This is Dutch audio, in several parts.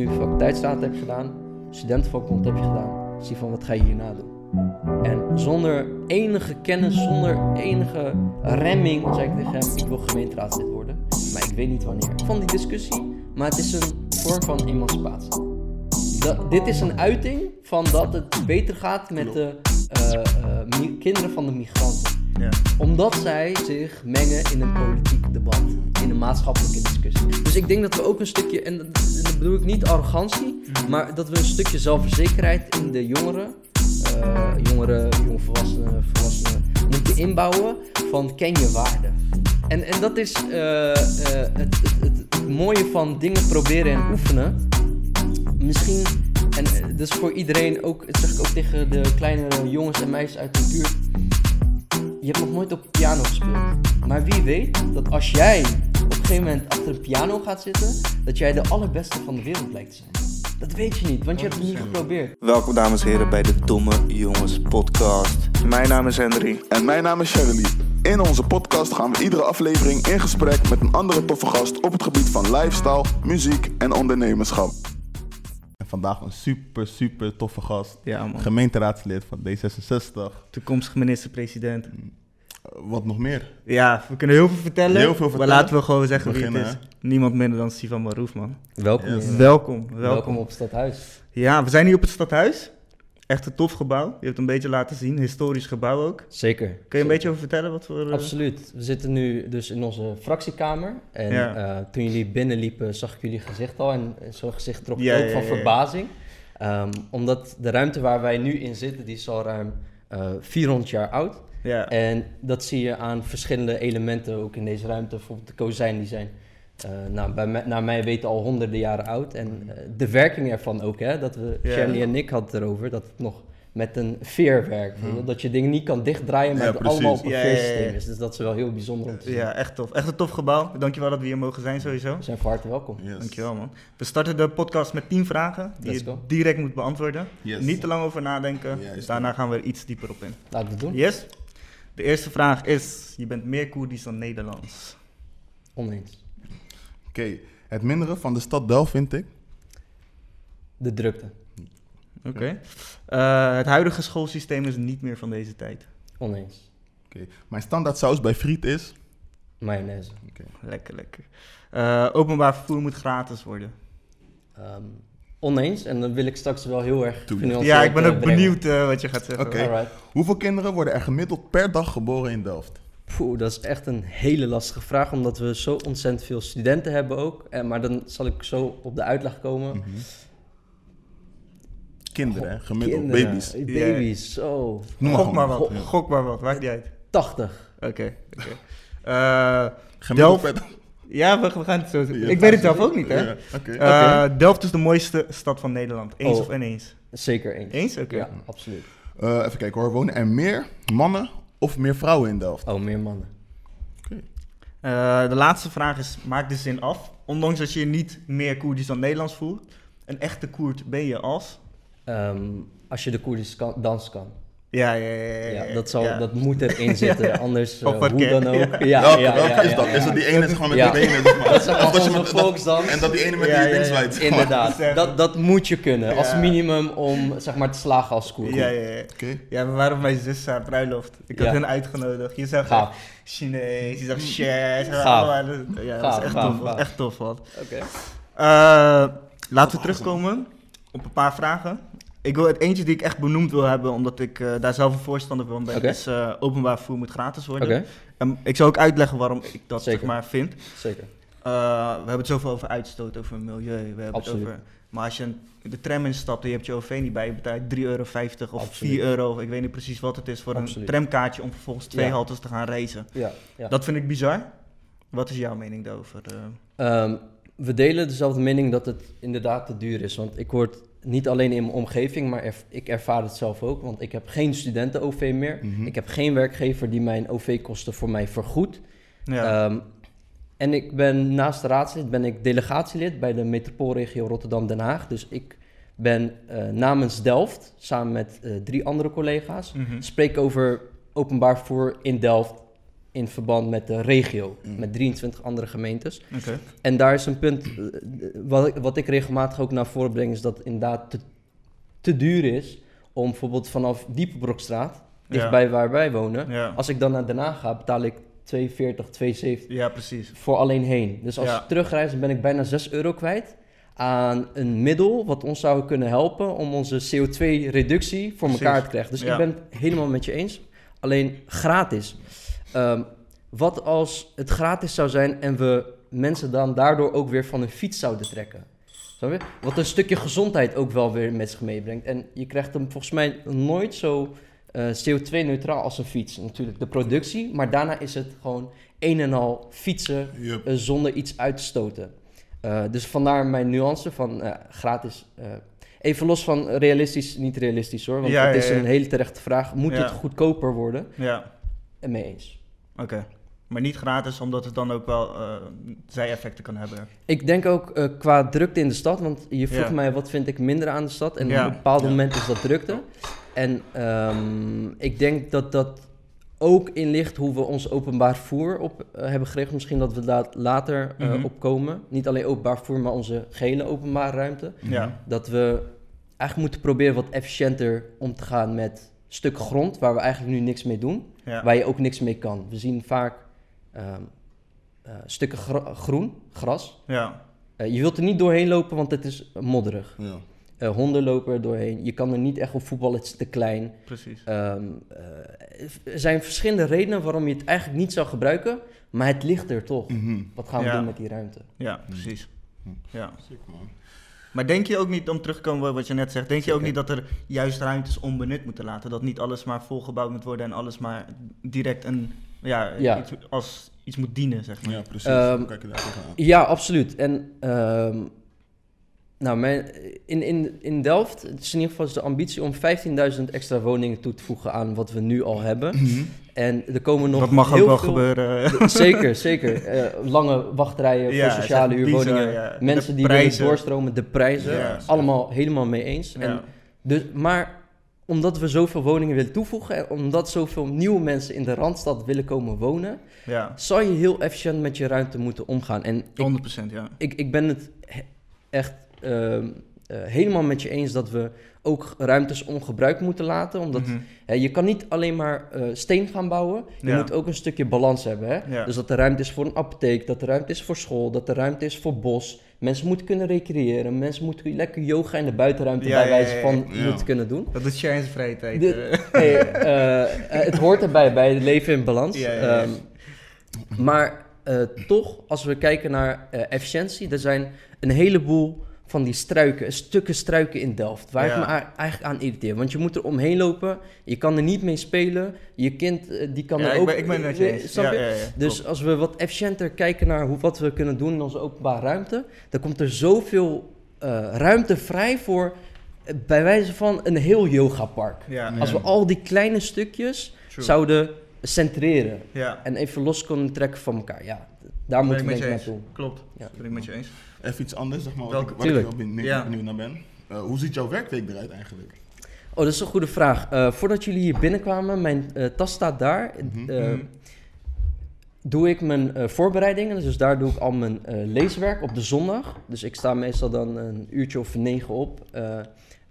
nu faculteitsstaat heb gedaan, studentenvakbond heb je gedaan, zie van wat ga je hierna doen. En zonder enige kennis, zonder enige remming, zei ik tegen hem, ik wil gemeenteraadslid worden. Maar ik weet niet wanneer. Ik vond die discussie, maar het is een vorm van emancipatie. Dat, dit is een uiting van dat het beter gaat met de eh, eh, kinderen van de migranten. Ja. Omdat zij zich mengen in een politiek debat, in een maatschappelijke discussie. Dus ik denk dat we ook een stukje, en dat, bedoel ik niet arrogantie, maar dat we een stukje zelfverzekerheid in de jongeren, eh, jongeren, jongvolwassenen, volwassenen, moeten inbouwen van ken je waarde. En, en dat is eh, eh, het, het, het, het mooie van dingen proberen en oefenen. Misschien, en dat is voor iedereen ook, dat zeg ik ook tegen de kleine jongens en meisjes uit de buurt. Je hebt nog nooit op piano gespeeld. Maar wie weet dat als jij op een gegeven moment achter een piano gaat zitten, dat jij de allerbeste van de wereld lijkt te zijn. Dat weet je niet, want je hebt het niet geprobeerd. Welkom dames en heren bij de Domme Jongens podcast. Mijn naam is Henry. En mijn naam is Shirley. In onze podcast gaan we iedere aflevering in gesprek met een andere toffe gast op het gebied van lifestyle, muziek en ondernemerschap. En vandaag een super, super toffe gast. Ja man. Gemeenteraadslid van D66. Toekomstig minister-president. Eh, Wat nog meer? Ja, we kunnen heel veel vertellen. Heel veel Maar laten we gewoon zeggen wie het is. Niemand minder dan Sivan Marouf, man. Welkom. Yes. Welkom, welkom. Welkom op Stadhuis. Ja, we zijn hier op het stadhuis. Echt een tof gebouw. Je hebt het een beetje laten zien. Historisch gebouw ook. Zeker. Kun je een beetje over vertellen wat voor... eh, Absoluut. We zitten nu dus in onze fractiekamer. En Ja. eh, toen jullie binnenliepen, zag ik jullie gezicht al. En zo'n gezicht trok Ja, ook ja, van verbazing. Ehm, omdat de ruimte waar wij nu in zitten, die is al ruim eh 400 jaar oud. Ja. En dat zie je aan verschillende elementen ook in deze ruimte. Bijvoorbeeld de kozijnen die zijn, eh, nou, bij mij, naar mij weten, al honderden jaren oud. En eh, de werking ervan ook, hè. Dat we, Ja. Shirley en ik hadden het erover, dat het nog met een veer werkt. bijvoorbeeld. Dat je dingen niet kan dichtdraaien, maar Ja, het allemaal op een precies. Ja, ja, ja. veersysteem is. Dus dat is wel heel bijzonder om te zien. ja, echt tof. Echt een tof gebouw. Dankjewel dat we hier mogen zijn sowieso. We zijn van harte welkom. Yes. Dankjewel man. We starten de podcast met 10 vragen die Let's je go. direct moet beantwoorden. Yes. Niet te lang over nadenken. Juist. Daarna gaan we er iets dieper op in. Laten we het doen. Yes? De eerste vraag is, je bent meer Koerdisch dan Nederlands. Oneens. Oké, het mindere van de stad Delft vind ik. De drukte. Oké. Eh, het huidige schoolsysteem is niet meer van deze tijd. Oneens. Oké, Mijn standaard saus bij friet is. Mayonaise. Lekker, lekker. Eh, openbaar vervoer moet gratis worden. Ehm, oneens. En dan wil ik straks wel heel erg Ja, ik ben eh, ook brengen. benieuwd eh, wat je gaat zeggen. Oké. Hoeveel kinderen worden er gemiddeld per dag geboren in Delft? Poeh, dat is echt een hele lastige vraag, omdat we zo ontzettend veel studenten hebben ook. Eh, maar dan zal ik zo op de uitleg komen. Mhm. Kinderen, hè? gemiddeld. Kinderen, Baby's. eh, Baby's, zo. Noem Gok maar wat, gok maar wat, maakt niet uit. 80. Oké, oké. Eh, Gemiddeld Delft- per dag. ja, we, we gaan het zo doen. Ja, ik weet het zelf ook niet, hè? Ja, Oké. Eh, Delft is de mooiste stad van Nederland. Eens Oh. of ineens? Zeker eens. Eens? Oké. Ja, absoluut. Eh, even kijken hoor. Wonen er meer mannen of meer vrouwen in Delft? Oh, meer mannen. Eh, de laatste vraag is, maak de zin af. Ondanks dat je je niet meer Koerdisch dan Nederlands voelt. Een echte Koerd ben je als? Ehm, als je de Koerdische kan, dans kan. Ja, ja, ja. ja, dat, zal, Ja. dat moet erin zitten, anders Of hoe dan ook. ja. Ja, welke ja, welke ja, is dat? Is dat die ene gewoon met Ja. die benen? zeg maar? Dat Of dat je met- dat- volksdans. En dat die ene met Ja, die ja. zwaait. Inderdaad, dat, dat moet je kunnen. Als minimum om zeg maar te slagen als koer. Ja, ja, ja. Oké. Ja, we waren bij zus haar bruiloft. Ik had Ja. hen uitgenodigd. Je Gaaf. echt Chinees, je zegt shit. Gaaf. Ja, dat is echt gaaf, tof. gaaf. Echt tof, wat. Oké. Eh, laten we terugkomen op een paar vragen. Ik wil het eentje die ik echt benoemd wil hebben, omdat ik eh, daar zelf een voorstander van ben, Oké. is eh, openbaar vervoer moet gratis worden. En ik zal ook uitleggen waarom ik dat Zeker. zeg maar vind. zeker. Eh, we hebben het zoveel over uitstoot, over milieu. We hebben Absoluut. het over. Maar als je een- de tram instapt en je hebt je OV niet bij, je betaalt 3,50 euro of Absoluut. 4 euro, ik weet niet precies wat het is, voor Absoluut. een tramkaartje om vervolgens twee Ja. haltes te gaan reizen. Ja, ja. Dat vind ik bizar. Wat is jouw mening daarover? eh? Ehm, we delen dezelfde mening dat het inderdaad te duur is. Want ik hoor het niet alleen in mijn omgeving, maar erv- ik ervaar het zelf ook. Want ik heb geen studenten-OV meer. Mhm. Ik heb geen werkgever die mijn OV-kosten voor mij vergoedt. ja. Ehm, en ik ben naast de raadslid ben ik delegatielid bij de metropoolregio Rotterdam-Den Haag. Dus ik ben eh, namens Delft, samen met eh, drie andere collega's, Mhm. spreek over openbaar vervoer in Delft in verband met de regio, Mm. met 23 andere gemeentes. En daar is een punt, eh, wat ik, wat ik regelmatig ook naar voren breng, is dat het inderdaad te, te duur is om bijvoorbeeld vanaf Diepenbrokstraat, dichtbij waar wij wonen, Ja. als ik dan naar Den Haag ga, betaal ik 2,40, 2,70 ja, precies. voor alleen heen. Dus als Ja. ik terugreis, dan ben ik bijna 6 euro kwijt aan een middel wat ons zou kunnen helpen om onze CO2-reductie voor Precies. elkaar te krijgen. Dus ik ben het helemaal met je eens. Alleen gratis. Ehm, wat als het gratis zou zijn en we mensen dan daardoor ook weer van hun fiets zouden trekken? Wat een stukje gezondheid ook wel weer met zich meebrengt. En je krijgt hem volgens mij nooit zo eh, CO2-neutraal als een fiets. Natuurlijk de productie, maar daarna is het gewoon een en al fietsen eh, zonder iets uit te stoten. Eh, dus vandaar mijn nuance van gratis. even los van realistisch, niet realistisch hoor. Want Ja, het is ja. een hele terechte vraag. Moet het goedkoper worden? Ja, En mee eens. Oké. Maar niet gratis, omdat het dan ook wel eh zij-effecten kan hebben. Ik denk ook eh, qua drukte in de stad, want je vroeg mij wat vind ik minder aan de stad. En op een bepaald moment is dat drukte. En ehm, ik denk dat dat ook in ligt hoe we ons openbaar vervoer op eh, hebben geregeld. Misschien dat we daar later Mhm. op komen. Niet alleen openbaar vervoer, maar onze gehele openbare ruimte. Dat we eigenlijk moeten proberen wat efficiënter om te gaan met stukken grond waar we eigenlijk nu niks mee doen. ja. Waar je ook niks mee kan. We zien vaak ehm, eh, stukken groen, gras. ja. Eh, je wilt er niet doorheen lopen, want het is modderig. Ja. Eh, honden lopen er doorheen. Je kan er niet echt op voetballen, het is te klein. precies. Ehm, eh, er zijn verschillende redenen waarom je het eigenlijk niet zou gebruiken, maar het ligt er toch. Mhm. Wat gaan we Ja. doen met die ruimte? Ja, precies. Hm. Ja. Sick, man. Maar denk je ook niet, om terug te komen op wat je net zegt, denk je ook niet dat er juist ruimtes onbenut moeten laten? Dat niet alles maar volgebouwd moet worden en alles maar direct een, ja, Ja. Iets, als iets moet dienen, zeg maar. Ja, precies. Hoe kijk je daar? Ja, absoluut. En ehm, nou, mijn, in, in, in Delft het is in ieder geval de ambitie om 15.000 extra woningen toe te voegen aan wat we nu al hebben. Mhm. En er komen nog dat mag ook heel wel veel- gebeuren. Zeker, zeker. Eh, lange wachtrijen Ja, voor sociale huurwoningen. ja. Mensen die willen doorstromen, de prijzen. Ja. allemaal helemaal mee eens. En dus, maar omdat we zoveel woningen willen toevoegen... en omdat zoveel nieuwe mensen in de Randstad willen komen wonen... ja, zal je heel efficiënt met je ruimte moeten omgaan. En ik 100% ja. ik, ik ben het he- echt ehm, eh, helemaal met je eens dat we ook ruimtes ongebruikt moeten laten. Omdat Mhm. hè, je kan niet alleen maar eh, steen gaan bouwen. Je Ja. moet ook een stukje balans hebben. Hè? Ja. Dus dat er ruimte is voor een apotheek, dat er ruimte is voor school, dat er ruimte is voor bos. Mensen moeten kunnen recreëren. Mensen moeten lekker yoga in de buitenruimte Ja, bij wijze van moeten kunnen doen. Dat doet Sharon in zijn vrije tijd. De- eh. Hey, het hoort erbij, bij het leven in balans. Ehm, maar toch, als we kijken naar efficiëntie, er zijn een heleboel van die struiken, stukken struiken in Delft, waar Ja. ik me eigenlijk aan irriteer. Want je moet er omheen lopen, je kan er niet mee spelen, je kind eh, die kan ja, er ik ook... ben, ik ben het met je eens. snap Ja, je? ja, ja, Dus als we wat efficiënter kijken naar hoe, wat we kunnen doen in onze openbare ruimte, dan komt er zoveel eh, ruimte vrij voor, eh, bij wijze van, een heel yogapark. ja, Ja. Als we al die kleine stukjes true. zouden centreren ja. en even los kunnen trekken van elkaar, ja, daar moeten ik we eens. naartoe. Klopt, Ja. ben ik met je eens. Even iets anders, zeg maar, wat Welke- ik, waar ik heel benieuwd, Ja. benieuwd naar ben. Eh, hoe ziet jouw werkweek eruit eigenlijk? Oh, dat is een goede vraag. Eh, voordat jullie hier binnenkwamen, mijn eh, tas staat daar. Mhm. Mhm. Doe ik mijn voorbereidingen, dus daar doe ik al mijn leeswerk op de zondag. Dus ik sta meestal dan een uurtje of negen op.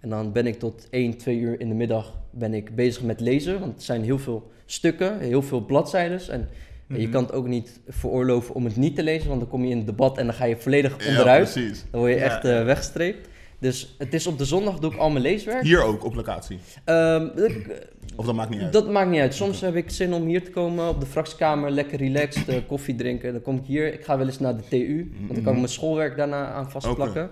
en dan ben ik tot 1, 2 uur in de middag ben ik bezig met lezen. Want het zijn heel veel stukken, heel veel bladzijden. En je Mhm. kan het ook niet veroorloven om het niet te lezen, want dan kom je in het debat en dan ga je volledig Ja, onderuit. precies. dan word je Ja. echt weggestreept. Dus het is op de zondag doe ik al mijn leeswerk. Hier ook, op locatie. Ehm, ik- Of dat maakt niet uit. dat maakt niet uit. Soms heb ik zin om hier te komen op de fractiekamer, lekker relaxed, eh, koffie drinken. Dan kom ik hier. Ik ga wel eens naar de TU, want dan kan ik mijn schoolwerk daarna aan vastplakken.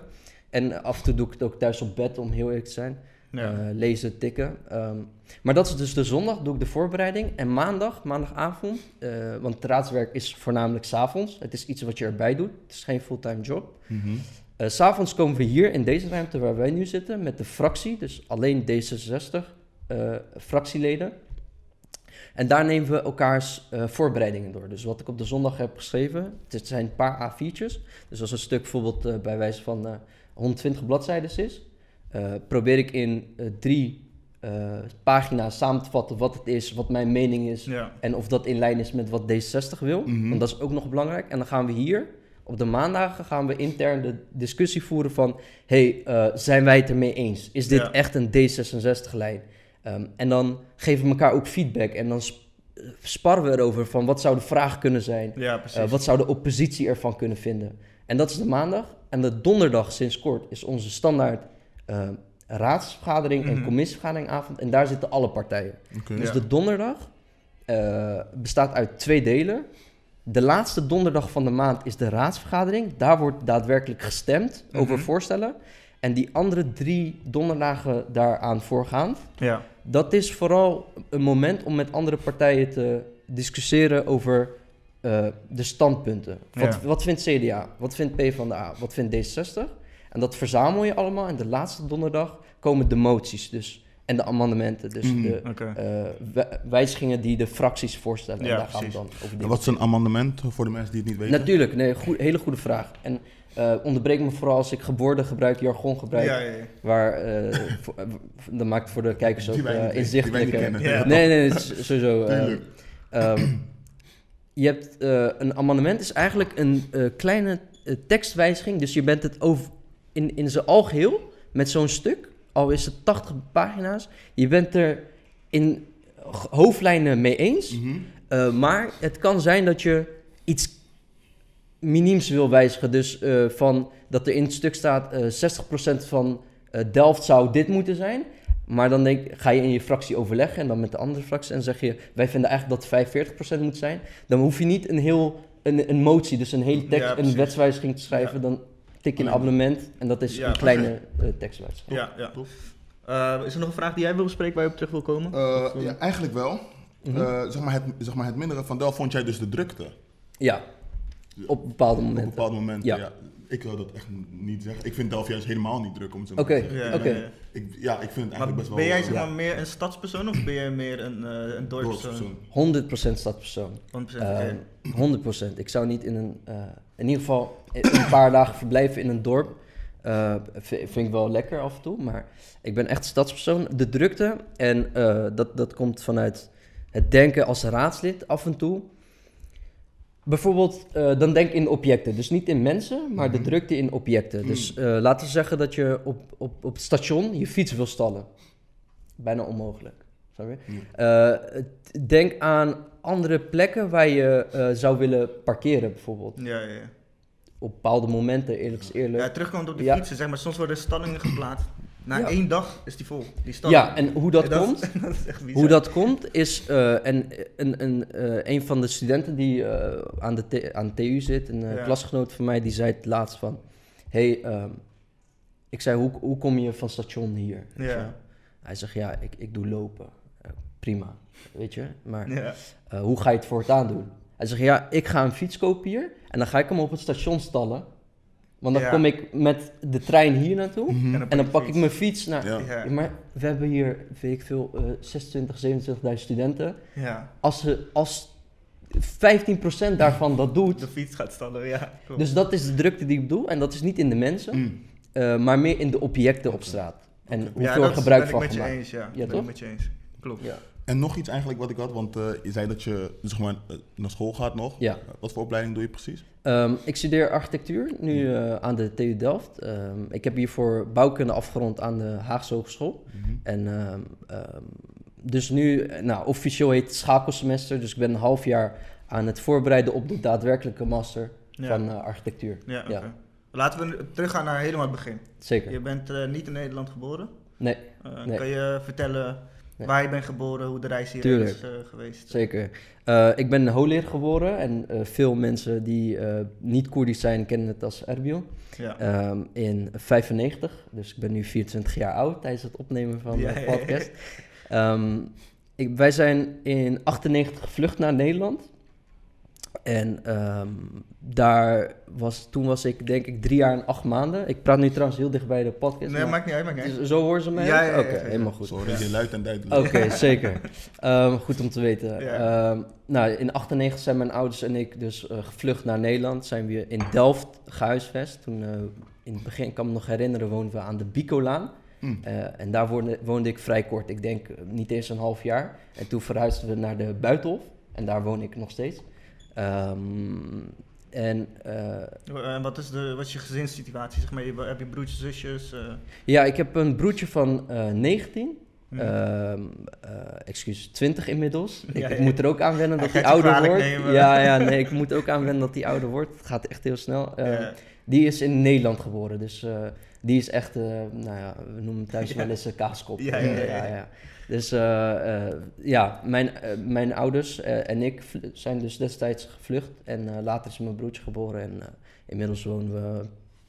En af en toe doe ik het ook thuis op bed, om heel eerlijk te zijn. Ja. Eh, lezen, tikken. Ehm, maar dat is dus de zondag, doe ik de voorbereiding. En maandag, maandagavond, eh, want raadswerk is voornamelijk 's avonds. Het is iets wat je erbij doet. Het is geen fulltime job. S S'avonds komen we hier in deze ruimte waar wij nu zitten met de fractie, dus alleen D66 eh, fractieleden. En daar nemen we elkaars voorbereidingen door. Dus wat ik op de zondag heb geschreven, het zijn een paar A4'tjes. Dus als een stuk bijvoorbeeld bij wijze van eh, 120 bladzijden is, eh, probeer ik in eh, drie eh, pagina samen te vatten wat het is, wat mijn mening is. Ja. En of dat in lijn is met wat D66 wil. Mhm. Want dat is ook nog belangrijk. En dan gaan we hier, op de maandagen, gaan we intern de discussie voeren van... hey, zijn wij het ermee eens? Is dit Ja. echt een D66-lijn? Ehm, en dan geven we elkaar ook feedback. En dan sp- sparren we erover van wat zou de vraag kunnen zijn? Ja, wat zou de oppositie ervan kunnen vinden? En dat is de maandag. En de donderdag sinds kort is onze standaard eh, raadsvergadering en Mhm. commissievergaderingavond. En daar zitten alle partijen. Dus Ja. de donderdag eh, bestaat uit twee delen. De laatste donderdag van de maand is de raadsvergadering. Daar wordt daadwerkelijk gestemd over Mhm. voorstellen. En die andere drie donderdagen daaraan voorgaand, ja. dat is vooral een moment om met andere partijen te discussiëren over eh, de standpunten. Wat, Ja. wat vindt CDA? Wat vindt PvdA? Wat vindt D66? En dat verzamel je allemaal. En de laatste donderdag komen de moties dus, en de amendementen. Dus Mhm. de eh, wij- wijzigingen die de fracties voorstellen. Ja, en daar gaan we precies. dan over En wat is een amendement voor de mensen die het niet weten? Natuurlijk, nee, goed, hele goede vraag. En eh onderbreek me vooral als ik geboorten gebruik, jargon gebruik. Ja, ja, ja. Waar, eh, voor, eh, dan maakt het voor de kijkers ook eh, inzichtelijker. Nee, nee, is sowieso. eh, ehm, je hebt eh, een amendement is eigenlijk een eh, kleine eh, tekstwijziging. Dus je bent het over in, in zijn algeheel met zo'n stuk, al is het 80 pagina's, je bent er in hoofdlijnen mee eens. Mhm. Eh, maar het kan zijn dat je iets minims wil wijzigen. Dus eh, van dat er in het stuk staat eh 60% van eh, Delft zou dit moeten zijn. Maar dan denk, ga je in je fractie overleggen en dan met de andere fractie en zeg je, wij vinden eigenlijk dat het 45% moet zijn. Dan hoef je niet een heel een, een motie, dus een hele tekst, Ja, een wetswijziging te schrijven. Ja. Dan tik je een Ja. abonnement en dat is Ja, een kleine tekstwijziging. Ja, ja. Eh, is er nog een vraag die jij wil bespreken waar je op terug wil komen? Eh, ja, eigenlijk wel. Mhm. Eh, zeg, maar het, zeg maar het mindere van Delft vond jij dus de drukte. Ja, op bepaalde Op momenten. bepaalde momenten. Ja. Ja. Ik wil dat echt niet zeggen. Ik vind Delft juist helemaal niet druk om het zo Oké. te zeggen. Ja, Oké. ja, ja. Ik, ja, ik vind het Maar eigenlijk best wel... ben jij zeg ja. maar meer een stadspersoon of ben jij meer een, eh een dorpspersoon? dorpspersoon. 100% stadpersoon. 100%. Ehm, oké. 100%. Ik zou niet in een, eh, in ieder geval een paar dagen verblijven in een dorp. Eh, v- vind ik wel lekker af en toe, maar ik ben echt stadspersoon. De drukte, en eh, dat, dat komt vanuit het denken als raadslid af en toe. Bijvoorbeeld, eh, dan denk ik in objecten. Dus niet in mensen, maar de Mhm. drukte in objecten. Dus eh, laten we zeggen dat je op, op, op het station je fiets wil stallen. Bijna onmogelijk. Snap je? Eh, denk aan andere plekken waar je eh, zou willen parkeren, bijvoorbeeld. Ja, ja, ja. Op bepaalde momenten, eerlijk is eerlijk. ja, terugkomend op de Ja. fietsen, zeg maar, soms worden stallingen geplaatst. Na Ja. één dag is die vol, die stalling. Ja, en hoe dat Ja, komt, Is, dat is echt bizar. hoe dat komt is, eh, en een, een, een van de studenten die aan, de aan de TU zit, een klasgenoot van mij, die zei het laatst van, hey, ehm, ik zei, hoe, hoe kom je van station hier? Ja. Hij zegt, ja, ik, ik doe lopen. Prima, weet je, maar Ja. eh, hoe ga je het voortaan doen? Hij zegt, ja, ik ga een fiets kopen hier en dan ga ik hem op het station stallen. Want dan Ja. kom ik met de trein hier naartoe Mhm. En en dan pak ik mijn fiets naar... Ja. Ja. Ja, maar we hebben hier, weet ik veel, eh 26, 27.000 studenten. ja, Als, ze, als 15% daarvan dat doet, de fiets gaat stallen, ja. Klopt. dus dat is de drukte die ik bedoel. En dat is niet in de mensen, Mm. eh, maar meer in de objecten op straat. En hoeveel ja, er dat gebruik ben van ik met je gemaakt. eens, ja. Ja, ben toch? ik met je eens. Klopt. Ja. En nog iets eigenlijk wat ik had, want eh, je zei dat je zeg maar, eh, naar school gaat nog. Ja. Eh, Wat voor opleiding doe je precies? Ehm, ik studeer architectuur nu eh, aan de TU Delft. Ehm, ik heb hiervoor bouwkunde afgerond aan de Haagse Hogeschool. Mhm. En ehm, ehm, dus nu, nou, officieel heet het schakelsemester. Dus ik ben een half jaar aan het voorbereiden op de daadwerkelijke master Ja. van architectuur. Ja, oké. Ja. Laten we teruggaan naar helemaal het begin. Zeker. Je bent niet in Nederland geboren. Nee, Nee. Kan je vertellen Nee. waar je bent geboren, hoe de reis hier Tuurlijk. is eh, geweest? zeker. Eh, ik ben in Holeer geboren en eh, veel mensen die niet Koerdisch zijn kennen het als Erbil. Ja. Ehm, in 95, dus ik ben nu 24 jaar oud tijdens het opnemen van Ja, de podcast. Ik, wij zijn in 98 gevlucht naar Nederland. En ehm, daar was, toen was ik denk ik drie jaar en acht maanden. Ik praat nu trouwens heel dicht bij de podcast. nee, maar- maakt niet uit, maakt niet uit. Zo horen ze mij? Ja, ook? ja, ja, Oké, ja, ja. helemaal goed. Sorry, je luid en duidelijk. Oké, zeker. Ehm, goed om te weten. Ja. Ehm, nou, in 98 zijn mijn ouders en ik dus eh, gevlucht naar Nederland. Zijn we in Delft gehuisvest. Toen, eh, in het begin, ik kan me nog herinneren, woonden we aan de Bicolaan. Mm. Eh, en daar woonde, woonde ik vrij kort. Ik denk niet eens een half jaar. En toen verhuisden we naar de Buitenhof. En daar woon ik nog steeds. Ehm, en En wat is, de, wat is je gezinssituatie? Zeg maar, je- heb je broertjes, zusjes? eh? ja, ik heb een broertje van eh 19. Hm. Ehm, eh, excuus, 20 inmiddels. Ik, Ja, ik ja. moet er ook aan wennen dat hij ouder wordt. nemen. Ja, ja, nee, ik moet ook aan wennen dat hij ouder wordt. Het gaat echt heel snel. Ehm. Die is in Nederland geboren, dus eh, die is echt, eh, nou ja, we noemen hem thuis Ja. wel eens een kaaskop. Ja, ja, ja. Dus eh, eh, ja, mijn, eh, mijn ouders eh, en ik zijn dus destijds gevlucht. En eh, later is mijn broertje geboren en eh, inmiddels wonen we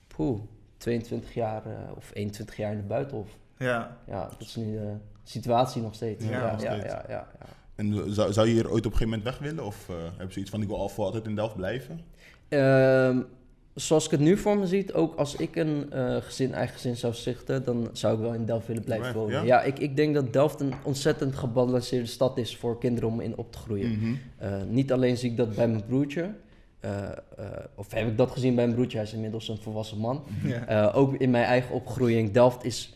poeh, 22 jaar eh, of 21 jaar in de buitenhof. ja. Ja, dat is nu de situatie nog steeds. Ja, Ja, ja, nog ja, steeds. ja, ja, ja. En zou, zou je hier ooit op een gegeven moment weg willen? Of eh heb je zoiets van, ik wil al voor altijd in Delft blijven? Ehm, zoals ik het nu voor me zie, ook als ik een eh, gezin, eigen gezin zou stichten, dan zou ik wel in Delft willen blijven wonen. ja? Ja, ik, ik denk dat Delft een ontzettend gebalanceerde stad is voor kinderen om in op te groeien. Mhm. Eh, niet alleen zie ik dat bij mijn broertje, eh, of heb ik dat gezien bij mijn broertje, hij is inmiddels een volwassen man. ja. Eh, ook in mijn eigen opgroeiing, Delft is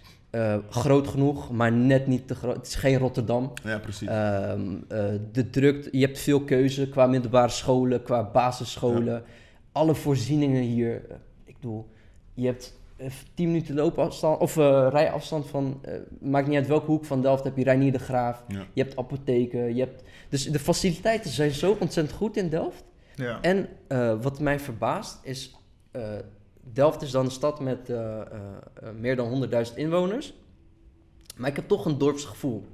groot genoeg, maar net niet te groot. Het is geen Rotterdam. Ja, precies. Ehm, eh, de drukte, je hebt veel keuze qua middelbare scholen, qua basisscholen. Alle voorzieningen hier. eh, ik bedoel, je hebt eh, 10 minuten loopafstand of eh, rijafstand van, eh, maakt niet uit welke hoek van Delft heb je Reinier de Graaf. ja. Je hebt apotheken, je hebt... Dus de faciliteiten zijn zo ontzettend goed in Delft. ja. En eh, wat mij verbaast is, eh, Delft is dan een stad met eh, eh, eh, meer dan 100.000 inwoners. Maar ik heb toch een dorpsgevoel.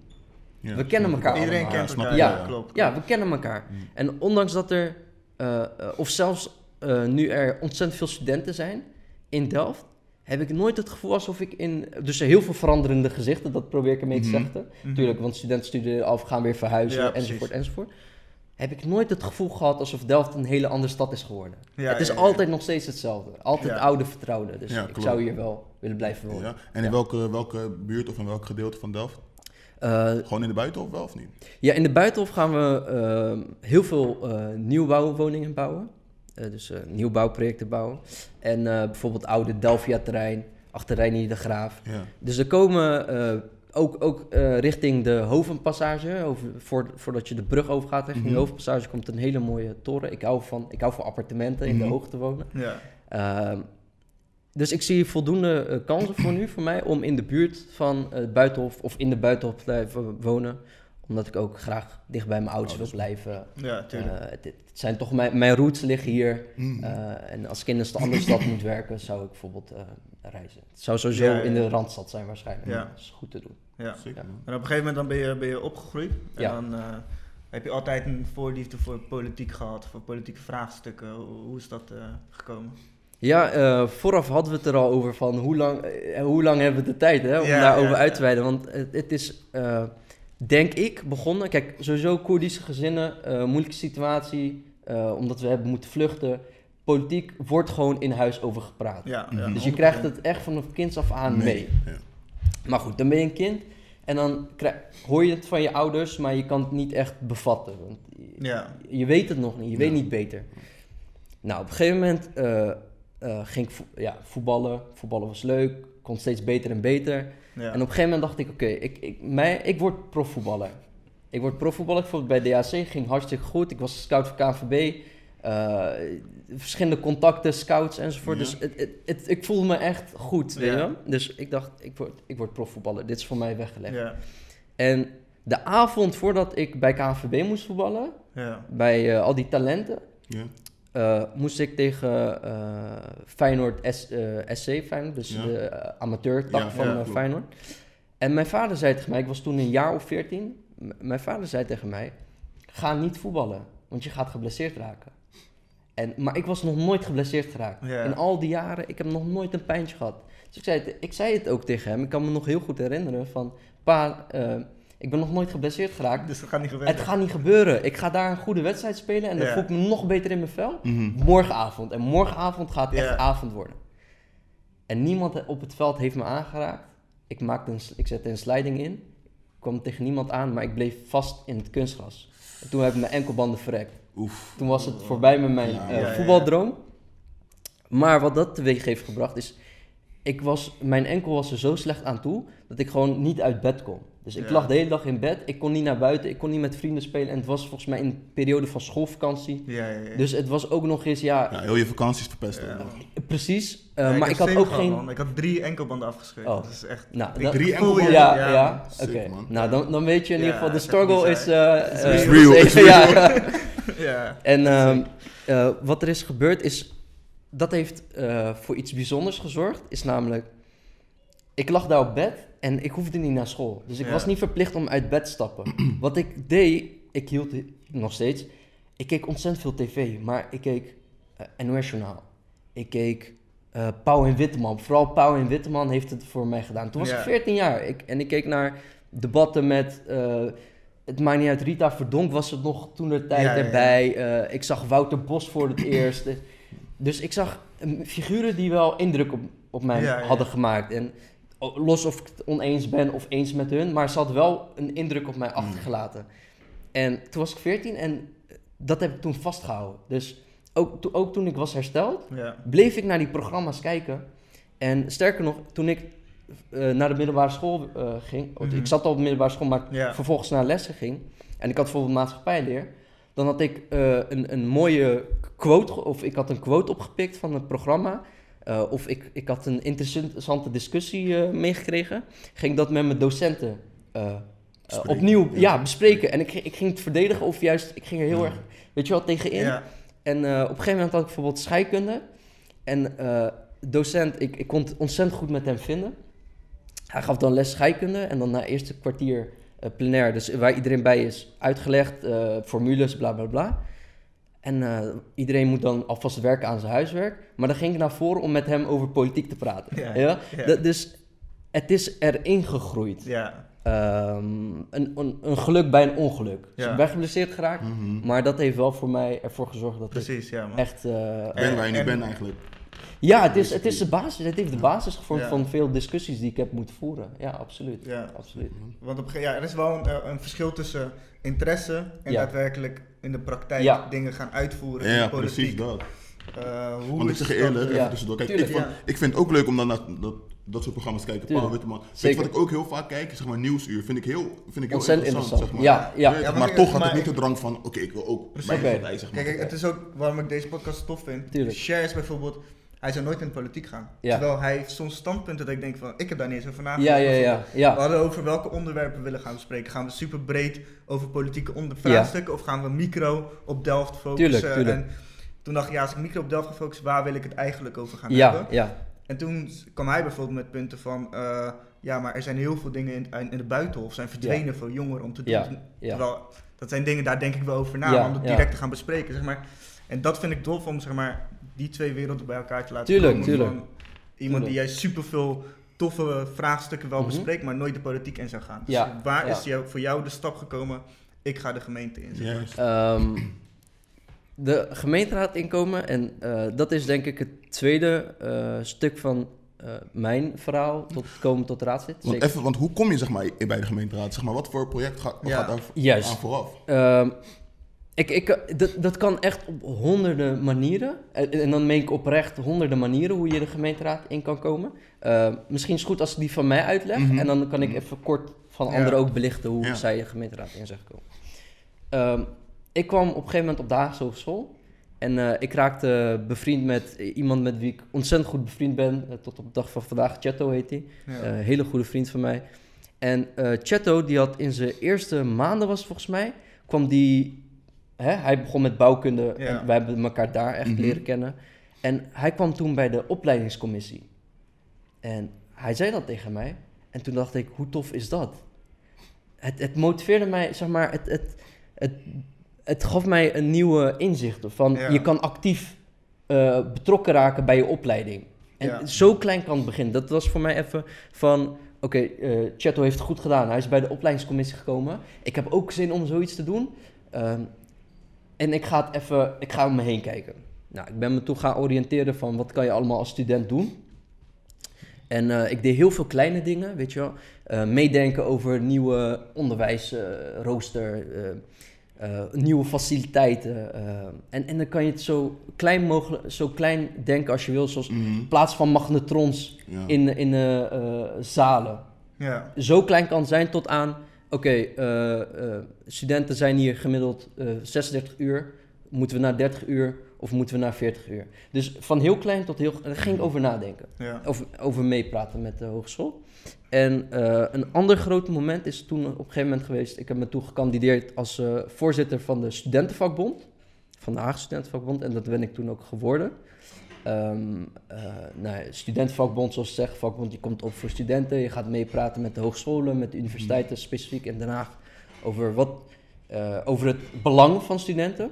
Ja, We kennen elkaar. Iedereen allemaal. kent elkaar, ik ja, klopt. Ja, we kennen elkaar. Mm. En ondanks dat er, eh, eh, of zelfs eh, nu er ontzettend veel studenten zijn in Delft, heb ik nooit het gevoel alsof ik in. Dus heel veel veranderende gezichten, dat probeer ik ermee te Mhm. zeggen. Mhm. Natuurlijk, want studenten studeren af, gaan weer verhuizen, Ja, precies. enzovoort, enzovoort. Heb ik nooit het gevoel gehad alsof Delft een hele andere stad is geworden. Ja, het is ja, ja. altijd nog steeds hetzelfde. Altijd Ja. oude vertrouwde. Dus Ja, ik klopt. zou hier wel willen blijven wonen. Ja. En in Ja. welke, welke buurt of in welk gedeelte van Delft? Eh, Gewoon in de buitenhof wel of niet? Ja, in de Buitenhof gaan we eh, heel veel eh, nieuwbouwwoningen bouwen. Eh, dus eh, nieuwbouwprojecten bouwen. En eh, bijvoorbeeld oude Delphia-terrein, achter Reinier de Graaf. Ja. Dus er komen ook, ook richting de Hovenpassage, over, voor, voordat je de brug overgaat richting Mhm. de Hovenpassage, komt een hele mooie toren. Ik hou van, ik hou van appartementen in Mhm. de hoogte wonen. Ja. Ehm, dus ik zie voldoende kansen voor nu voor mij om in de buurt van het Buitenhof of in de Buitenhof te blijven wonen. Omdat ik ook graag dicht bij mijn ouders wil Ouders. blijven. ja, tuurlijk. Eh, het, het zijn toch mijn, mijn roots liggen hier. Mhm. Eh, en als ik in een andere stad moet werken, zou ik bijvoorbeeld eh, reizen. Het zou sowieso Ja, ja, in de. Randstad zijn waarschijnlijk. Ja. Dat is goed te doen. ja. Zeker. En op een gegeven moment dan ben je, ben je opgegroeid. En Ja. dan eh, heb je altijd een voorliefde voor politiek gehad, voor politieke vraagstukken. Hoe, hoe is dat eh, gekomen? Ja, eh, vooraf hadden we het er al over van hoe lang, hoe lang hebben we de tijd hè, om Ja, daarover ja, uit te wijden. Want het, het is, eh, denk ik, begonnen. Kijk, sowieso Koerdische gezinnen, eh, moeilijke situatie, eh, omdat we hebben moeten vluchten. Politiek wordt gewoon in huis over gepraat. Ja, Mhm. ja, Dus je 100%. krijgt het echt vanaf kinds af aan mee. Ja. Maar goed, dan ben je een kind en dan krijg- hoor je het van je ouders, maar je kan het niet echt bevatten. Want je, Ja. je weet het nog niet, je weet niet beter. Nou, op een gegeven moment eh, eh, ging ik vo- ja, voetballen. Voetballen was leuk, kon steeds beter en beter. Ja. En op een gegeven moment dacht ik, oké, ik, ik, mij- ik word profvoetballer. Ik word profvoetballer, ik vond bij DHC, ging hartstikke goed. Ik was scout voor KNVB, eh, verschillende contacten, scouts enzovoort. Ja. Dus het, het, het- ik voelde me echt goed, weet je Ja. wel? Dus ik dacht, ik word, ik word profvoetballer. Dit is voor mij weggelegd. ja. En de avond voordat ik bij KNVB moest voetballen, Ja. bij eh, al die talenten, Eh, moest ik tegen eh, Feyenoord S, eh, SC, Feyenoord, dus Ja. de amateurtak Ja, van ja. Feyenoord. En mijn vader zei tegen mij, ik was toen een jaar of veertien, mijn vader zei tegen mij, ga niet voetballen, want je gaat geblesseerd raken. En, maar ik was nog nooit geblesseerd geraakt. In al die jaren, ik heb nog nooit een pijntje gehad. Dus ik zei, het, ik zei het ook tegen hem, ik kan me nog heel goed herinneren van, pa, ik ben nog nooit geblesseerd geraakt. Dus dat gaat niet gebeuren. Het gaat niet gebeuren. Ik ga daar een goede wedstrijd spelen en dan Ja. voel ik me nog beter in mijn vel. Mhm. Morgenavond. En morgenavond gaat het Ja. echt avond worden. En niemand op het veld heeft me aangeraakt. Ik, maakte een, ik zette een sliding in. Ik kwam tegen niemand aan, maar ik bleef vast in het kunstgras. En toen heb ik mijn enkelbanden verrekt. Oef. Toen was het voorbij met mijn Ja. eh, voetbaldroom. Maar wat dat teweeg heeft gebracht is... ik was, mijn enkel was er zo slecht aan toe dat ik gewoon niet uit bed kon. Dus ik Ja. lag de hele dag in bed, ik kon niet naar buiten, ik kon niet met vrienden spelen. En het was volgens mij in een periode van schoolvakantie. Ja, ja, ja. Dus het was ook nog eens, ja, Ja, heel je vakanties verpest. Precies. eh, Ja, maar ik, heb had ook gehad, geen... man. Ik had drie enkelbanden afgescheurd. Oh. Dat is echt... Nou, Ik dat- drie enkelbanden? Ja, ja, oké. Nou, dan, dan weet je in ieder geval, de is struggle is... bizar. eh, Het eh, is real, is- ja. Ja. En ehm, eh, wat er is gebeurd is, dat heeft eh, voor iets bijzonders gezorgd. Is namelijk, ik lag daar op bed en ik hoefde niet naar school. Dus ik Ja. was niet verplicht om uit bed te stappen. wat ik deed, ik hield nog steeds, ik keek ontzettend veel tv. Maar ik keek eh NOS Journaal. Ik keek eh Pauw en Witteman. Vooral Pauw en Witteman heeft het voor mij gedaan. Toen was Ja. ik 14 jaar. Ik, en ik keek naar debatten met... het maakt niet uit, Rita Verdonk was het nog toen de tijd Ja, erbij. Ik zag Wouter Bos voor het eerst. Dus ik zag eh, figuren die wel indruk op, op mij Ja, ja. hadden gemaakt. En los of ik het oneens ben of eens met hun, maar ze had wel een indruk op mij achtergelaten. En toen was ik 14 en dat heb ik toen vastgehouden. Dus ook, to- ook toen ik was hersteld, Ja. bleef ik naar die programma's kijken. En sterker nog, toen ik eh, naar de middelbare school eh, ging, ik zat al op de middelbare school, maar vervolgens naar lessen ging, en ik had bijvoorbeeld maatschappijleer, dan had ik eh, een, een mooie quote, of ik had een quote opgepikt van het programma, eh, of ik, ik had een interessante discussie eh, meegekregen, ging ik dat met mijn docenten opnieuw ja. ja. bespreken. En ik, ging- ik ging het verdedigen, of juist, ik ging er heel Ja. erg, weet je wel, tegenin. Ja. En op een gegeven moment had ik bijvoorbeeld scheikunde. En docent, ik, ik kon het ontzettend goed met hem vinden. Hij gaf dan les scheikunde en dan na eerste kwartier eh, plenair, dus waar iedereen bij is, uitgelegd, eh, formules, bla bla bla. En eh, iedereen moet dan alvast werken aan zijn huiswerk. Maar dan ging ik naar voren om met hem over politiek te praten. Ja, Ja? ja. Dat- dus het is erin gegroeid. Ja. Ehm, een, een, een geluk bij een ongeluk. Dus ik ben geblesseerd geraakt. Mhm. Maar dat heeft wel voor mij ervoor gezorgd dat ik Precies, ja man. echt... eh, Ik ben waar je nu En- bent eigenlijk. Ja, het, is, het, is de basis, het heeft de basis gevormd Ja. van veel discussies die ik heb moeten voeren. Ja, absoluut. Ja. absoluut. Want op, ja, er is wel een, eh, een verschil tussen interesse en Ja. daadwerkelijk in de praktijk Ja. dingen gaan uitvoeren in Ja, de politiek. precies dat. Eh, hoe Want ik is zeg je eerlijk, even Ja. tussendoor. Kijk, ik, Tuurlijk, ik vind het ook leuk om dan naar dat, dat soort programma's te kijken. Paul Witteman. Weet Zeker. je wat ik ook heel vaak kijk? Zeg maar Nieuwsuur. Vind ik heel, vind ik heel Ontzettend interessant. interessant. Zeg maar. Ja, ja. Maar, toch had ik niet de drang van, oké, ik wil ook Precies. zeg maar. Kijk, het is ook waarom ik deze podcast tof vind. Tuurlijk. Share is bijvoorbeeld, hij zou nooit in de politiek gaan. Ja. Terwijl hij heeft soms standpunten dat ik denk van, ik heb daar niet eens over nagedacht. Ja, ja, ja. We hadden over welke onderwerpen we willen gaan bespreken. Gaan we super breed over politieke vraagstukken of gaan we micro op Delft focussen? Tuurlijk, tuurlijk. En toen dacht ik, ja, als ik micro op Delft ga focussen, waar wil ik het eigenlijk over gaan hebben? ja. En toen kwam hij bijvoorbeeld met punten van, eh, ja, maar er zijn heel veel dingen in, in de buitenhof zijn verdwenen voor jongeren om te doen. Terwijl, dat zijn dingen, daar denk ik wel over na, om dat direct te gaan bespreken, zeg maar. En dat vind ik tof om, zeg maar, die twee werelden bij elkaar te laten Tuurlijk, komen. tuurlijk. Van iemand die jij superveel toffe vraagstukken wel Mhm. bespreekt, maar nooit de politiek in zou gaan. Dus Ja, waar ja. is jou, voor jou de stap gekomen, ik ga de gemeente in? Ehm, de gemeenteraad inkomen. En eh, dat is denk ik het tweede eh, stuk van eh, mijn verhaal tot komen tot raadslid. Want, Zeker. even, want hoe kom je zeg maar, bij de gemeenteraad? Zeg maar, wat voor project gaat, wat Ja. gaat daar Juist. aan vooraf? Ehm, ik, ik, dat, dat kan echt op honderden manieren. En, en dan meen ik oprecht honderden manieren hoe je de gemeenteraad in kan komen. Ehm, misschien is het goed als ik die van mij uitleg. Mhm. En dan kan ik even kort van Ja. anderen ook belichten hoe Ja. zij de gemeenteraad in zijn gekomen. Ehm, ik kwam op een gegeven moment op de Haagse Hogeschool. En eh, ik raakte bevriend met iemand met wie ik ontzettend goed bevriend ben. eh, tot op de dag van vandaag. Chetto heet hij. Ja. Eh, hele goede vriend van mij. En eh Chetto, die had in zijn eerste maanden, was volgens mij, kwam die... Hè, hij begon met bouwkunde Ja. en wij hebben elkaar daar echt Mhm. leren kennen. En hij kwam toen bij de opleidingscommissie. En hij zei dat tegen mij. En toen dacht ik, hoe tof is dat? Het, het motiveerde mij, zeg maar, het, het, het, het gaf mij een nieuwe inzicht. Van Ja. je kan actief eh, betrokken raken bij je opleiding. En Ja. zo klein kan het beginnen. Dat was voor mij even van, oké, eh Chetto heeft het goed gedaan. Hij is bij de opleidingscommissie gekomen. Ik heb ook zin om zoiets te doen. Ehm, en ik ga het even, ik ga om me heen kijken. Nou, ik ben me toen gaan oriënteren van wat kan je allemaal als student doen. En eh, ik deed heel veel kleine dingen, weet je wel. Eh, meedenken over nieuwe onderwijsrooster. eh, nieuwe faciliteiten. en, en dan kan je het zo klein mogelijk, zo klein denken als je wil, zoals in plaats van magnetrons Ja. in, in eh, eh, zalen. Ja. Zo klein kan het zijn tot aan, oké, eh, eh, studenten zijn hier gemiddeld eh 36 uur. Moeten we naar 30 uur of moeten we naar 40 uur? Dus van heel klein tot heel... Daar ging ik over nadenken. Ja. Over, over meepraten met de hogeschool. En eh, een ander groot moment is toen op een gegeven moment geweest... Ik heb me toen gekandideerd als eh, voorzitter van de studentenvakbond. Van de Haagse Studentenvakbond. En dat ben ik toen ook geworden. Eh, nou, studentenvakbond, zoals ze zeggen, vakbond, je komt op voor studenten. Je gaat meepraten met de hogescholen, met de universiteiten specifiek in Den Haag. Over, wat, eh, over het belang van studenten.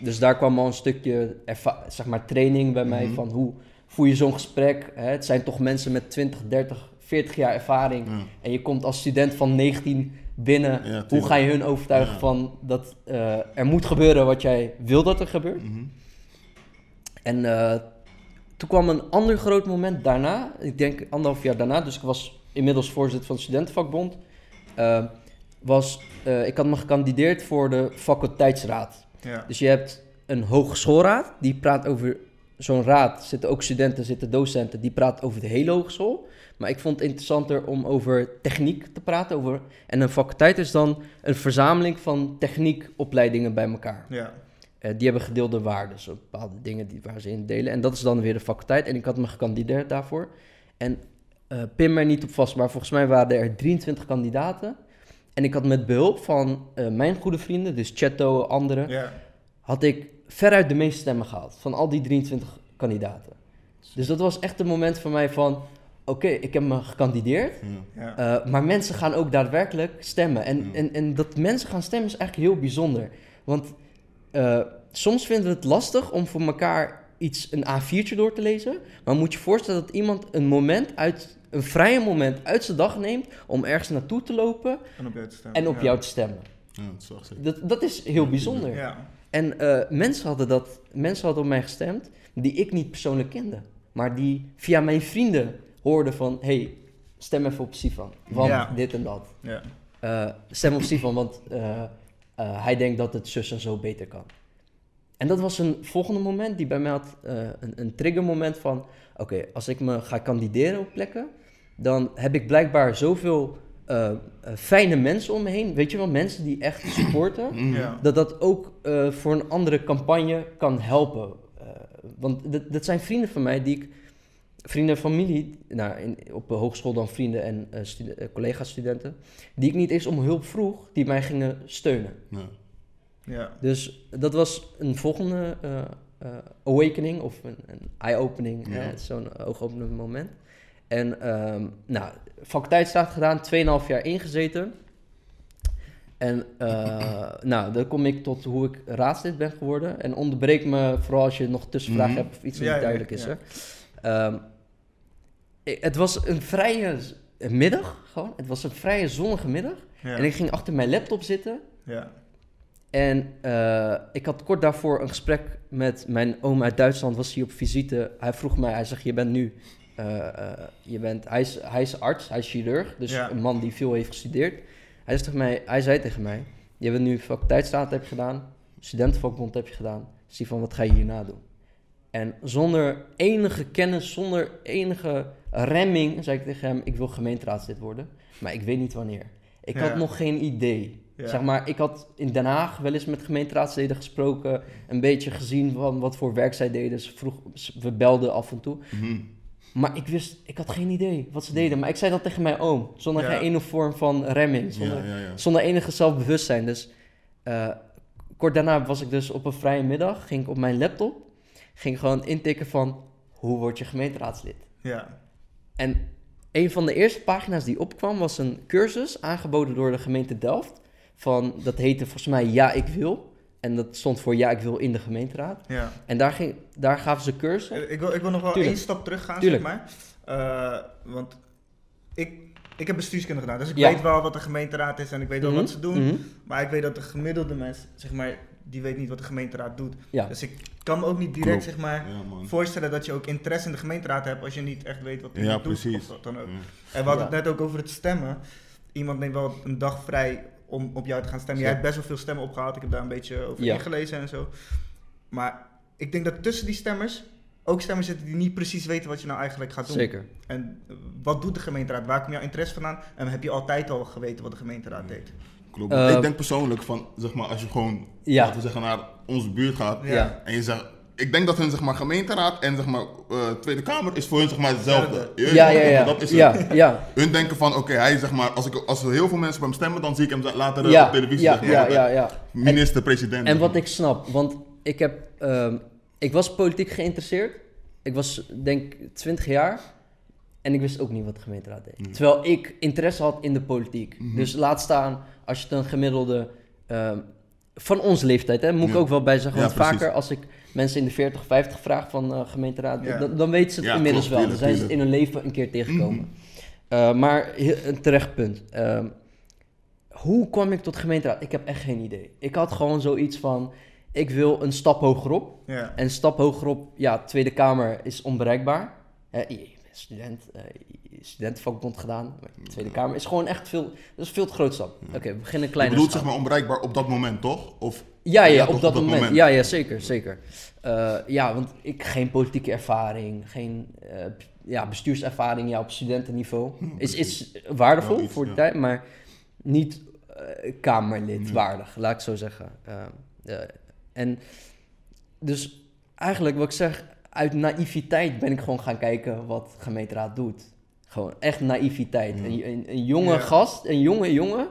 Dus daar kwam al een stukje zeg maar, training bij mij Mhm. van hoe voer je zo'n gesprek. Hè? Het zijn toch mensen met 20, 30, 40 jaar ervaring. Ja. En je komt als student van 19 binnen. Ja, hoe ga je hun overtuigen Ja. van dat eh, er moet gebeuren wat jij wil dat er gebeurt? Mhm. En eh, toen kwam een ander groot moment daarna, ik denk anderhalf jaar daarna, dus ik was inmiddels voorzitter van de studentenvakbond. eh, was, eh, ik had me gekandideerd voor de faculteitsraad. Ja. Dus je hebt een hogeschoolraad, die praat over zo'n raad. Zitten ook studenten, zitten docenten, die praat over de hele hogeschool. Maar ik vond het interessanter om over techniek te praten. Over, en een faculteit is dan een verzameling van techniekopleidingen bij elkaar. Ja. Eh, die hebben gedeelde waarden, zo bepaalde dingen die, waar ze in delen. En dat is dan weer de faculteit. En ik had me gekandideerd daarvoor. En eh pin er niet op vast, maar volgens mij waren er 23 kandidaten. En ik had met behulp van eh, mijn goede vrienden, dus Chetto, anderen, had ik veruit de meeste stemmen gehaald van al die 23 kandidaten. Dus dat was echt een moment voor mij van, oké, ik heb me gekandideerd. Uh, maar mensen gaan ook daadwerkelijk stemmen. En, en, en dat mensen gaan stemmen is eigenlijk heel bijzonder. Want uh, soms vinden we het lastig om voor elkaar iets, een A4'tje door te lezen. Maar moet je voorstellen dat iemand een moment uit, een vrije moment uit zijn dag neemt om ergens naartoe te lopen En op jou te stemmen. en op ja. jou te stemmen. Ja, dat is Dat, dat is heel bijzonder. Ja. En uh, mensen, hadden dat, mensen hadden op mij gestemd die ik niet persoonlijk kende. Maar die via mijn vrienden hoorden van... hey, stem even op Sivan, want Ja. dit en dat. Ja. Uh, stem op Sivan, want uh, uh, hij denkt dat het zus en zo beter kan. En dat was een volgende moment die bij mij had uh, een, een triggermoment van... Oké, als ik me ga kandideren op plekken... dan heb ik blijkbaar zoveel uh, fijne mensen om me heen. Weet je wel, mensen die echt supporten. Ja. Dat dat ook uh, voor een andere campagne kan helpen. Uh, want dat, dat zijn vrienden van mij die ik... Vrienden en familie, nou, in, op de hogeschool dan vrienden en uh, studen, collega-studenten... die ik niet eens om hulp vroeg, die mij gingen steunen. Ja. Ja. Dus dat was een volgende uh, uh, awakening of een, een eye-opening. Ja. Zo'n oogopenend moment. En um, nou, faculteitsstaat gedaan, 2,5 jaar ingezeten. En uh, nou, dan kom ik tot hoe ik raadslid ben geworden. En onderbreek me vooral als je nog tussenvragen Mhm. hebt of iets Ja, niet duidelijk ja. is. Hè. Um, ik- het was een vrije middag, gewoon. Het was een vrije zonnige middag. Ja. En ik ging achter mijn laptop zitten. Ja. En uh, ik had kort daarvoor een gesprek met mijn oom uit Duitsland, was hier op visite. Hij vroeg mij, hij zegt, je bent nu, uh, uh, je bent, hij, is, hij is arts, hij is chirurg, dus Ja. een man die veel heeft gestudeerd. Hij, zegt tegen mij, hij zei tegen mij, je bent nu faculteitsstaat heb je gedaan, studentenvakbond heb je gedaan, zie van wat ga je hierna doen? En zonder enige kennis, zonder enige remming, zei ik tegen hem, ik wil gemeenteraadslid worden, maar ik weet niet wanneer. Ik had nog geen idee. Ja. Zeg maar, ik had in Den Haag wel eens met gemeenteraadsleden gesproken. Een beetje gezien van wat voor werk zij deden. Ze vroeg, we belden af en toe. Mhm. Maar ik wist, ik had geen idee wat ze deden. Maar ik zei dat tegen mijn oom. Zonder Ja. geen ene vorm van remming. Zonder, Ja, zonder enige zelfbewustzijn. Dus eh, kort daarna was ik dus op een vrije middag. Ging ik op mijn laptop. Ging gewoon intikken van, hoe word je gemeenteraadslid? Ja. En een van de eerste pagina's die opkwam was een cursus aangeboden door de gemeente Delft. Van, dat heette volgens mij Ja, ik wil. En dat stond voor Ja, ik wil in de gemeenteraad. Ja. En daar, ging, daar gaven ze cursussen. Ik wil, ik wil nog wel Tuurlijk. één stap terug gaan, Tuurlijk. zeg maar. Eh, want ik, ik heb bestuurskunde gedaan, dus ik Ja. weet wel wat de gemeenteraad is en ik weet wel Mhm, wat ze doen. mhm. Maar ik weet dat de gemiddelde mens, zeg maar, die weet niet wat de gemeenteraad doet. Ja, Dus ik kan me ook niet direct, Klopt. zeg maar, Ja, voorstellen dat je ook interesse in de gemeenteraad hebt als je niet echt weet wat die Ja, doet precies. of wat dan ook. Ja. En we hadden Ja. het net ook over het stemmen. Iemand neemt wel een dag vrij om op jou te gaan stemmen. Jij hebt best wel veel stemmen opgehaald. Ik heb daar een beetje over Ja. ingelezen en zo. Maar ik denk dat tussen die stemmers ook stemmers zitten die niet precies weten wat je nou eigenlijk gaat doen. Zeker. En wat doet de gemeenteraad? Waar komt jouw interesse vandaan? En heb je altijd al geweten wat de gemeenteraad deed? Klopt. Eh, ik denk persoonlijk van, zeg maar, als je gewoon, Ja. laten we zeggen, naar onze buurt gaat. Ja. En je zegt, ik denk dat hun, zeg maar, gemeenteraad en, zeg maar, eh, Tweede Kamer is voor hun, zeg maar, hetzelfde. Je Ja, ja, ja. Dat is het. ja, ja. Hun denken van, oké, hij zeg maar, als, ik, als er heel veel mensen op hem stemmen, dan zie ik hem later eh, Ja, op televisie. ja, zeg maar, ja, ja, eh, ja. Minister, president. En wat ik snap, want ik heb, ehm, ik was politiek geïnteresseerd. Ik was denk 20 jaar en ik wist ook niet wat de gemeenteraad deed. Terwijl ik interesse had in de politiek. Mhm. Dus laat staan, als je het een gemiddelde ehm, van onze leeftijd, hè, moet ik ook wel bij zeggen. Want vaker als ik mensen in de 40, 50 vraag van eh, gemeenteraad, Ja. dan, dan weten ze het inmiddels klopt, wel. Dan zijn ze het in hun leven een keer tegengekomen. Mhm. Eh, maar een terecht punt. Ehm, hoe kwam ik tot gemeenteraad? Ik heb echt geen idee. Ik had gewoon zoiets van, ik wil een stap hogerop. Ja. En een stap hogerop, ja, Tweede Kamer is onbereikbaar. Student, je studentenvakbond gedaan. Maar de Tweede Kamer is gewoon echt veel, dat is veel te groot stap. Oké, we beginnen Je kleiner. bedoelt, zeg maar, onbereikbaar op dat moment, toch? Of, Ja, ja, Ja, op dat, moment. Ja, ja, zeker, zeker. Eh, ja, want ik geen politieke ervaring, geen eh, ja, bestuurservaring ja, op studentenniveau. Is, is waardevol iets, voor de tijd, maar niet Kamerlid waardig, laat ik zo zeggen. En dus eigenlijk wat ik zeg, uit naïviteit ben ik gewoon gaan kijken wat gemeenteraad doet. Gewoon echt naïviteit. Ja. Een, een, een jonge Ja. gast, een jonge jongen,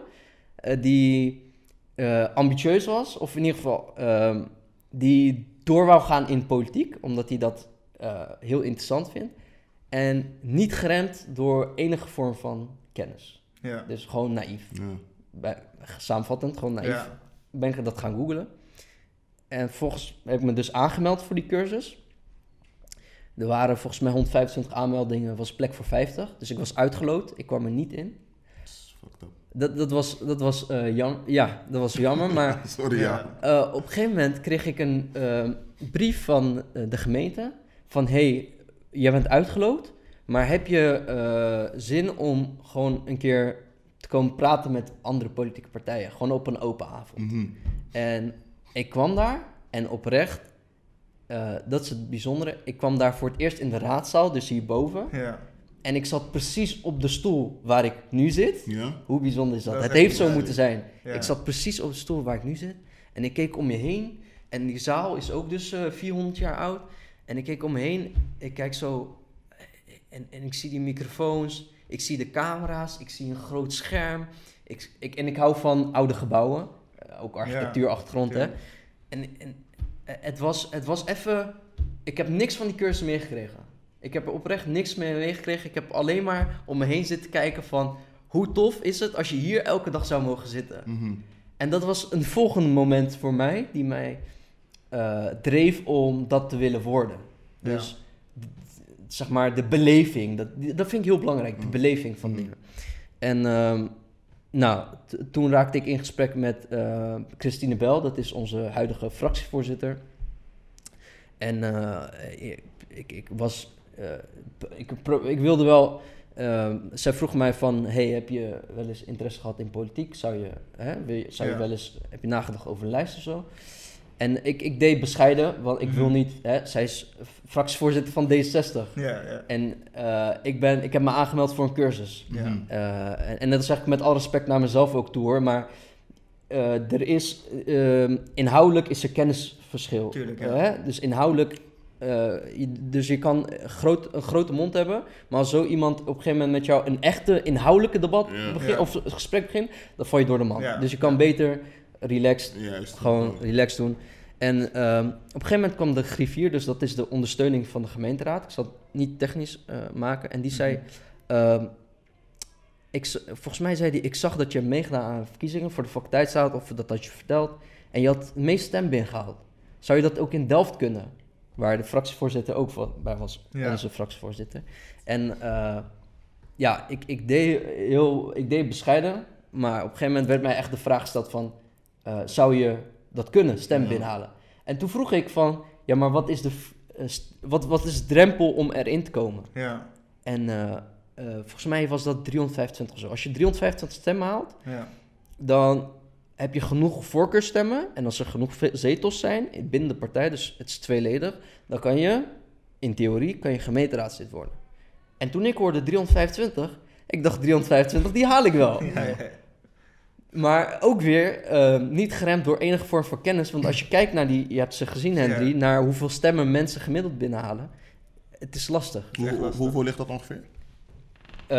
eh, die eh, ambitieus was, of in ieder geval ehm, die door wou gaan in politiek, omdat hij dat eh, heel interessant vindt. En niet geremd door enige vorm van kennis. Ja. Dus gewoon naïef. ja. Bij, samenvattend, gewoon naïef. Ja. Ben ik dat gaan googlen. En volgens heb ik me dus aangemeld voor die cursus. Er waren volgens mij 125 aanmeldingen, was plek voor 50. Dus ik was uitgeloot, ik kwam er niet in. Dat. Dat, was, dat was, eh, jam ja, dat was jammer, maar Sorry, ja. eh, op een gegeven moment kreeg ik een eh, brief van eh, de gemeente van hey, jij bent uitgeloot, maar heb je eh, zin om gewoon een keer te komen praten met andere politieke partijen, gewoon op een open avond. Mhm. En ik kwam daar en oprecht, eh, dat is het bijzondere, ik kwam daar voor het eerst in de raadzaal, dus hierboven, Ja. en ik zat precies op de stoel waar ik nu zit. Ja? Hoe bijzonder is dat? Het heeft zo moeten zijn. Ja. Ik zat precies op de stoel waar ik nu zit. En ik keek om je heen. En die zaal is ook dus eh 400 jaar oud. En ik keek om me heen. Ik kijk zo. eh, En, en ik zie die microfoons. Ik zie de camera's. Ik zie een groot scherm. Ik, ik, en ik hou van oude gebouwen. Ook architectuurachtergrond, hè. Ja. En, en eh, het was, het was even... Ik heb niks van die cursus meegekregen. Ik heb er oprecht niks meer meegekregen. Ik heb alleen maar om me heen zitten kijken van... Hoe tof is het als je hier elke dag zou mogen zitten? Mhm. En dat was een volgende moment voor mij... die mij eh, dreef om dat te willen worden. Dus zeg maar de beleving. Dat, dat vind ik heel belangrijk. De Mm. beleving van Mm. dingen. En ehm, nou, toen raakte ik in gesprek met eh, Christine Bel. Dat is onze huidige fractievoorzitter. En eh, ik, ik, ik was... eh, ik, ik wilde wel... zij vroeg mij van... Hey, heb je wel eens interesse gehad in politiek? Zou je, hè, wil je, zou je Ja. wel eens... Heb je nagedacht over een lijst of zo? En ik, ik deed bescheiden, want ik wil Mhm. niet... Hè, zij is fractievoorzitter van D60. Ja, ja. En eh, ik, ben, ik heb me aangemeld voor een cursus. Ja. Mhm. Eh, en, en dat is eigenlijk met alle respect naar mezelf ook toe hoor. Maar eh, er is, ehm, inhoudelijk is er kennisverschil. Tuurlijk, ja. Hè? Dus inhoudelijk, eh, je- dus je kan groot, een grote mond hebben. Maar als zo iemand op een gegeven moment met jou een echte inhoudelijke debat begint, of gesprek begint, dan val je door de man. Ja. Dus je kan beter relaxed Juist. gewoon relaxed doen. En ehm, op een gegeven moment kwam de griffier, dus dat is de ondersteuning van de gemeenteraad. Ik zal het niet technisch eh, maken. En die zei, ehm, ik, volgens mij zei hij, ik zag dat je meegedaan aan verkiezingen voor de faculteitsraad, of dat had je verteld. En je had het meeste stem binnengehaald. Zou je dat ook in Delft kunnen? Waar de fractievoorzitter ook bij was, Ja. onze fractievoorzitter. En eh, ja, ik, ik, deed heel, ik deed bescheiden, maar op een gegeven moment werd mij echt de vraag gesteld van, eh, zou je dat kunnen, stem Ja. binnenhalen? En toen vroeg ik van, ja, maar wat is de, eh, wat, wat is de drempel om erin te komen? Ja, En eh, volgens mij was dat 325 of zo. Als je 325 stemmen haalt, ja. dan heb je genoeg voorkeurstemmen. En als er genoeg zetels zijn binnen de partij, dus het is tweeledig, dan kan je, in theorie, kan je gemeenteraadslid worden. En toen ik hoorde 325, ik dacht 325, die haal ik wel. Ja, ja. Maar ook weer eh, niet geremd door enige vorm van kennis. Want als je kijkt naar die, je hebt ze gezien Henry, Ja. naar hoeveel stemmen mensen gemiddeld binnenhalen. Het is lastig. Hoe, lastig. hoeveel ligt dat ongeveer? Eh,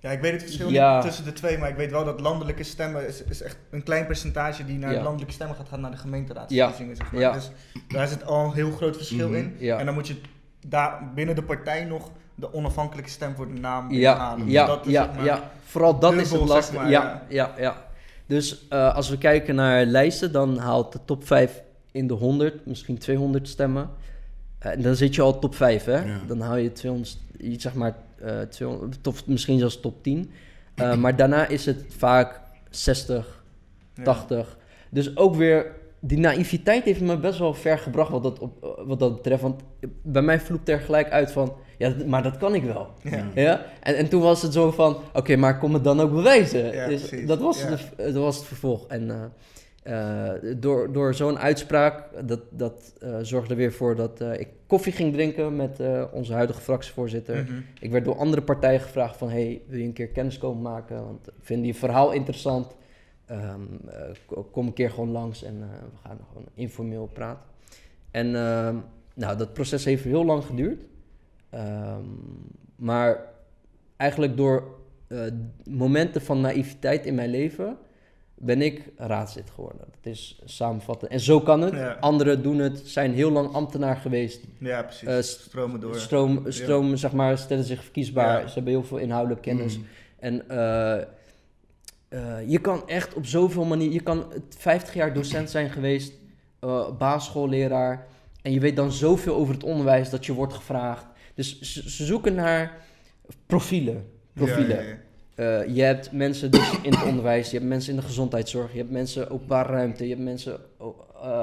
Ja, ik weet het verschil Ja. niet tussen de twee, maar ik weet wel dat landelijke stemmen is, is echt een klein percentage die naar Ja. landelijke stemmen gaat, gaat naar de gemeenteraadsverkiezingen. Zeg maar. Ja. Dus daar zit al een heel groot verschil Mhm. in. Ja. En dan moet je daar binnen de partij nog de onafhankelijke stem voor de naam ja, ja, dat is, ja, zeg maar, ja, vooral dat is het zeg maar, ja, ja. ja, ja. Dus eh, als we kijken naar lijsten, dan haalt de top 5 in de 100, misschien 200 stemmen. Eh, En dan zit je al top 5, hè? Ja. Dan haal je 200, iets zeg maar, eh 200, of misschien zelfs top 10. Eh, maar daarna is het vaak 60, ja. 80. Dus ook weer, die naïviteit heeft me best wel ver gebracht wat dat, op, wat dat betreft. Want bij mij vloept er gelijk uit van, ja, maar dat kan ik wel. Ja. Ja? En, en toen was het zo van, oké, maar kom het dan ook bewijzen. Ja, dus dat, was Ja. de, dat was het vervolg. En eh, eh, door, door zo'n uitspraak, dat, dat eh, zorgde weer voor dat eh, ik koffie ging drinken met eh, onze huidige fractievoorzitter. Mhm. Ik werd door andere partijen gevraagd van... hey, wil je een keer kennis komen maken? Want ik vind je verhaal interessant. Ko- kom een keer gewoon langs en eh, we gaan gewoon informeel praten. En ehm, nou, dat proces heeft heel lang geduurd. Ehm, maar eigenlijk door eh, momenten van naïviteit in mijn leven... ben ik raadslid geworden. Dat is samenvatten. En zo kan het. Ja. Anderen doen het, zijn heel lang ambtenaar geweest... Ja, precies. St- Stromen door. Stroom, stroom zeg maar, stellen zich verkiesbaar. Ja. Ze hebben heel veel inhoudelijke kennis. Mm. En eh, je kan echt op zoveel manieren... Je kan 50 jaar docent zijn geweest, eh basisschoolleraar... en je weet dan zoveel over het onderwijs dat je wordt gevraagd. Dus ze, ze zoeken naar profielen. profielen. Ja, ja, ja. Eh, je hebt mensen dus in het onderwijs, je hebt mensen in de gezondheidszorg, je hebt mensen openbare ruimte, je hebt mensen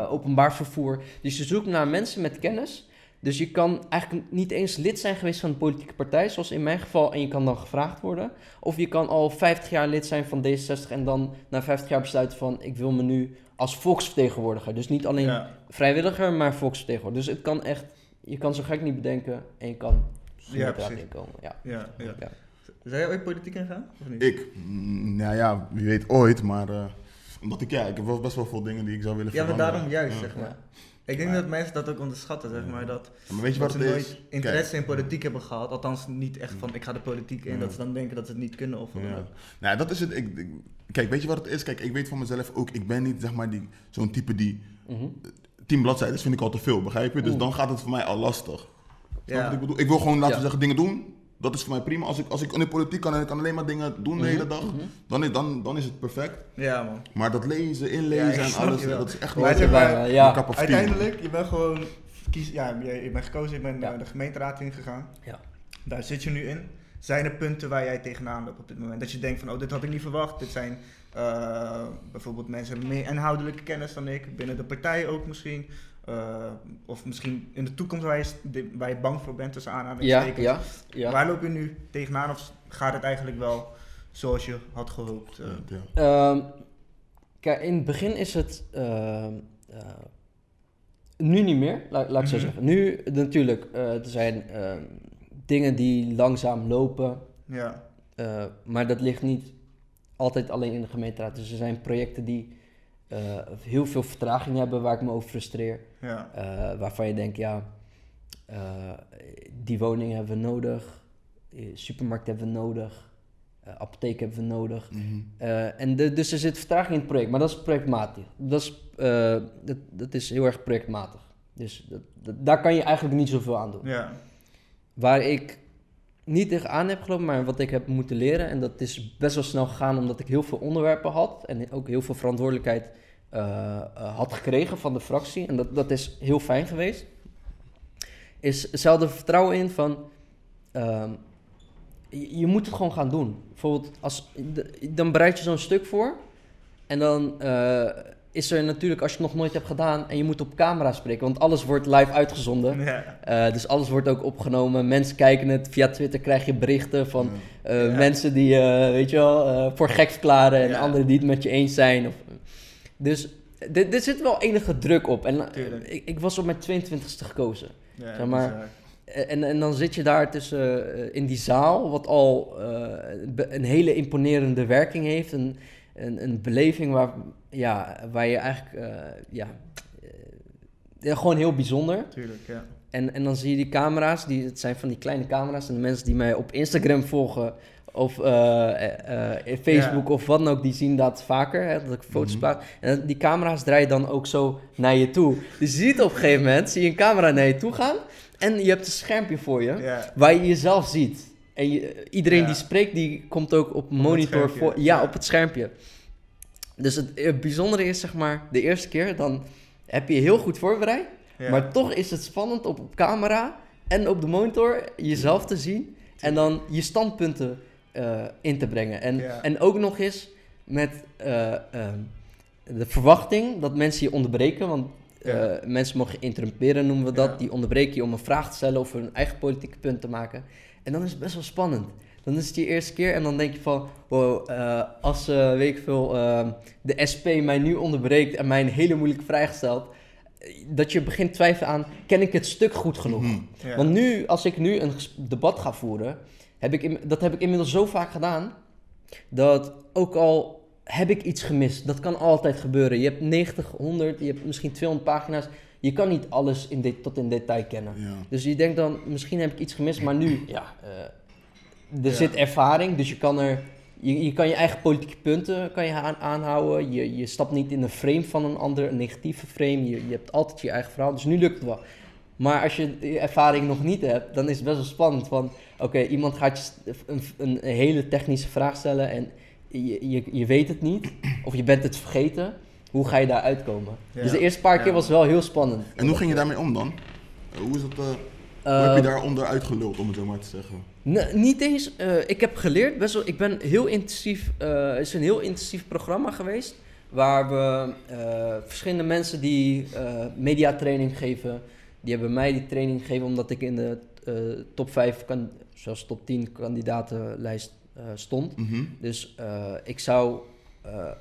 openbaar vervoer. Dus je zoekt naar mensen met kennis. Dus je kan eigenlijk niet eens lid zijn geweest van een politieke partij, zoals in mijn geval, en je kan dan gevraagd worden. Of je kan al 50 jaar lid zijn van D66 en dan na 50 jaar besluiten van ik wil me nu als volksvertegenwoordiger. Dus niet alleen Ja. vrijwilliger, maar volksvertegenwoordiger. Dus het kan echt, je kan zo gek niet bedenken en je kan Ja, ja, precies. inkomen. Ja. Ja, ja. Ja. Zijn jij ooit politiek ingaan? Of niet? Ik? Mm, Nou ja, wie weet ooit, maar... eh, omdat ik, ja, ik heb wel best wel veel dingen die ik zou willen Ja, maar veranderen. daarom juist, Ja. zeg maar. Ik denk Maar- dat mensen dat ook onderschatten, zeg maar. Dat, Maar weet je dat wat ze het nooit is? interesse in politiek hebben gehad. Althans, niet echt van ik ga de politiek in. Ja. Dat ze dan denken dat ze het niet kunnen of wat Ja. Nou, dat is het. Ik, ik- kijk, weet je wat het is? Kijk, ik weet van mezelf ook, ik ben niet zeg maar die, zo'n type die Mhm. tien bladzijden vind ik al te veel, begrijp je? Dus Oeh. dan gaat het voor mij al lastig. Ja. wat ik bedoel? Ik wil gewoon, laten we Ja. zeggen, dingen doen. Dat is voor mij prima. Als ik, als ik in de politiek kan en ik kan alleen maar dingen doen de Mhm, hele dag, mhm. dan, is, dan, dan is het perfect. Ja, man. Maar dat lezen, inlezen en alles, wel. dat is echt niet Ja, een ja. Uiteindelijk, je bent gewoon kies, ja, je, je bent gekozen, je bent Ja. naar de gemeenteraad ingegaan. Ja. Daar zit je nu in. Zijn er punten waar jij tegenaan loopt op dit moment? Dat je denkt van, oh, dit had ik niet verwacht. Dit zijn eh, bijvoorbeeld mensen met meer inhoudelijke kennis dan ik. Binnen de partij ook misschien. Eh, of misschien in de toekomst waar je, waar bang voor bent tussen Ja, aanhalingstekens. ja, ja. Waar loop je nu tegenaan of gaat het eigenlijk wel zoals je had gehoopt? eh? Ja, ja. Ehm, kijk, in het begin is het. ehm, eh, nu niet meer, laat, laat ik zo Mhm. zeggen. Nu natuurlijk, eh, er zijn ehm, dingen die langzaam lopen. ja. eh, maar dat ligt niet altijd alleen in de gemeenteraad. Dus er zijn projecten die eh, heel veel vertraging hebben, waar ik me over frustreer. Ja. Eh, waarvan je denkt, ja, eh, die woning hebben we nodig, supermarkt hebben we nodig, eh, apotheek hebben we nodig. Mhm. Eh, en de, dus er zit vertraging in het project, maar dat is projectmatig. Dat is, eh, dat, dat is heel erg projectmatig. Dus dat, dat- daar kan je eigenlijk niet zoveel aan doen. Ja. Waar ik niet tegenaan heb gelopen, maar wat ik heb moeten leren, en dat is best wel snel gegaan omdat ik heel veel onderwerpen had en ook heel veel verantwoordelijkheid had gekregen van de fractie. En dat, dat is heel fijn geweest. Is hetzelfde vertrouwen in van. ehm, je, je moet het gewoon gaan doen. Bijvoorbeeld, als, dan bereid je zo'n stuk voor. En dan. eh, is er natuurlijk, als je het nog nooit hebt gedaan en je moet op camera spreken, want alles wordt live uitgezonden. Ja. Eh, dus alles wordt ook opgenomen. Mensen kijken het. Via Twitter krijg je berichten van eh, Ja. mensen die, eh, weet je wel, eh, voor gek verklaren en Ja. anderen die het met je eens zijn. Of, dus er er zit wel enige druk op. En eh, Tuurlijk. ik, ik was op mijn 22e gekozen. Ja, Zeg maar, bizar. En, en dan zit je daar tussen eh, in die zaal, wat al eh, een hele imponerende werking heeft. Een, een, een beleving waar, ja, waar je eigenlijk, eh, ja, eh, ja, gewoon heel bijzonder. Tuurlijk, ja. En, en dan zie je die camera's, die, het zijn van die kleine camera's. En de mensen die mij op Instagram volgen of eh, eh, eh, Facebook Ja. of wat dan ook, die zien dat vaker, hè, dat ik foto's Mhm. plaats. En die camera's draaien dan ook zo naar je toe. Dus je ziet op een gegeven moment, zie je een camera naar je toe gaan en je hebt een schermpje voor je, Ja. waar je jezelf ziet. En je, iedereen Ja. die spreekt, die komt ook op monitor voor, ja, op het schermpje. Dus het, eh, bijzondere is, zeg maar, de eerste keer, dan heb je heel goed voorbereid. Maar toch is het spannend op, op camera en op de monitor jezelf te zien en dan je standpunten eh, in te brengen. En, Ja. en ook nog eens met eh, ehm, de verwachting dat mensen je onderbreken, want eh, Ja. mensen mogen interrumperen, noemen we dat. Ja. Die onderbreken je om een vraag te stellen of hun eigen politieke punt te maken. En dan is het best wel spannend. Dan is het je eerste keer en dan denk je van, wow, als, weet ik veel, eh, de SP mij nu onderbreekt en mij een hele moeilijke vraag stelt, dat je begint twijfelen aan, ken ik het stuk goed genoeg? Mhm. Want nu, als ik nu een debat ga voeren, heb ik in- dat heb ik inmiddels zo vaak gedaan, dat ook al heb ik iets gemist, dat kan altijd gebeuren. Je hebt 90, 100, je hebt misschien 200 pagina's, je kan niet alles in dit, tot in detail kennen. Ja. Dus je denkt dan, misschien heb ik iets gemist, maar nu, ja, eh, er Ja. zit ervaring, dus je kan er, je, je kan je eigen politieke punten kan je aan, aanhouden. Je, je stapt niet in een frame van een ander, een negatieve frame. Je, je hebt altijd je eigen verhaal, dus nu lukt het wel. Maar als je die ervaring nog niet hebt, dan is het best wel spannend. Van, oké, iemand gaat je een, een, hele technische vraag stellen en je, je, je weet het niet, of je bent het vergeten. Hoe ga je daar uitkomen? Ja. Dus de eerste paar keer Ja. was wel heel spannend. En hoe ging je daarmee om dan? Eh, Hoe is dat, eh, hoe Eh, heb je daar onderuit geluld, om het zo maar te zeggen? Nee, niet eens. eh, ik heb geleerd, best wel, ik ben heel intensief, eh, het is een heel intensief programma geweest. Waar we eh, verschillende mensen die eh mediatraining geven, die hebben mij die training gegeven omdat ik in de eh, top 5, kan, zelfs top 10 kandidatenlijst eh, stond. Mhm. Dus eh, ik zou eh,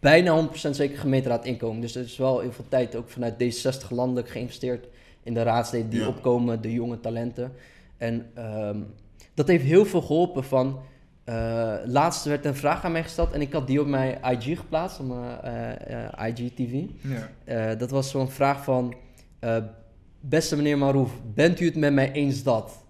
bijna 100% zeker gemeenteraad inkomen. Dus er is wel heel veel tijd ook vanuit D60 landelijk geïnvesteerd in de raadsleden die Ja. opkomen, de jonge talenten. En ehm, dat heeft heel veel geholpen van... laatst werd een vraag aan mij gesteld en ik had die op mijn IG geplaatst, op mijn IGTV. Ja. Dat was zo'n vraag van... beste meneer Marouf, bent u het met mij eens dat?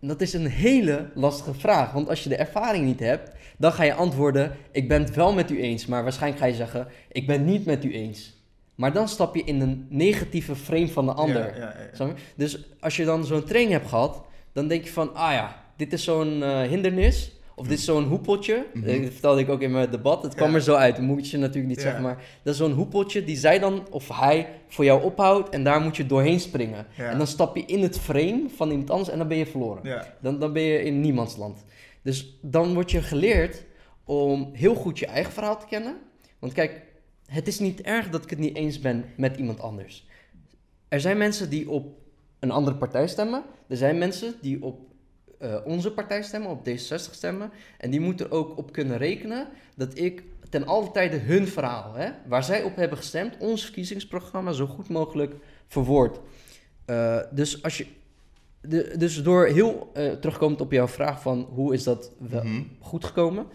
Dat is een hele lastige vraag, want als je de ervaring niet hebt, dan ga je antwoorden: Ik ben het wel met u eens, maar waarschijnlijk ga je zeggen: Ik ben niet met u eens. Maar dan stap je in een negatieve frame van de ander. Ja, ja, ja. Snap je? Dus als je dan zo'n training hebt gehad, dan denk je van: Ah ja, dit is zo'n eh, hindernis. Of dit is zo'n hoepeltje. Mhm. Eh, Dat vertelde ik ook in mijn debat. Het kwam Ja. er zo uit. Dat moet je natuurlijk niet Ja. zeggen. Maar dat is zo'n hoepeltje die zij dan, of hij, voor jou ophoudt. En daar moet je doorheen springen. Ja. En dan stap je in het frame van iemand anders en dan ben je verloren. Dan, dan ben je in niemandsland. Dus dan word je geleerd om heel goed je eigen verhaal te kennen. Want kijk, het is niet erg dat ik het niet eens ben met iemand anders. Er zijn mensen die op een andere partij stemmen. Er zijn mensen die op eh, onze partij stemmen, op D66 stemmen. En die moeten er ook op kunnen rekenen dat ik ten alle tijde hun verhaal, hè, waar zij op hebben gestemd, ons verkiezingsprogramma zo goed mogelijk verwoord. Eh, dus, als je, de, dus door heel uh, terugkomend op jouw vraag van hoe is dat wel Mhm. goed gekomen.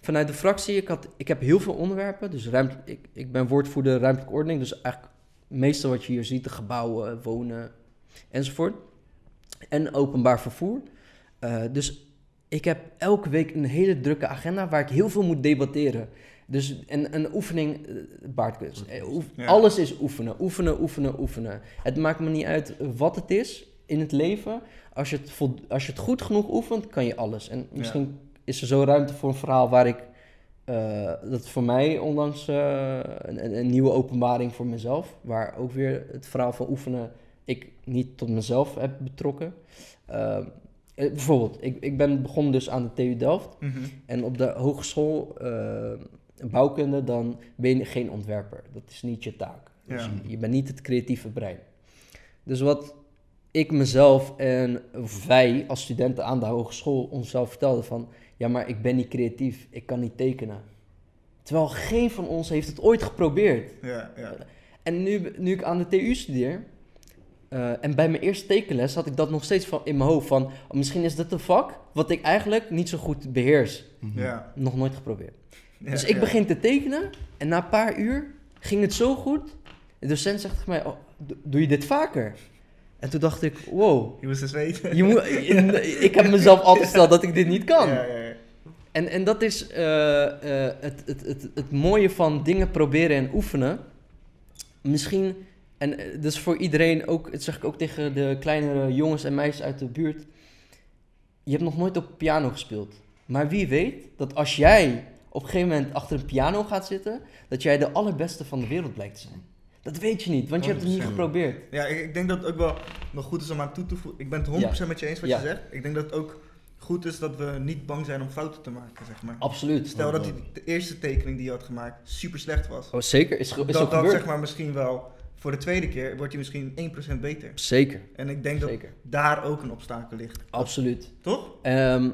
Vanuit de fractie, ik, had, ik heb heel veel onderwerpen. Dus ruimte, ik, ik ben woordvoerder ruimtelijke ordening. Dus eigenlijk meestal wat je hier ziet, de gebouwen, wonen enzovoort. En openbaar vervoer. Uh, dus ik heb elke week een hele drukke agenda waar ik heel veel moet debatteren. Dus een, een oefening, uh, baardkunst. Oef, ja. Alles is oefenen, oefenen, oefenen, oefenen. Het maakt me niet uit wat het is in het leven. Als je het, als je het goed genoeg oefent, kan je alles. En misschien ja. is er zo ruimte voor een verhaal waar ik... Uh, dat voor mij onlangs uh, een, een, nieuwe openbaring voor mezelf. Waar ook weer het verhaal van oefenen ik niet tot mezelf heb betrokken. Uh, bijvoorbeeld, ik, ik ben begonnen dus aan de TU Delft. Mhm. En op de hogeschool uh, bouwkunde, dan ben je geen ontwerper. Dat is niet je taak. Dus Ja. je bent niet het creatieve brein. Dus wat ik mezelf en wij als studenten aan de hogeschool onszelf vertelden van... Ja, maar ik ben niet creatief, ik kan niet tekenen. Terwijl geen van ons heeft het ooit geprobeerd. Ja, ja. En nu, nu ik aan de TU studeer, eh, en bij mijn eerste tekenles had ik dat nog steeds van, in mijn hoofd van, oh, misschien is dit een vak wat ik eigenlijk niet zo goed beheers. Ja. Nog nooit geprobeerd. Ja, dus ik ja. begin te tekenen en na een paar uur ging het zo goed. De docent zegt tegen mij, oh, do- doe je dit vaker? En toen dacht ik, wow, Je moest eens weten. je moet, ik heb mezelf altijd gesteld dat ik dit niet kan. Ja, ja, ja. En, en dat is eh, eh, het, het, het, het mooie van dingen proberen en oefenen. Misschien, en eh, dus voor iedereen ook, dat zeg ik ook tegen de kleinere jongens en meisjes uit de buurt. Je hebt nog nooit op piano gespeeld. Maar wie weet dat als jij op een gegeven moment achter een piano gaat zitten, dat jij de allerbeste van de wereld blijkt te zijn. Dat weet je niet, want je hebt het niet 100%. geprobeerd. Ja, ik, ik denk dat het ook wel nog goed is om aan toe te voegen. Ik ben het 100% met je eens wat Ja. je zegt. Ik denk dat het ook goed is dat we niet bang zijn om fouten te maken, zeg maar. Absoluut. Stel dat die, de eerste tekening die je had gemaakt super slecht was. Oh, zeker, is, is dat dat gebeurd. zeg maar misschien wel voor de tweede keer wordt hij misschien 1% beter. Zeker, En ik denk dat daar ook een obstakel ligt. Absoluut. Toch? Ehm,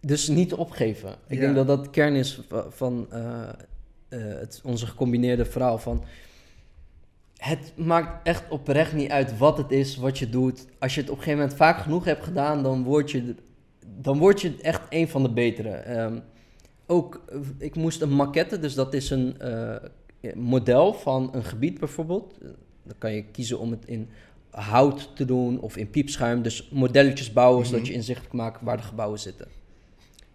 dus niet opgeven. Ik Ja. denk dat dat kern is va- van eh, eh, het, onze gecombineerde verhaal. Van het maakt echt oprecht niet uit wat het is, wat je doet. Als je het op een gegeven moment vaak genoeg hebt gedaan, dan word je, dan word je echt een van de betere. Ehm, ook, eh, ik moest een maquette, dus dat is een model van een gebied bijvoorbeeld. Eh, Dan kan je kiezen om het in hout te doen of in piepschuim. Dus modelletjes bouwen, zodat je inzichtelijk maakt waar de gebouwen zitten.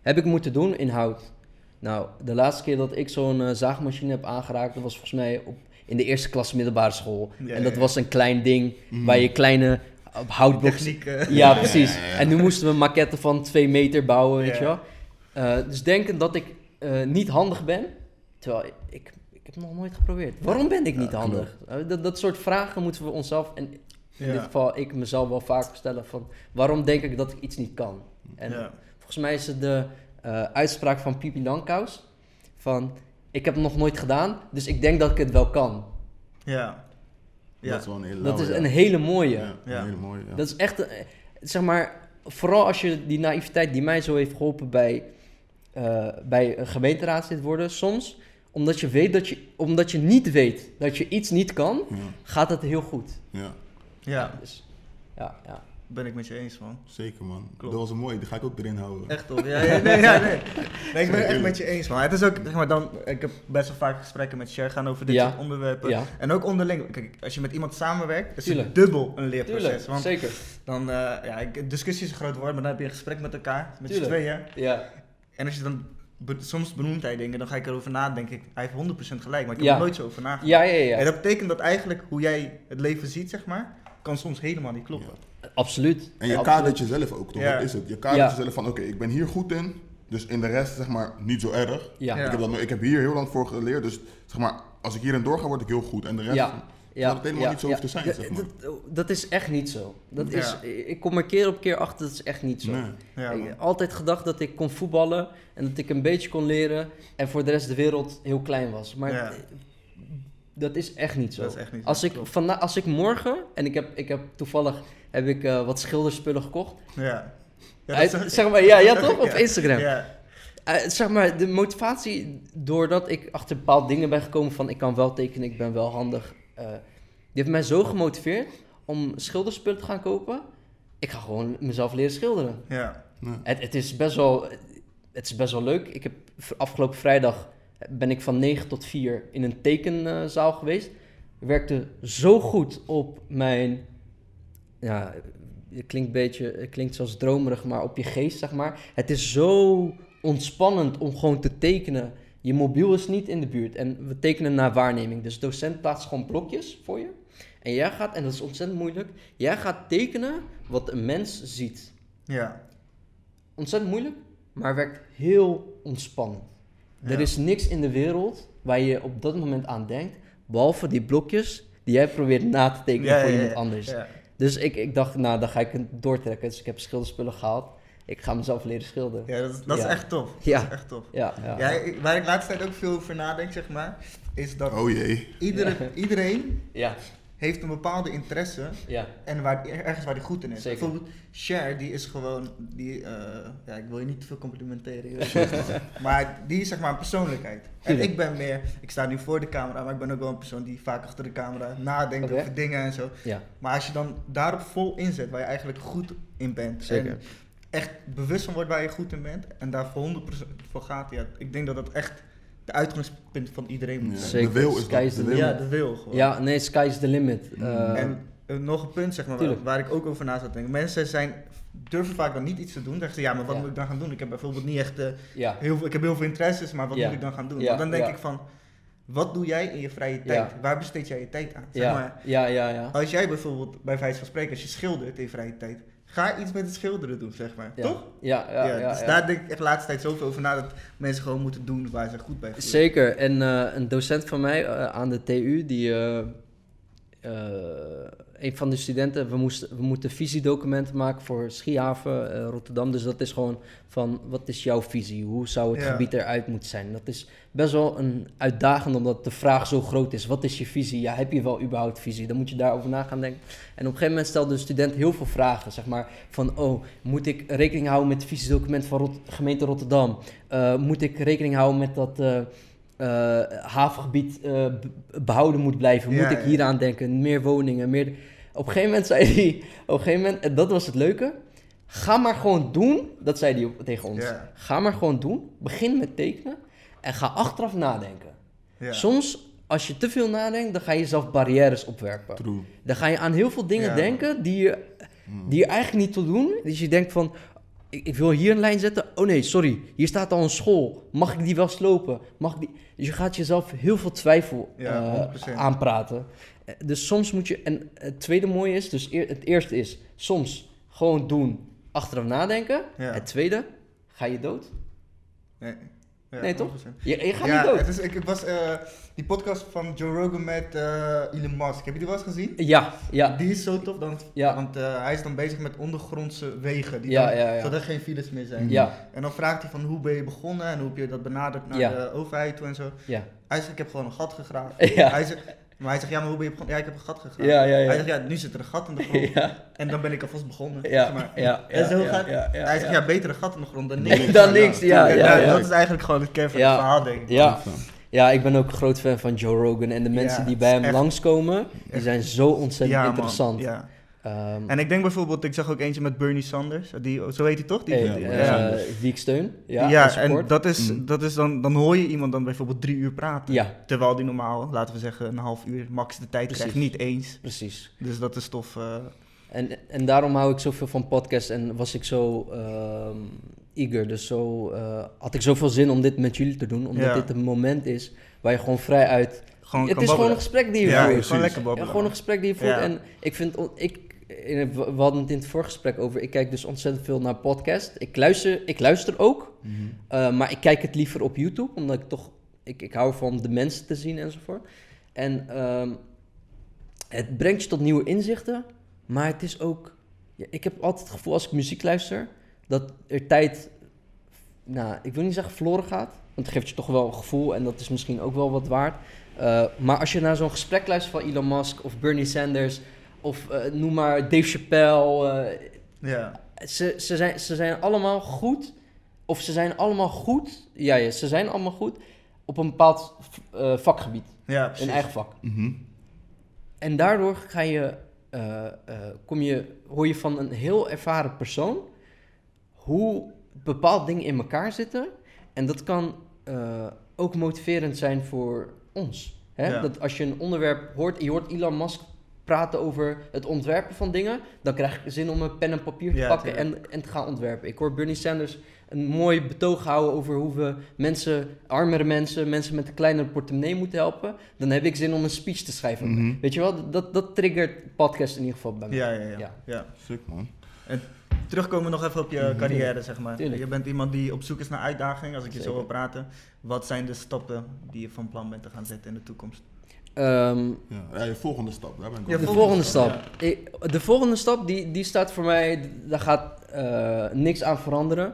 Heb ik moeten doen in hout. Nou, de laatste keer dat ik zo'n eh, zaagmachine heb aangeraakt, dat was volgens mij op, in de eerste klas middelbare school. Ja, en dat ja. was een klein ding waar je kleine houtblokjes... Techniek. eh, Ja, precies. Ja, ja, ja. En nu moesten we een maquette van twee meter bouwen, weet je wel. Eh, dus denken dat ik eh, niet handig ben, terwijl ik heb het nog nooit geprobeerd. Waarom ben ik niet Ja, handig? Eh, dat, dat soort vragen moeten we onszelf, en in Ja. dit geval ik mezelf wel vaak stellen van... waarom denk ik dat ik iets niet kan? En Ja. volgens mij is het de eh, uitspraak van Pipi Langkous van... ik heb het nog nooit gedaan, dus ik denk dat ik het wel kan. Ja. Ja. Dat is wel een hele Dat is een hele mooie. Ja, Ja. een hele mooie. Ja. Dat is echt, eh, zeg maar, vooral als je die naïviteit die mij zo heeft geholpen bij, eh, bij een gemeenteraadslid worden, soms, omdat je, weet dat je, omdat je niet weet dat je iets niet kan, Ja, gaat het heel goed. ja, ja, Dus, ja, ja. ben ik met je eens, man. zeker man. Klopt. Dat was een mooie, die ga ik ook erin houden. Echt toch? Ja, ja, nee, ja, nee. nee ik ben het echt met je eens, man. Het is ook, zeg maar, dan, ik heb best wel vaak gesprekken met Cher gaan over dit Ja. soort onderwerpen. Ja. En ook onderling. Kijk, als je met iemand samenwerkt, is Tuurlijk. het dubbel een leerproces. Tuurlijk, Want zeker. dan, eh ja, ik- discussie is een groot woord, maar dan heb je een gesprek met elkaar, met z'n Tuurlijk. tweeën. Ja, En als je dan, be- soms benoemt hij dingen, dan ga ik erover nadenken. Ik, hij heeft 100% gelijk, maar ik heb Ja. er nooit zo over nagedacht. ja, ja, ja. En dat betekent dat eigenlijk hoe jij het leven ziet, zeg maar, kan soms helemaal niet kloppen. absoluut. En je Ja, kadert jezelf ook, toch? Ja. Dat is het. Je kadert Ja. jezelf van, oké, ik ben hier goed in, dus in de rest, zeg maar, niet zo erg. Ja, Ja. Ik, heb ik heb hier heel lang voor geleerd, dus zeg maar, als ik hierin doorga, word ik heel goed. En de rest, Ja. Ja, het helemaal niet zo hoeft te zijn, Dat- zeg maar. dat, dat is echt niet zo. Dat is. Ik kom er keer op keer achter, dat is echt niet zo. Nee. Ja, ik heb altijd gedacht dat ik kon voetballen en dat ik een beetje kon leren en voor de rest de wereld heel klein was. Maar Ja. dat is echt niet zo. Dat is echt niet zo, als, ik als ik morgen, en ik heb, ik heb toevallig heb ik, eh, wat schilderspullen gekocht. Ja. Ja, Uit- dat is- zeg maar, ja, ja toch? Op Ja. Instagram. Ja. Eh, zeg maar, de motivatie doordat ik achter bepaalde dingen ben gekomen van ik kan wel tekenen, ik ben wel handig. Eh, die heeft mij zo gemotiveerd om schilderspullen te gaan kopen. Ik ga gewoon mezelf leren schilderen. Ja. Het, het, is best wel, het is best wel leuk. Ik heb afgelopen vrijdag ben ik van 9 tot 4 in een tekenzaal geweest. Ik werkte zo goed op mijn. Ja, het klinkt een beetje, het klinkt zoals dromerig, maar op je geest, zeg maar. Het is zo ontspannend om gewoon te tekenen. Je mobiel is niet in de buurt en we tekenen naar waarneming. Dus docent plaatst gewoon blokjes voor je. En jij gaat, en dat is ontzettend moeilijk, jij gaat tekenen wat een mens ziet Ja. ontzettend moeilijk, maar werkt heel ontspannend. Er is niks in de wereld waar je op dat moment aan denkt, behalve die blokjes die jij probeert na te tekenen Ja, voor ja, iemand anders. Dus ik, ik dacht, nou, dan ga ik het doortrekken. Dus ik heb schilderspullen gehaald. Ik ga mezelf leren schilderen. Ja, dat, is- dat Ja. is echt tof. Ja. Dat is echt tof. Ja, ja. Waar ik de laatste tijd ook veel over nadenk, zeg maar, is dat Oh jee. iedere, Ja. iedereen ja, heeft een bepaalde interesse ja. en waar, ergens waar hij goed in is. Zeker. Bijvoorbeeld Cher, die is gewoon, die, eh, ja, ik wil je niet te veel complimenteren, maar die is zeg maar een persoonlijkheid. En ik ben meer, ik sta nu voor de camera, maar ik ben ook wel een persoon die vaak achter de camera nadenkt over dingen en zo. ja. Maar als je dan daarop vol inzet, waar je eigenlijk goed in bent. Zeker. En echt bewust van wordt waar je goed in bent. En daar voor 100% voor gaat. Ja, ik denk dat dat echt de uitgangspunt van iedereen moet Ja. zijn. Zeker. De wil is de. Ja, de wil gewoon. Ja, nee, sky is the limit. Eh, En eh, nog een punt, zeg maar, waar, waar ik ook over na zat te denken. Mensen zijn, durven vaak dan niet iets te doen. Dan zeggen ze, ja, maar wat Ja. moet ik dan gaan doen? Ik heb bijvoorbeeld niet echt, eh, ja, heel veel, ik heb heel veel interesses, maar wat Ja. moet ik dan gaan doen? Ja, Maar dan denk ja. ik van, wat doe jij in je vrije tijd? Waar besteed jij je tijd aan? Zeg maar, ja, ja, ja, ja. Als jij bijvoorbeeld, bij wijze van spreken, als je schildert in je vrije tijd, ga iets met het schilderen doen, zeg maar. Ja. Toch? Ja, ja, ja. dus ja. daar denk ik echt de laatste tijd zoveel over na, dat mensen gewoon moeten doen waar ze goed bij voelen. Zeker. En eh, een docent van mij eh, aan de TU, die, eh, een van de studenten, we, moesten, we moeten visiedocumenten maken voor Schiehaven, eh, Rotterdam. Dus dat is gewoon van, wat is jouw visie? Hoe zou het Ja. gebied eruit moeten zijn? Dat is best wel een uitdagend, omdat de vraag zo groot is. Wat is je visie? Ja, heb je wel überhaupt visie? Dan moet je daarover na gaan denken. En op een gegeven moment stelde de student heel veel vragen, zeg maar. Van, oh, moet ik rekening houden met het visiedocument van Rot- gemeente Rotterdam? Eh, moet ik rekening houden met dat... eh, havengebied eh, be- behouden moet blijven. Ja, moet ik ja. hier aan denken? Meer woningen, meer... Op een gegeven moment zei hij... Op een gegeven moment, en dat was het leuke... Ga maar gewoon doen. Dat zei hij tegen ons. Ja. Ga maar gewoon doen. Begin met tekenen. En ga achteraf nadenken. Soms, als je te veel nadenkt... dan ga je zelf barrières opwerpen. True. Dan ga je aan heel veel dingen denken... die je, die je eigenlijk niet toe doen. Dus je denkt van... Ik, ik wil hier een lijn zetten. Oh nee, sorry. Hier staat al een school. Mag ik die wel slopen? Mag ik die... Dus je gaat jezelf heel veel twijfel Ja, eh, 100%. aanpraten. Eh, Dus soms moet je... En het tweede mooie is... Dus eer- het eerste is... Soms gewoon doen. Achteraf nadenken. Ja. Het tweede... Ga je dood? Nee, Ja, Nee, toch? 100%. Je, je gaat ja, niet dood. Het is, ik, ik was eh, die podcast van Joe Rogan met eh, Elon Musk. Heb je die wel eens gezien? Ja, ja. Die is zo tof, dan, Ja. want eh, hij is dan bezig met ondergrondse wegen, die Ja, dan, ja, ja. zodat er geen files meer zijn. Ja, En dan vraagt hij van hoe ben je begonnen en hoe heb je dat benaderd naar de overheid toe en zo. ja. Hij zegt, ik heb gewoon een gat gegraven. Ja. Hij zegt, maar hij zegt, ja, maar hoe ben je begonnen? Ja, ik heb een gat gegraven. Ja, ja, ja. Hij zegt, ja, nu zit er een gat in de grond. Ja, En dan ben ik alvast begonnen. zeg ja, maar. ja. En zo ja, gaat, ja, ja, hij zegt, ja. ja, beter een gat in de grond dan niks. dan niks, ja, ja, ja. Dat is eigenlijk gewoon het kern van Ja. het verhaal, denk ik. Ja. Ja, ik ben ook een groot fan van Joe Rogan. En de mensen Ja, die bij hem echt- langskomen, die zijn zo ontzettend interessant. ja. Ehm, En ik denk bijvoorbeeld, ik zag ook eentje met Bernie Sanders. Die, zo heet hij toch? Die, hey, Ja, die- eh, ja. wie ik steun. Ja, Ja, en dat is, Mm. dat is dan, dan hoor je iemand dan bijvoorbeeld drie uur praten. Ja, Terwijl die normaal, laten we zeggen, een half uur max de tijd Precies. krijgt. Niet eens. precies. Dus dat is tof. eh. En, en daarom hou ik zoveel van podcasts en was ik zo ehm, eager. Dus zo, eh, had ik zoveel zin om dit met jullie te doen. Omdat Ja. dit een moment is waar je gewoon vrij uit... gewoon het is gewoon een gesprek die je Ja, voert. gewoon lekker Ja, babbelen. gewoon een gesprek die je voert. Ja. En ik vind, ik, in- we hadden het in het voorgesprek over, ik kijk dus ontzettend veel naar podcast. Ik luister, ik luister ook, Mhm. eh, maar ik kijk het liever op YouTube, omdat ik toch, ik, ik hou van de mensen te zien enzovoort. En ehm, het brengt je tot nieuwe inzichten, maar het is ook, ja, ik heb altijd het gevoel als ik muziek luister, dat er tijd, nou, ik wil niet zeggen verloren gaat, want het geeft je toch wel een gevoel en dat is misschien ook wel wat waard. Uh, maar als je naar zo'n gesprek luistert van Elon Musk of Bernie Sanders of uh, noem maar Dave Chappelle. Uh, ja. ze, ze, zijn, ze zijn allemaal goed. Of ze zijn allemaal goed. Ja, ja ze zijn allemaal goed op een bepaald uh, vakgebied. Ja, een eigen vak. Mm -hmm. En daardoor ga je, uh, kom je, hoor je van een heel ervaren persoon hoe bepaalde dingen in elkaar zitten. En dat kan uh, ook motiverend zijn voor ons. Hè? Ja. Dat als je een onderwerp hoort, je hoort Elon Musk praten over het ontwerpen van dingen, dan krijg je zin om een pen en papier te ja, pakken en, en te gaan ontwerpen. Ik hoor Bernie Sanders een mooi betoog houden over hoe we mensen, armere mensen, mensen met een kleinere portemonnee moeten helpen. Dan heb ik zin om een speech te schrijven. Mm -hmm. Weet je wel, dat, dat triggert podcast in ieder geval bij mij. Ja, ja, ja. ja. ja. Sick man. En terugkomen nog even op je Mhm. carrière, zeg maar. Tuurlijk. Je bent iemand die op zoek is naar uitdaging. Als ik je zo wil praten, wat zijn de stappen die je van plan bent te gaan zetten in de toekomst? Ehm, Ja, ja, je volgende stap. Daar ben ik Ja, de volgende stap, stap. Ik- de volgende stap, die, die staat voor mij, daar gaat eh, niks aan veranderen.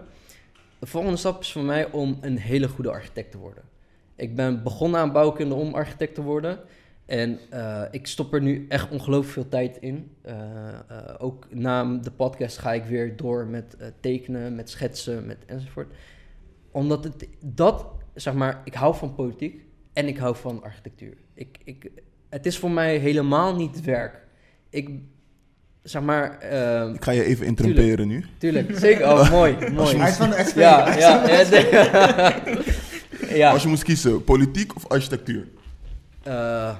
De volgende stap is voor mij om een hele goede architect te worden. Ik ben begonnen aan bouwkunde om architect te worden. En eh, ik stop er nu echt ongelooflijk veel tijd in. Eh, eh, ook na de podcast ga ik weer door met tekenen, met schetsen, met enzovoort. Omdat het, dat, zeg maar, ik hou van politiek en ik hou van architectuur. Ik, ik, het is voor mij helemaal niet werk. Ik, zeg maar, ehm, Ik ga je even interrumperen nu. tuurlijk, zeker, oh, mooi, mooi. Hij is van de SP. Ja, ja, ja. Als je moest kiezen, politiek of architectuur? Eh,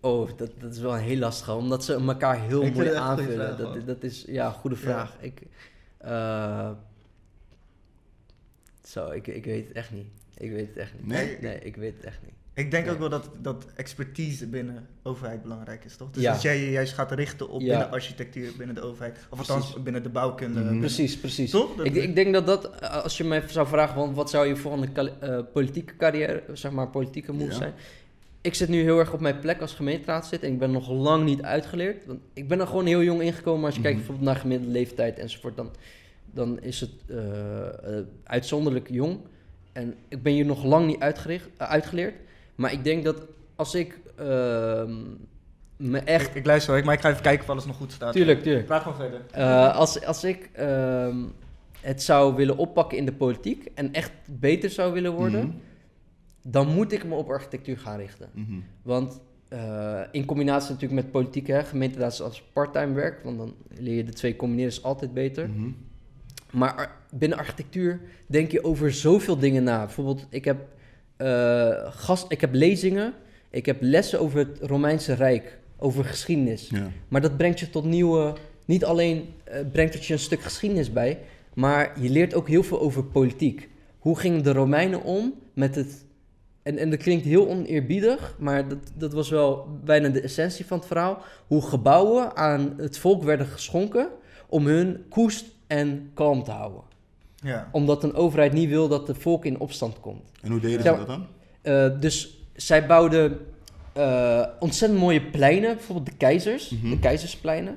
oh, dat, dat is wel een heel lastige, omdat ze elkaar heel Ik mooi aanvullen. vraag, dat, dat is, ja, goede vraag. Ik, eh, zo, ik, ik weet het echt niet. Ik weet het echt niet. Nee? Nee, ik weet het echt niet. Ik denk ook wel dat, dat expertise binnen overheid belangrijk is, toch? Dus Ja. als jij je juist gaat richten op Ja. binnen architectuur, binnen de overheid, of althans binnen de bouwkunde. Mhm. binnen- Precies, precies. Toch? Dat- Ik, ik denk dat dat, eh, als je mij zou vragen, want wat zou je volgende eh, politieke carrière, zeg maar politieke move Ja. zijn? Ik zit nu heel erg op mijn plek als gemeenteraadslid en ik ben nog lang niet uitgeleerd. Want ik ben er gewoon heel jong ingekomen. Als je kijkt Mhm. bijvoorbeeld naar gemiddelde leeftijd enzovoort, dan, dan is het eh, uitzonderlijk jong. En ik ben hier nog lang niet uitgericht, eh, uitgeleerd. Maar ik denk dat als ik ehm, me echt... Ik, ik luister hoor, maar ik ga even kijken of alles nog goed staat. Tuurlijk, tuurlijk. Praat gewoon verder. Eh, als, als ik ehm, het zou willen oppakken in de politiek en echt beter zou willen worden, Mhm. dan moet ik me op architectuur gaan richten. Mhm. Want eh, in combinatie natuurlijk met politiek, hè, gemeenteraad is als parttime werk, want dan leer je de twee combineren is altijd beter. Mhm. Maar ar- binnen architectuur denk je over zoveel dingen na. Bijvoorbeeld, ik heb, eh, gast, ik heb lezingen, ik heb lessen over het Romeinse Rijk, over geschiedenis. Ja. Maar dat brengt je tot nieuwe. Niet alleen eh, brengt het je een stuk geschiedenis bij, maar je leert ook heel veel over politiek. Hoe gingen de Romeinen om met het. En, en dat klinkt heel oneerbiedig, maar dat, dat was wel bijna de essentie van het verhaal. Hoe gebouwen aan het volk werden geschonken om hun koest en kalm te houden. Ja. Omdat een overheid niet wil dat het volk in opstand komt. En hoe deden Ja. ze dat dan? Eh, dus zij bouwden eh, ontzettend mooie pleinen, bijvoorbeeld de keizers, Mhm. de keizerspleinen.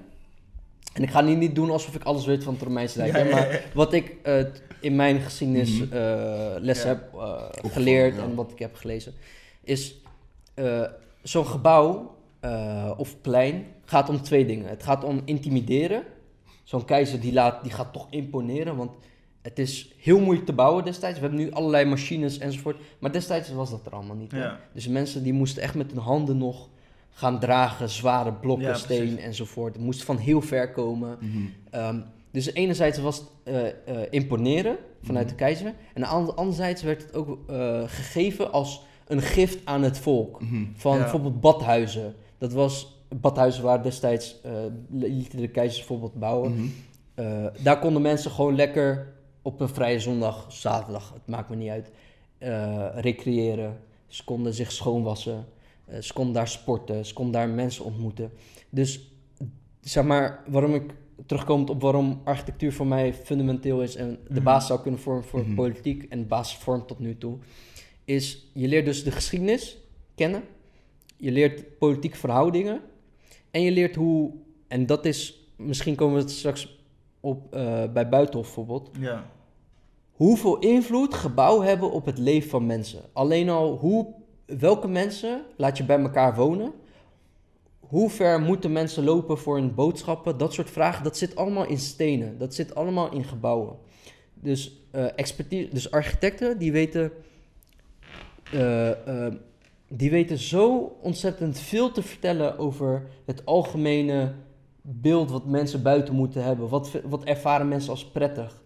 En ik ga nu niet doen alsof ik alles weet van het Romeinse Rijk, Ja, hè, ja, maar wat ik eh, in mijn geschiedenis Mhm. eh, heb geleerd ja. en wat ik heb gelezen, is eh, zo'n gebouw eh, of plein gaat om twee dingen. Het gaat om intimideren. Zo'n keizer die, laat, die gaat toch imponeren, want het is heel moeilijk te bouwen destijds. We hebben nu allerlei machines enzovoort, maar destijds was dat er allemaal niet. Ja. Dus mensen die moesten echt met hun handen nog gaan dragen, zware blokken Ja, steen enzovoort. Het moest van heel ver komen. Mhm. Ehm, dus enerzijds was het eh, eh, imponeren vanuit Mhm. de keizer. En an- anderzijds werd het ook eh, gegeven als een gift aan het volk. Mhm. Van Ja. bijvoorbeeld badhuizen. Dat was, badhuizen waren destijds, lieten de keizers bijvoorbeeld bouwen. Daar konden mensen gewoon lekker op een vrije zondag, zaterdag, het maakt me niet uit, eh, recreëren. Ze konden zich schoonwassen. eh, ze konden daar sporten. Ze konden daar mensen ontmoeten. Dus zeg maar, waarom ik terugkomend op waarom architectuur voor mij fundamenteel is en de Mhm. basis zou kunnen vormen voor Mhm. politiek en de basis vormt tot nu toe, is je leert dus de geschiedenis kennen. Je leert politieke verhoudingen. En je leert hoe, en dat is, misschien komen we het straks op eh, bij Buitenhof bijvoorbeeld, Ja. Hoeveel invloed gebouwen hebben op het leven van mensen. Alleen al hoe, welke mensen laat je bij elkaar wonen? Hoe ver moeten mensen lopen voor hun boodschappen? Dat soort vragen, dat zit allemaal in stenen. Dat zit allemaal in gebouwen. Dus, eh, expertise, dus architecten, die weten, eh, eh, die weten zo ontzettend veel te vertellen over het algemene beeld wat mensen buiten moeten hebben. Wat, wat ervaren mensen als prettig?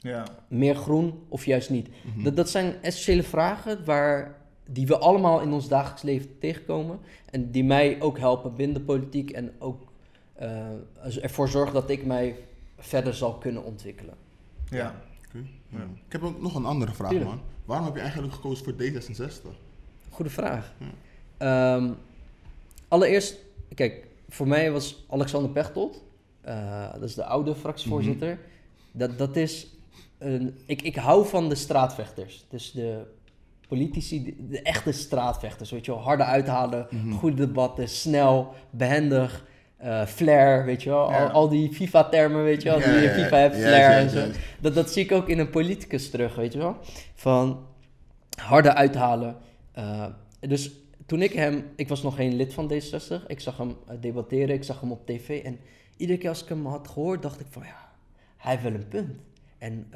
Ja. meer groen of juist niet? Mhm. Dat, dat zijn essentiële vragen waar, die we allemaal in ons dagelijks leven tegenkomen. En die mij ook helpen binnen de politiek en ook eh, ervoor zorgen dat ik mij verder zal kunnen ontwikkelen. Ja. Ik heb ook nog een andere vraag, Tuurlijk. man. Waarom heb je eigenlijk gekozen voor D66? Goede vraag. Ja. Ehm, allereerst, kijk, voor mij was Alexander Pechtold, eh, dat is de oude fractievoorzitter. dat, dat is een, ik, ik hou van de straatvechters. Dus de politici, de, de echte straatvechters, weet je wel, harde uithalen, goede debatten, snel, behendig, eh flair, weet je wel, Ja. al, al die FIFA-termen, weet je wel, Ja, die je. FIFA hebt, flair en zo. dat zie ik ook in een politicus terug, weet je wel, van harde uithalen. eh, dus toen ik hem, ik was nog geen lid van D66, ik zag hem eh, debatteren, ik zag hem op tv en iedere keer als ik hem had gehoord, dacht ik van ja, hij heeft wel een punt. En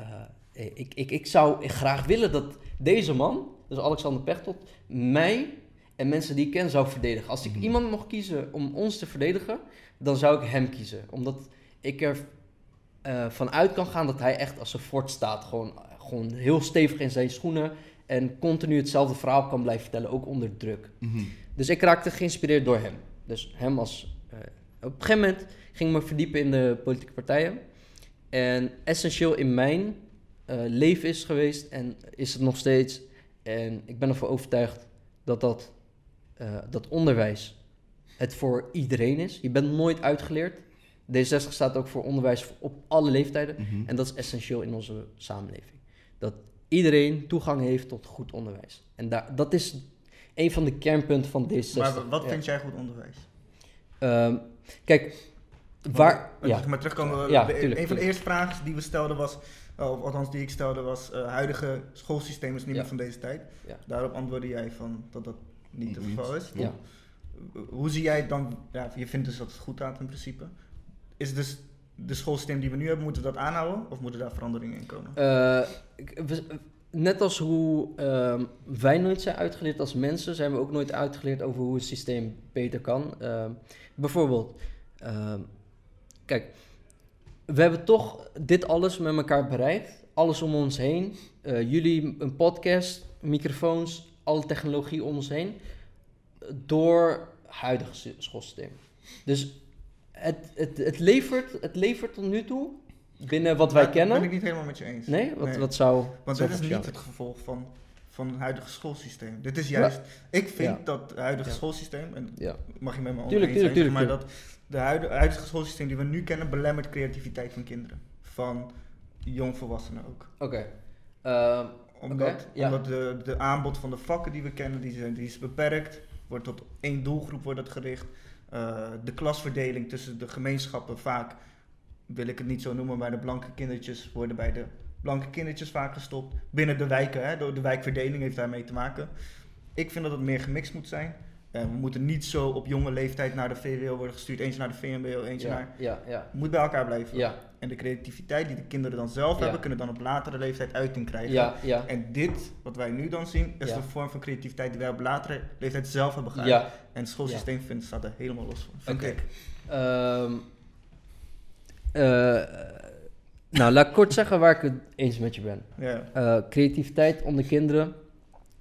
eh, ik, ik, ik zou graag willen dat deze man, dus Alexander Pechtold, mij en mensen die ik ken zou verdedigen. Als ik iemand mocht kiezen om ons te verdedigen, dan zou ik hem kiezen. Omdat ik er eh, vanuit kan gaan dat hij echt als een fort staat. Gewoon, gewoon heel stevig in zijn schoenen. En continu hetzelfde verhaal kan blijven vertellen, ook onder druk. Mhm. Dus ik raakte geïnspireerd door hem. Dus hem als. eh, op een gegeven moment ging ik me verdiepen in de politieke partijen. En essentieel in mijn eh, leven is geweest en is het nog steeds. En ik ben ervan overtuigd dat dat, eh, dat onderwijs het voor iedereen is. Je bent nooit uitgeleerd. D60 staat ook voor onderwijs op alle leeftijden. Mhm. En dat is essentieel in onze samenleving. Dat iedereen toegang heeft tot goed onderwijs. En daar, dat is een van de kernpunten van D66. Maar wat Ja. vind jij goed onderwijs? Ehm, kijk, waar... Ja, Maar terugkomen, Ja, de- tuurlijk, een van de eerste vragen die we stelden was, uh, of althans die ik stelde was, uh, huidige schoolsysteem is niet Ja. meer van deze tijd. Ja. Daarop antwoordde jij van dat dat niet het geval is. ja. Hoe- zie jij het dan, ja, je vindt dus dat het goed gaat in principe. Is dus de schoolsysteem die we nu hebben, moeten we dat aanhouden of moeten daar veranderingen in komen? Eh, net als hoe ehm, wij nooit zijn uitgeleerd als mensen, zijn we ook nooit uitgeleerd over hoe het systeem beter kan. Ehm, bijvoorbeeld, ehm, kijk, we hebben toch dit alles met elkaar bereikt. Alles om ons heen. Eh, jullie, een podcast, microfoons, alle technologie om ons heen. Door het huidige sy- schoolsysteem. Dus het, het, het, levert, het levert tot nu toe, binnen wat wij Daar kennen. ben ik niet helemaal met je eens. Nee? Wat, Nee. wat zou... Want dit is niet jou- het gevolg van, van het huidige schoolsysteem. Dit is juist, ik vind Ja. dat het huidige Ja. schoolsysteem, en Ja. mag je met me Tuurlijk, oneens zijn, tuurlijk, maar tuurlijk, dat de huidige, huidige schoolsysteem die we nu kennen belemmert creativiteit van kinderen. Van jongvolwassenen ook. Oké. Ehm, Omdat, ja. omdat de, de aanbod van de vakken die we kennen, die, zijn, die is beperkt. Wordt tot één doelgroep wordt het gericht. Uh, de klasverdeling tussen de gemeenschappen vaak, wil ik het niet zo noemen, maar de blanke kindertjes worden bij de blanke kindertjes vaak gestopt. Binnen de wijken, hè, de, de wijkverdeling heeft daarmee te maken. Ik vind dat het meer gemixt moet zijn. Uh, we moeten niet zo op jonge leeftijd naar de VWO worden gestuurd. Eentje naar de VMBO, eentje naar... ja, ja. Moet bij elkaar blijven. Ja, En de creativiteit die de kinderen dan zelf hebben, kunnen dan op latere leeftijd uiting krijgen. En dit, wat wij nu dan zien, is de vorm van creativiteit die wij op latere leeftijd zelf hebben gehad. En het schoolsysteem vindt, staat er helemaal los van. Oké. Ehm, eh, nou, laat ik kort zeggen waar ik het eens met je ben. Ja. Eh, creativiteit onder kinderen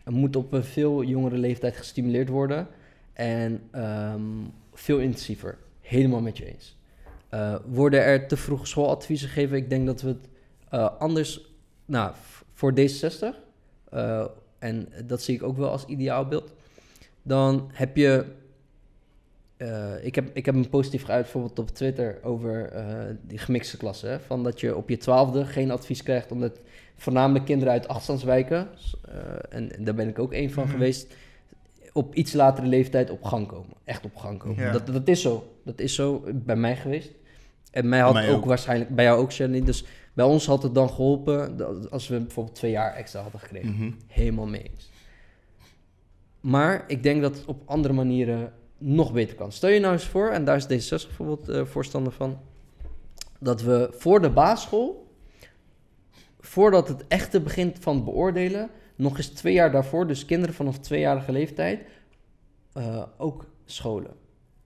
moet op een veel jongere leeftijd gestimuleerd worden. En ehm, veel intensiever. Helemaal met je eens. Eh, worden er te vroeg schooladviezen gegeven? Ik denk dat we het eh, anders... Nou, voor D66, eh, en dat zie ik ook wel als ideaalbeeld... dan heb je... ik, heb, ik heb een positief geuit bijvoorbeeld op Twitter over die gemixte klassen. Hè? Van dat je op je twaalfde geen advies krijgt omdat voornamelijk kinderen uit eh, en, en daar ben ik ook één van Mhm. geweest, op iets latere leeftijd op gang komen. Echt op gang komen. Ja. Dat, dat is zo. Dat is zo bij mij geweest. En mij had Mij ook, ook. waarschijnlijk, bij jou ook, Shannon. Dus bij ons had het dan geholpen als we bijvoorbeeld twee jaar extra hadden gekregen. Mhm. Helemaal mee eens. Maar ik denk dat het op andere manieren nog beter kan. Stel je nou eens voor, en daar is D66 bijvoorbeeld eh, voorstander van, dat we voor de basisschool, voordat het echte begint van het beoordelen, nog eens twee jaar daarvoor, dus kinderen vanaf tweejarige leeftijd, eh, ook scholen.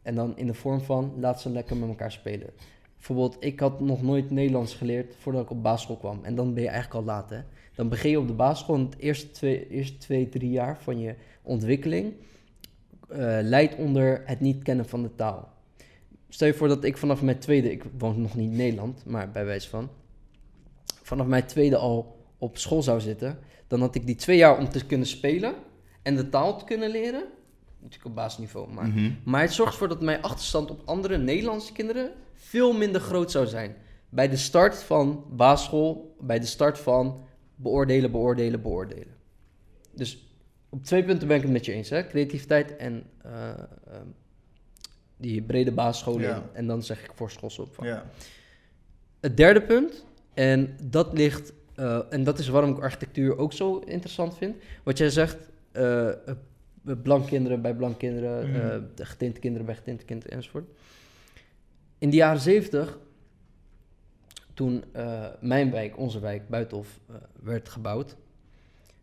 En dan in de vorm van laat ze lekker met elkaar spelen. Bijvoorbeeld, ik had nog nooit Nederlands geleerd voordat ik op basisschool kwam. En dan ben je eigenlijk al laat, hè. Dan begin je op de basisschool en het eerste twee, eerste twee drie jaar van je ontwikkeling eh, leidt onder het niet kennen van de taal. Stel je voor dat ik vanaf mijn tweede, ik woon nog niet in Nederland, maar bij wijze van, vanaf mijn tweede al op school zou zitten, dan had ik die twee jaar om te kunnen spelen en de taal te kunnen leren. Natuurlijk op basisniveau, maar Mhm. maar het zorgt ervoor dat mijn achterstand op andere Nederlandse kinderen veel minder groot zou zijn. Bij de start van basisschool, bij de start van beoordelen, beoordelen, beoordelen. Dus op twee punten ben ik het met je eens. Hè? Creativiteit en eh, ehm, die brede basisscholen. Ja. En dan zeg ik voorschoolsopvang. Ja. Het derde punt, en dat ligt, eh, en dat is waarom ik architectuur ook zo interessant vind. Wat jij zegt, eh eh, blank kinderen bij blank kinderen, eh, getinte kinderen bij getinte kinderen enzovoort. In de jaren zeventig, toen mijn wijk, onze wijk, Buitenhof, werd gebouwd,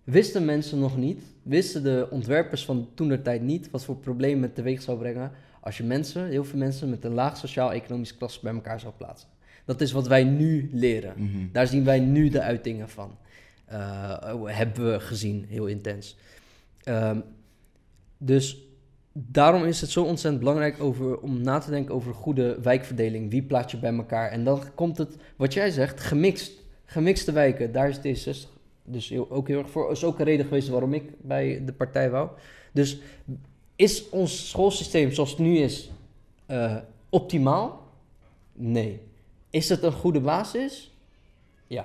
wisten mensen nog niet, wisten de ontwerpers van toen der tijd niet wat voor problemen het teweeg zou brengen als je mensen, heel veel mensen met een laag sociaal-economisch klasse bij elkaar zou plaatsen. Dat is wat wij nu leren. Mhm. Daar zien wij nu de uitingen van. Eh, hebben we gezien, heel intens. Ehm, dus daarom is het zo ontzettend belangrijk over, om na te denken over goede wijkverdeling. Wie plaats je bij elkaar? En dan komt het, wat jij zegt, gemixt. Gemixte wijken, daar is D60 dus heel, ook heel erg voor. is ook een reden geweest waarom ik bij de partij wou. Dus is ons schoolsysteem zoals het nu is eh, optimaal? Nee. Is het een goede basis? Ja.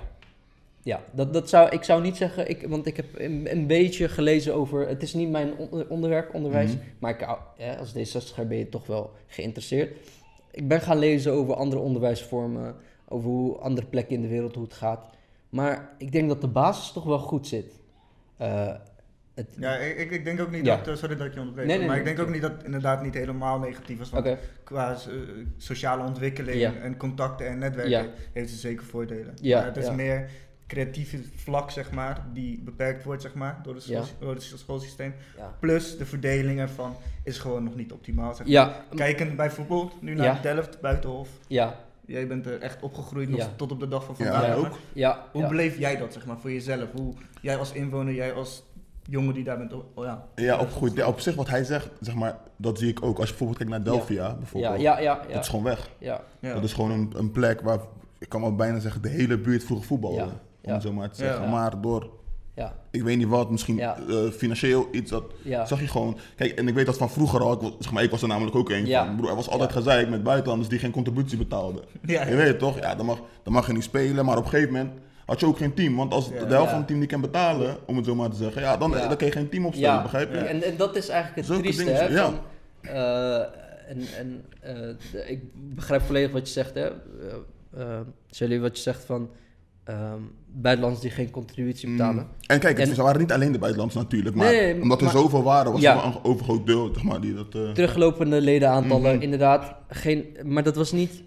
Ja, dat, dat zou, ik zou niet zeggen, ik, want ik heb een, een beetje gelezen over, het is niet mijn on- onderwerp, onderwijs, Mhm. maar ik, ja, als D60er ben je toch wel geïnteresseerd. Ik ben gaan lezen over andere onderwijsvormen, over hoe andere plekken in de wereld, hoe het gaat. Maar ik denk dat de basis toch wel goed zit. Eh, het, Ja, ik, ik denk ook niet Ja. dat, eh, sorry dat ik je onderbreek, Nee, nee, maar nee. ik denk ook niet dat het inderdaad niet helemaal negatief was. Want qua eh, sociale ontwikkeling Ja. en contacten en netwerken Ja. heeft het zeker voordelen. Ja, maar het is ja. meer creatieve vlak, zeg maar, die beperkt wordt, zeg maar, door, de school, Ja. door het schoolsysteem. ja. Plus de verdeling ervan is gewoon nog niet optimaal, zeg maar. Ja, Kijkend bijvoorbeeld nu naar Ja. Delft, Buitenhof. ja, Jij bent er echt opgegroeid nog tot op de dag van vandaag. ja. ook. ja. Hoe ja. beleef jij dat, zeg maar, voor jezelf? Hoe, jij als inwoner, jij als jongen die daar bent, oh, oh ja. Ja, op zich wat hij zegt, zeg maar, dat zie ik ook. Als je bijvoorbeeld kijkt naar Delphia, Ja, bijvoorbeeld. ja, ja, ja. Dat is gewoon weg. ja. ja. Dat is gewoon een, een plek waar, ik kan wel bijna zeggen, de hele buurt vroeger voetbalde. Ja, Om zo maar te zeggen. Ja. Maar door, ja. ik weet niet wat, misschien Ja. eh, financieel iets, dat Ja. zag je gewoon. Kijk, en ik weet dat van vroeger al, ik, was- zeg maar, ik was er namelijk ook een Ja. van. Broer, er was altijd Ja. gezeik met buitenlanders die geen contributie betaalden. Ja. Je weet het toch? Ja, dan mag, dan mag je niet spelen, maar op een gegeven moment had je ook geen team. Want als de helft van het team niet kan betalen, om het zo maar te zeggen, ja, dan, dan kun je geen team opstellen, begrijp je? En, en dat is eigenlijk het Zulke trieste, dingen, hè? Van, eh, en en eh, de- ik begrijp volledig wat je zegt, hè? Uh, wat je zegt van ehm buitenlanders die geen contributie betalen. Mm. En kijk, het, En- waren niet alleen de buitenlanders natuurlijk, maar Nee, nee, omdat er maar- zoveel waren, was Ja. er een overgroot deel, zeg maar, die dat... Teruglopende ledenaantallen, Mhm. inderdaad. Geen, maar dat was niet.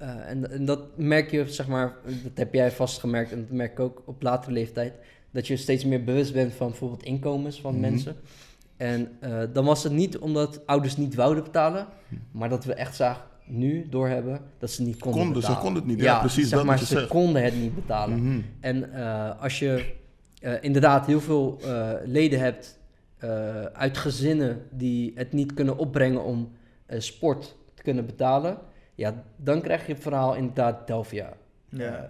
Eh, en, en dat merk je, zeg maar, dat heb jij vastgemerkt en dat merk ik ook op latere leeftijd. Dat je steeds meer bewust bent van bijvoorbeeld inkomens van Mhm. mensen. En eh, dan was het niet omdat ouders niet wouden betalen, maar dat we echt zagen nu doorhebben dat ze niet konden, Konden, ze betalen. konden het niet. Ja, precies zeg dat maar, ze zegt. konden het niet betalen. mhm. En eh, als je inderdaad heel veel leden hebt uit gezinnen die het niet kunnen opbrengen om sport te kunnen betalen, ja, dan krijg je het verhaal inderdaad Delphia. Ja. Eh,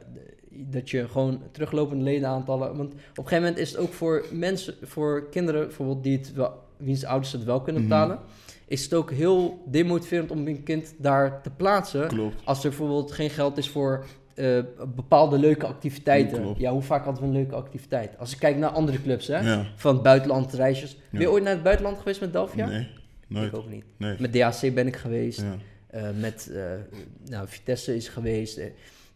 dat je gewoon teruglopende ledenaantallen. Want op een gegeven moment is het ook voor mensen, voor kinderen bijvoorbeeld, die het wel, wiens ouders het wel kunnen Mhm. betalen, is het ook heel demotiverend om een kind daar te plaatsen. Klopt. Als er bijvoorbeeld geen geld is voor eh, bepaalde leuke activiteiten. Klopt. Ja, hoe vaak hadden we een leuke activiteit? Als ik kijk naar andere clubs, hè, Ja. van buitenlandse reisjes. Ben je ooit naar het buitenland geweest met Delphia? Nee, Ik nooit. ook niet. Nee. Met DHC ben ik geweest. Ja, met eh, nou, Vitesse is geweest. eh.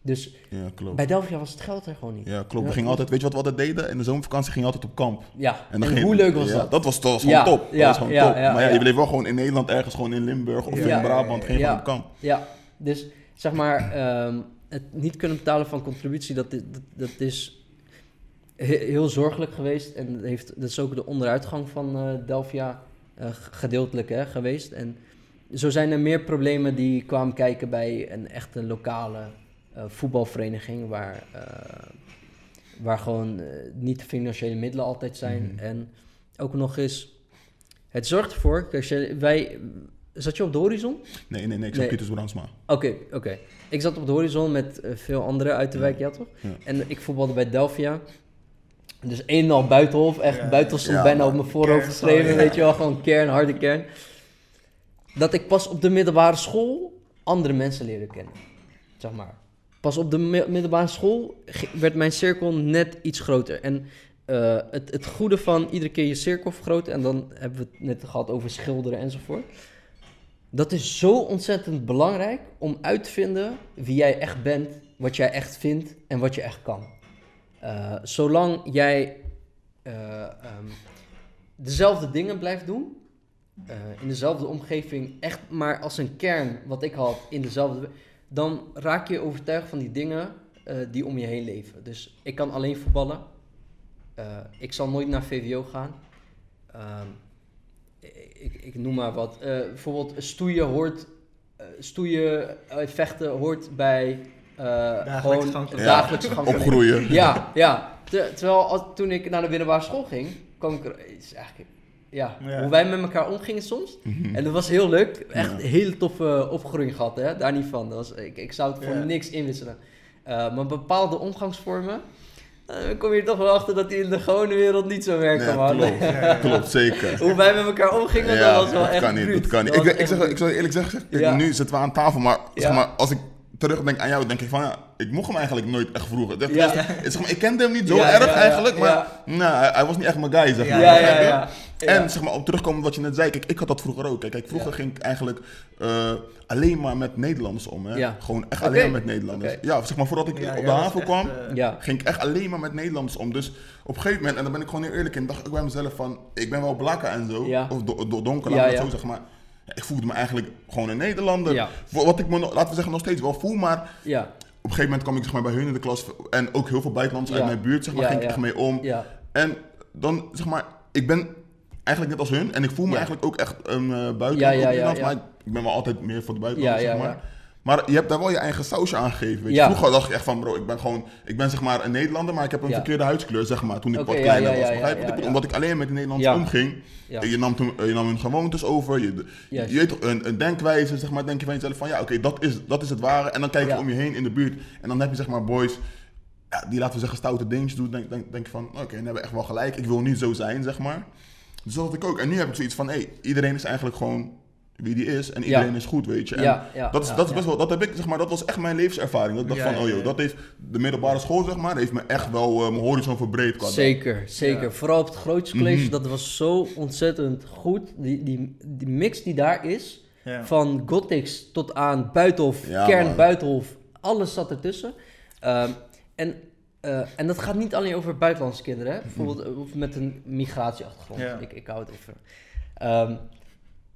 dus ja, klopt. bij Delphia was het geld er gewoon niet. Ja, klopt. We gingen altijd, weet je wat we altijd deden? In de zomervakantie gingen we altijd op kamp. Ja, en, dan ging- hoe leuk was ja, dat? Dat was, dat was Ja, gewoon top. Dat ja, was gewoon ja, top. ja, maar ja, je bleef wel gewoon in Nederland ergens, gewoon in Limburg of in Brabant. Ging Ja. gewoon op kamp. Ja, dus zeg maar, ehm, het niet kunnen betalen van contributie, dat, is- dat, dat is he- heel zorgelijk geweest. En dat, heeft, dat is ook de onderuitgang van eh Delphia eh, g- gedeeltelijk hè, geweest. En zo zijn er meer problemen die kwamen kijken bij een echte lokale eh, voetbalvereniging, waar, eh, waar gewoon eh, niet de financiële middelen altijd zijn. Mhm. En ook nog eens, het zorgt ervoor, kijk, wij, zat je op de horizon? Nee, nee, nee. Ik zag Nee. Pieters Brandsma. Oké, oké. Ik zat op de horizon met veel anderen uit de Ja. wijk, ja toch? Ja. En ik voetbalde bij Delphia. Dus een en al buitenhof. Echt, Ja, buitenhof stond bijna op mijn voorhoofd geschreven. Weet je wel, gewoon kern, harde kern. Dat ik pas op de middelbare school andere mensen leerde kennen. Zeg maar. Pas op de mi- middelbare school werd mijn cirkel net iets groter. En eh, het, het goede van iedere keer je cirkel vergroten, en dan hebben we het net gehad over schilderen enzovoort. Dat is zo ontzettend belangrijk om uit te vinden wie jij echt bent, wat jij echt vindt en wat je echt kan. Eh, zolang jij eh, ehm, dezelfde dingen blijft doen, eh, in dezelfde omgeving, echt maar als een kern wat ik had in dezelfde, dan raak je overtuigd van die dingen eh, die om je heen leven. Dus ik kan alleen voetballen. Eh, ik zal nooit naar VWO gaan. Ehm, ik, ik noem maar wat. Eh, bijvoorbeeld stoeien hoort, eh, stoeien, eh, vechten hoort bij eh, gewoon Ja. dagelijkse gang Opgroeien. ja, ja. Te- terwijl als, toen ik naar de middelbare school ging, kwam ik er... Het is eigenlijk... Ja, Ja. hoe wij met elkaar omgingen soms. Mhm. En dat was heel leuk. Echt een hele toffe opgroeiing gehad, hè. Daar niet van. Dat was, ik, ik zou het voor niks inwisselen. Eh, maar bepaalde omgangsvormen... eh, dan kom je er toch wel achter dat die in de gewone wereld niet zo werken, Ja, man. klopt. Ja, ja, ja. Klopt, zeker. hoe wij met elkaar omgingen, dat was wel dat echt kan niet, dat kan niet. Dat Ik, ik, zeg, ik zal je eerlijk zeggen, kijk, nu zitten we aan tafel, maar, zeg maar als ik terugdenk aan jou, denk ik van ja, ik mocht hem eigenlijk nooit echt Ja. zeg maar, ik kende hem niet zo Ja, erg ja, ja, eigenlijk, maar ja. nou, hij, hij was niet echt mijn guy, zeg Ja, maar. En zeg maar, op terugkomen wat je net zei, kijk, ik had dat vroeger ook. Kijk, vroeger Ja. ging ik eigenlijk eh, alleen maar met Nederlanders om. Hè? Ja. Gewoon echt alleen maar met Nederlanders. Ja, zeg maar, voordat ik Ja, op ja, de haven echt, kwam, eh, Ja. ging ik echt alleen maar met Nederlanders om. Dus op een gegeven moment, en daar ben ik gewoon heel eerlijk in, dacht ik bij mezelf van, ik ben wel blakker en zo, Ja. of do, do- donker, laat ik ja. het zo zeggen, maar ik voelde me eigenlijk gewoon een Nederlander. Ja. Wat ik me, nog- laten we zeggen, nog steeds wel voel, maar Ja, op een gegeven moment kwam ik zeg maar, bij hun in de klas en ook heel veel buitenlanders Ja. uit mijn buurt, zeg maar, Ja, ging ik ja. echt mee om. ja. En dan, zeg maar, ik ben eigenlijk net als hun. En ik voel me Ja. eigenlijk ook echt een uh, buitenland. Ja, ja, ja. Maar ik ben wel altijd meer voor de ja, zeg maar. Maar je hebt daar wel je eigen sausje aan gegeven. Weet je. Ja. Vroeger dacht ik echt van, bro, ik ben gewoon, ik ben zeg maar een Nederlander, maar ik heb een verkeerde huidskleur, zeg maar, toen ik Oké, wat kleiner was. Begrijp je. Omdat ik alleen met de Nederlanders omging. Ja. Je, nam toen, je nam hun gewoontes over, je, je weet toch, een, een denkwijze, zeg maar, denk je van jezelf van, ja, oké, dat, is, dat is het ware. En dan kijk je om je heen in de buurt en dan heb je zeg maar boys ja, die laten we zeggen stoute dingetjes doen, denk, denk, denk je van, oké, die hebben echt wel gelijk. Ik wil niet zo zijn, zeg maar. Dus dat had ik ook. En nu heb ik zoiets van, hé, iedereen is eigenlijk gewoon wie die is en Ja. iedereen is goed, weet je. En Ja, ja, dat, is, ja, dat is ja. best wel, dat heb ik, zeg maar, dat was echt mijn levenservaring. Dat ik dacht Ja, van, ja, oh joh, ja. dat heeft de middelbare school, zeg maar, heeft me echt wel eh, mijn horizon verbreed. Qua Zeker, zeker. Ja. Vooral op het grootste college, Mhm. dat was zo ontzettend goed. Die, die, die mix die daar is, Ja. van Gothics tot aan Buitenhof, Ja, kern man. Buitenhof, alles zat ertussen. Ehm, en, eh, en dat gaat niet alleen over buitenlandse kinderen, hè? bijvoorbeeld eh, of met een migratieachtergrond. Ja. Ik, ik hou het even. Ehm,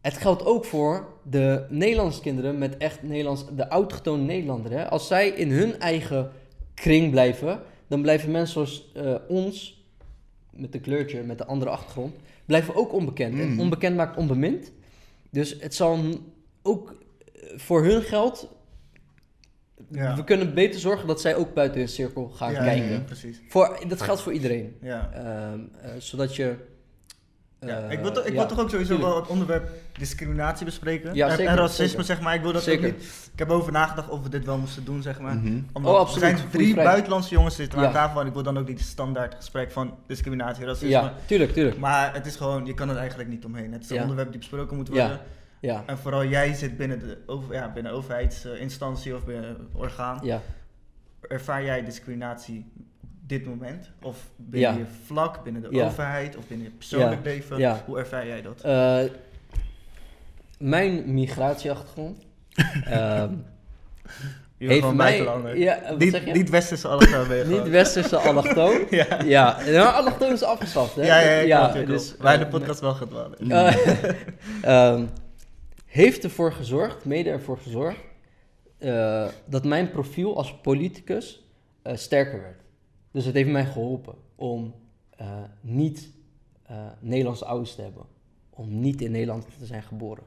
het geldt ook voor de Nederlandse kinderen met echt Nederlands, de autochtone Nederlander. Hè? Als zij in hun eigen kring blijven, dan blijven mensen zoals eh, ons, met een kleurtje, met een andere achtergrond, blijven ook onbekend. En Mm. onbekend maakt onbemind. Dus het zal ook eh, voor hun geld. Ja. We kunnen beter zorgen dat zij ook buiten hun cirkel gaan Ja, kijken. ja, precies. Voor, dat geldt voor iedereen. Ja. Ehm, eh, zodat je. Ja, eh, ik wil, toch, ik ja, wil toch ook sowieso tuurlijk. wel het onderwerp discriminatie bespreken. Ja, en, zeker, en racisme, zeker. zeg maar. Ik wil dat Zeker. ook niet. Ik heb over nagedacht of we dit wel moesten doen, zeg maar. Mhm. Omdat Oh, absoluut. Er zijn drie buitenlandse jongens zitten Ja. aan tafel en ik wil dan ook niet het standaard gesprek van discriminatie, racisme. Ja, tuurlijk, tuurlijk. Maar het is gewoon, je kan het eigenlijk niet omheen. Het is een Ja. onderwerp die besproken moet Ja. worden. Ja, En vooral jij zit binnen de over, ja, binnen overheidsinstantie of binnen orgaan. ja. Ervaar jij discriminatie op dit moment? Of binnen je vlak, binnen de overheid of binnen je persoonlijk leven? Hoe ervaar jij dat? Eh, mijn migratieachtergrond. Je heeft mij. Ja, niet, zeg je? niet westerse allochtoon Niet westerse allochtoon. Ja. Ja, nou, allochtoon is afgeschaft, hè? Ja, ja, ja, ja, dus. Wij eh, de podcast wel gedwalen. Eh, ehm, heeft ervoor gezorgd, mede ervoor gezorgd, eh, dat mijn profiel als politicus eh, sterker werd. Dus het heeft mij geholpen om eh, niet Nederlandse ouders te hebben. Om niet in Nederland te zijn geboren.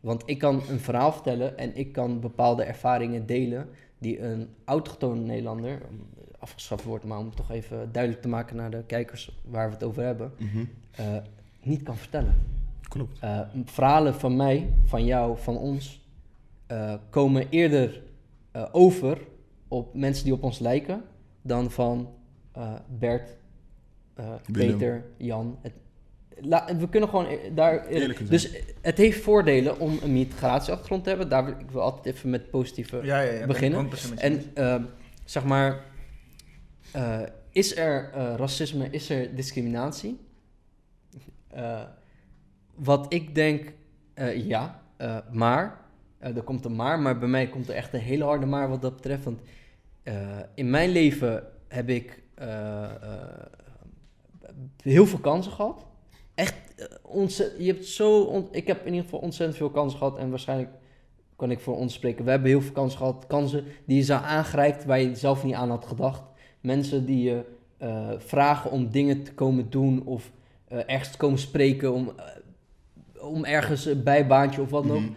Want ik kan een verhaal vertellen en ik kan bepaalde ervaringen delen die een autochtone Nederlander, afgeschaft wordt, maar om het toch even duidelijk te maken naar de kijkers waar we het over hebben, Mhm. niet kan vertellen. Klopt. Eh, verhalen van mij, van jou, van ons, eh, komen eerder eh, over op mensen die op ons lijken dan van eh, Bert, eh. Peter, Jan. Het, la- we kunnen gewoon daar. Dus het heeft voordelen om een migratieachtergrond te hebben. Daar wil ik wil altijd even met positieve Ja, ja, ja. beginnen. ben ik 100% met je eens. en ehm, zeg maar, eh, is er eh, racisme, is er discriminatie? Wat ik denk, eh, ja, eh, maar, eh, er komt een maar, maar bij mij komt er echt een hele harde maar wat dat betreft. Want in mijn leven heb ik heel veel kansen gehad. Echt, je hebt zo, ik heb in ieder geval ontzettend veel kansen gehad en waarschijnlijk kan ik voor ons spreken. We hebben heel veel kansen gehad, kansen die je zou aangrijpt waar je zelf niet aan had gedacht. Mensen die je vragen om dingen te komen doen of eh, ergens te komen spreken om, om ergens een bijbaantje of wat dan ook. Mhm.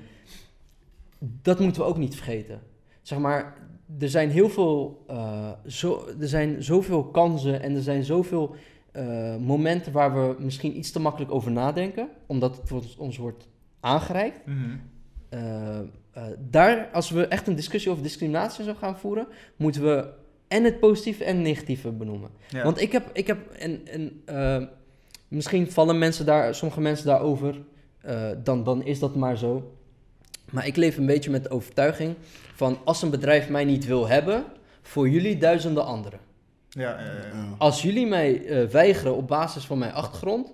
Dat moeten we ook niet vergeten. Zeg maar, er zijn heel veel, eh, zo, er zijn zoveel kansen en er zijn zoveel eh, momenten waar we misschien iets te makkelijk over nadenken, omdat het ons, ons wordt aangereikt. Mhm. Eh, daar, als we echt een discussie over discriminatie zou gaan voeren, moeten we en het positieve en het negatieve benoemen. Ja. Want ik heb, ik heb en, en misschien vallen mensen daar, sommige mensen daarover, eh, dan, dan is dat maar zo. Maar ik leef een beetje met de overtuiging van als een bedrijf mij niet wil hebben, voor jullie duizenden anderen. ja, ja, ja. Ja. Als jullie mij eh, weigeren op basis van mijn achtergrond,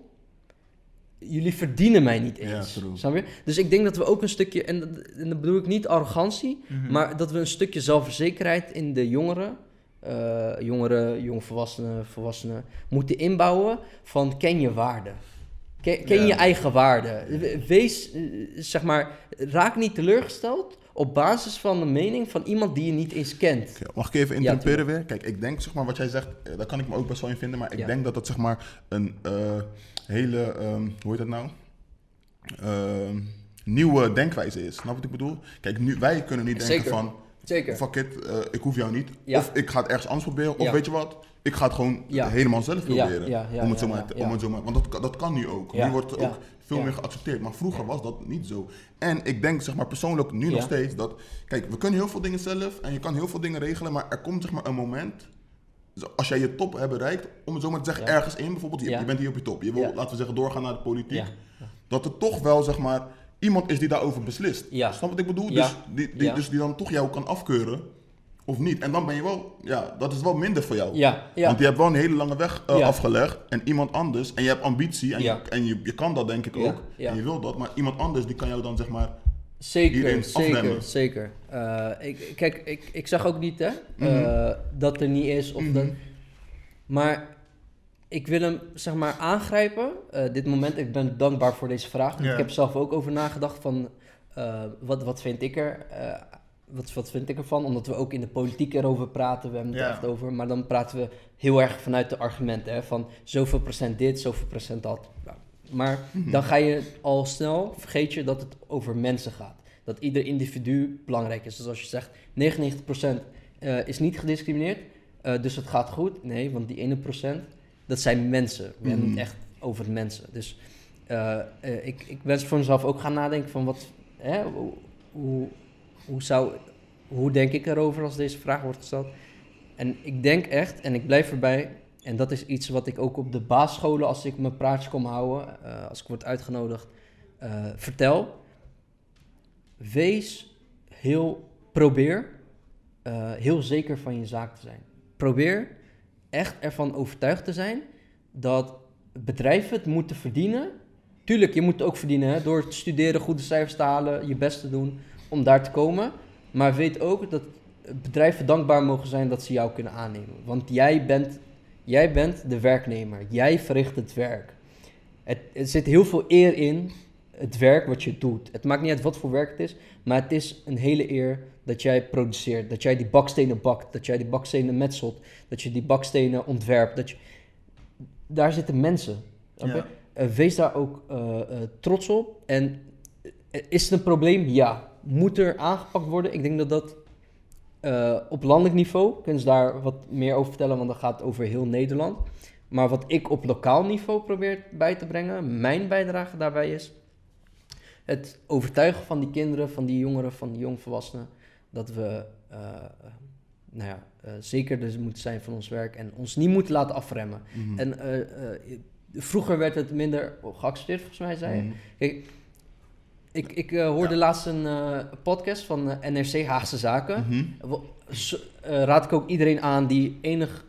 jullie verdienen mij niet Ja, eens. true. Snap je? Dus ik denk dat we ook een stukje, en, dat- en dat bedoel ik niet arrogantie, Mhm. maar dat we een stukje zelfverzekerheid in de jongeren, eh, jongeren, jongvolwassenen, volwassenen, moeten inbouwen van ken je waarde. Ken, ken Ja. je eigen waarde. Wees, eh, zeg maar, raak niet teleurgesteld op basis van een mening van iemand die je niet eens kent. Mag ik even interrumperen weer? Kijk, ik denk, zeg maar, wat jij zegt, eh, daar kan ik me ook best wel in vinden. Maar ik Ja. denk dat dat, zeg maar, een eh, hele, ehm, hoe heet dat nou? Ehm, nieuwe denkwijze is. Snap wat ik bedoel? Kijk, nu, wij kunnen niet denken van, Zeker. fuck it, eh, ik hoef jou niet. Ja. Of ik ga het ergens anders proberen. Of Ja. weet je wat? Ik ga het gewoon Ja. helemaal zelf proberen. om het zo maar, om het zo maar, want dat, kan- dat kan nu ook. Nu wordt het ook veel meer geaccepteerd. Maar vroeger was dat niet zo. En ik denk, zeg maar, persoonlijk nu nog steeds dat... Kijk, we kunnen heel veel dingen zelf en je kan heel veel dingen regelen. Maar er komt, zeg maar, een moment... Als jij je top hebt bereikt, om het zo maar te zeggen, Ja. ergens in, bijvoorbeeld, je, Ja. je bent hier op je top. Je wil, Ja. laten we zeggen, doorgaan naar de politiek. Dat er toch wel, zeg maar, iemand is die daarover beslist. Ja. Snap wat ik bedoel? Ja. Dus, die, die, Ja. dus die dan toch jou kan afkeuren, of niet. En dan ben je wel, ja, dat is wel minder voor jou. Ja, ja. Want je hebt wel een hele lange weg eh, Ja. afgelegd en iemand anders, en je hebt ambitie en, Ja. je, en je, je kan dat denk ik ook, ja. en je wil dat, maar iemand anders die kan jou dan zeg maar, Zeker, zeker, zeker. Eh, ik, kijk, ik, ik zag ook niet hè, Mhm. eh, dat er niet is. Of Mhm. dat, maar ik wil hem zeg maar aangrijpen. eh, dit moment, ik ben dankbaar voor deze vraag. want Ja. Ik heb zelf ook over nagedacht van eh, wat, wat vind ik er... eh, wat, wat vind ik ervan? Omdat we ook in de politiek erover praten. We hebben het Ja. echt over. Maar dan praten we heel erg vanuit de argumenten. Hè, van zoveel procent dit, zoveel procent dat. Nou, maar Mhm. dan ga je al snel, vergeet je dat het over mensen gaat. Dat ieder individu belangrijk is. Dus als je zegt 99% eh, is niet gediscrimineerd, dus het gaat goed. Nee, want die 1%, dat zijn mensen. We hebben het Mhm. echt over mensen. Dus eh, eh, ik, ik ben voor mezelf ook gaan nadenken van wat, hè, hoe, hoe, zou, hoe denk ik erover als deze vraag wordt gesteld? En ik denk echt, en ik blijf erbij, en dat is iets wat ik ook op de basisscholen, als ik mijn praatje kom houden, eh, als ik word uitgenodigd, vertel. Wees heel, probeer heel zeker van je zaak te zijn. Probeer echt ervan overtuigd te zijn dat bedrijven het moeten verdienen. Tuurlijk, je moet het ook verdienen door te studeren, goede cijfers te halen, je best te doen om daar te komen. Maar weet ook dat bedrijven dankbaar mogen zijn dat ze jou kunnen aannemen. Want jij bent, jij bent de werknemer. Jij verricht het werk. Er zit heel veel eer in het werk wat je doet. Het maakt niet uit wat voor werk het is, maar het is een hele eer dat jij produceert. Dat jij die bakstenen bakt, dat jij die bakstenen metselt, dat je die bakstenen ontwerpt. Dat je... Daar zitten mensen. Ja. Eh, wees daar ook eh, eh, trots op. En is het een probleem? Ja. Moet er aangepakt worden? Ik denk dat dat op landelijk niveau, kunnen ze daar wat meer over vertellen, want dan gaat over heel Nederland. Maar wat ik op lokaal niveau probeer bij te brengen, mijn bijdrage daarbij is het overtuigen van die kinderen, van die jongeren, van die jongvolwassenen, dat we eh, nou ja, eh, zeker dus moeten zijn van ons werk en ons niet moeten laten afremmen. Mhm. En eh, vroeger werd het minder geaccepteerd, volgens mij zei je. Mhm. Kijk, Ik, ik hoorde laatst een podcast van NRC Haagse Zaken. Mhm. Raad ik ook iedereen aan die enig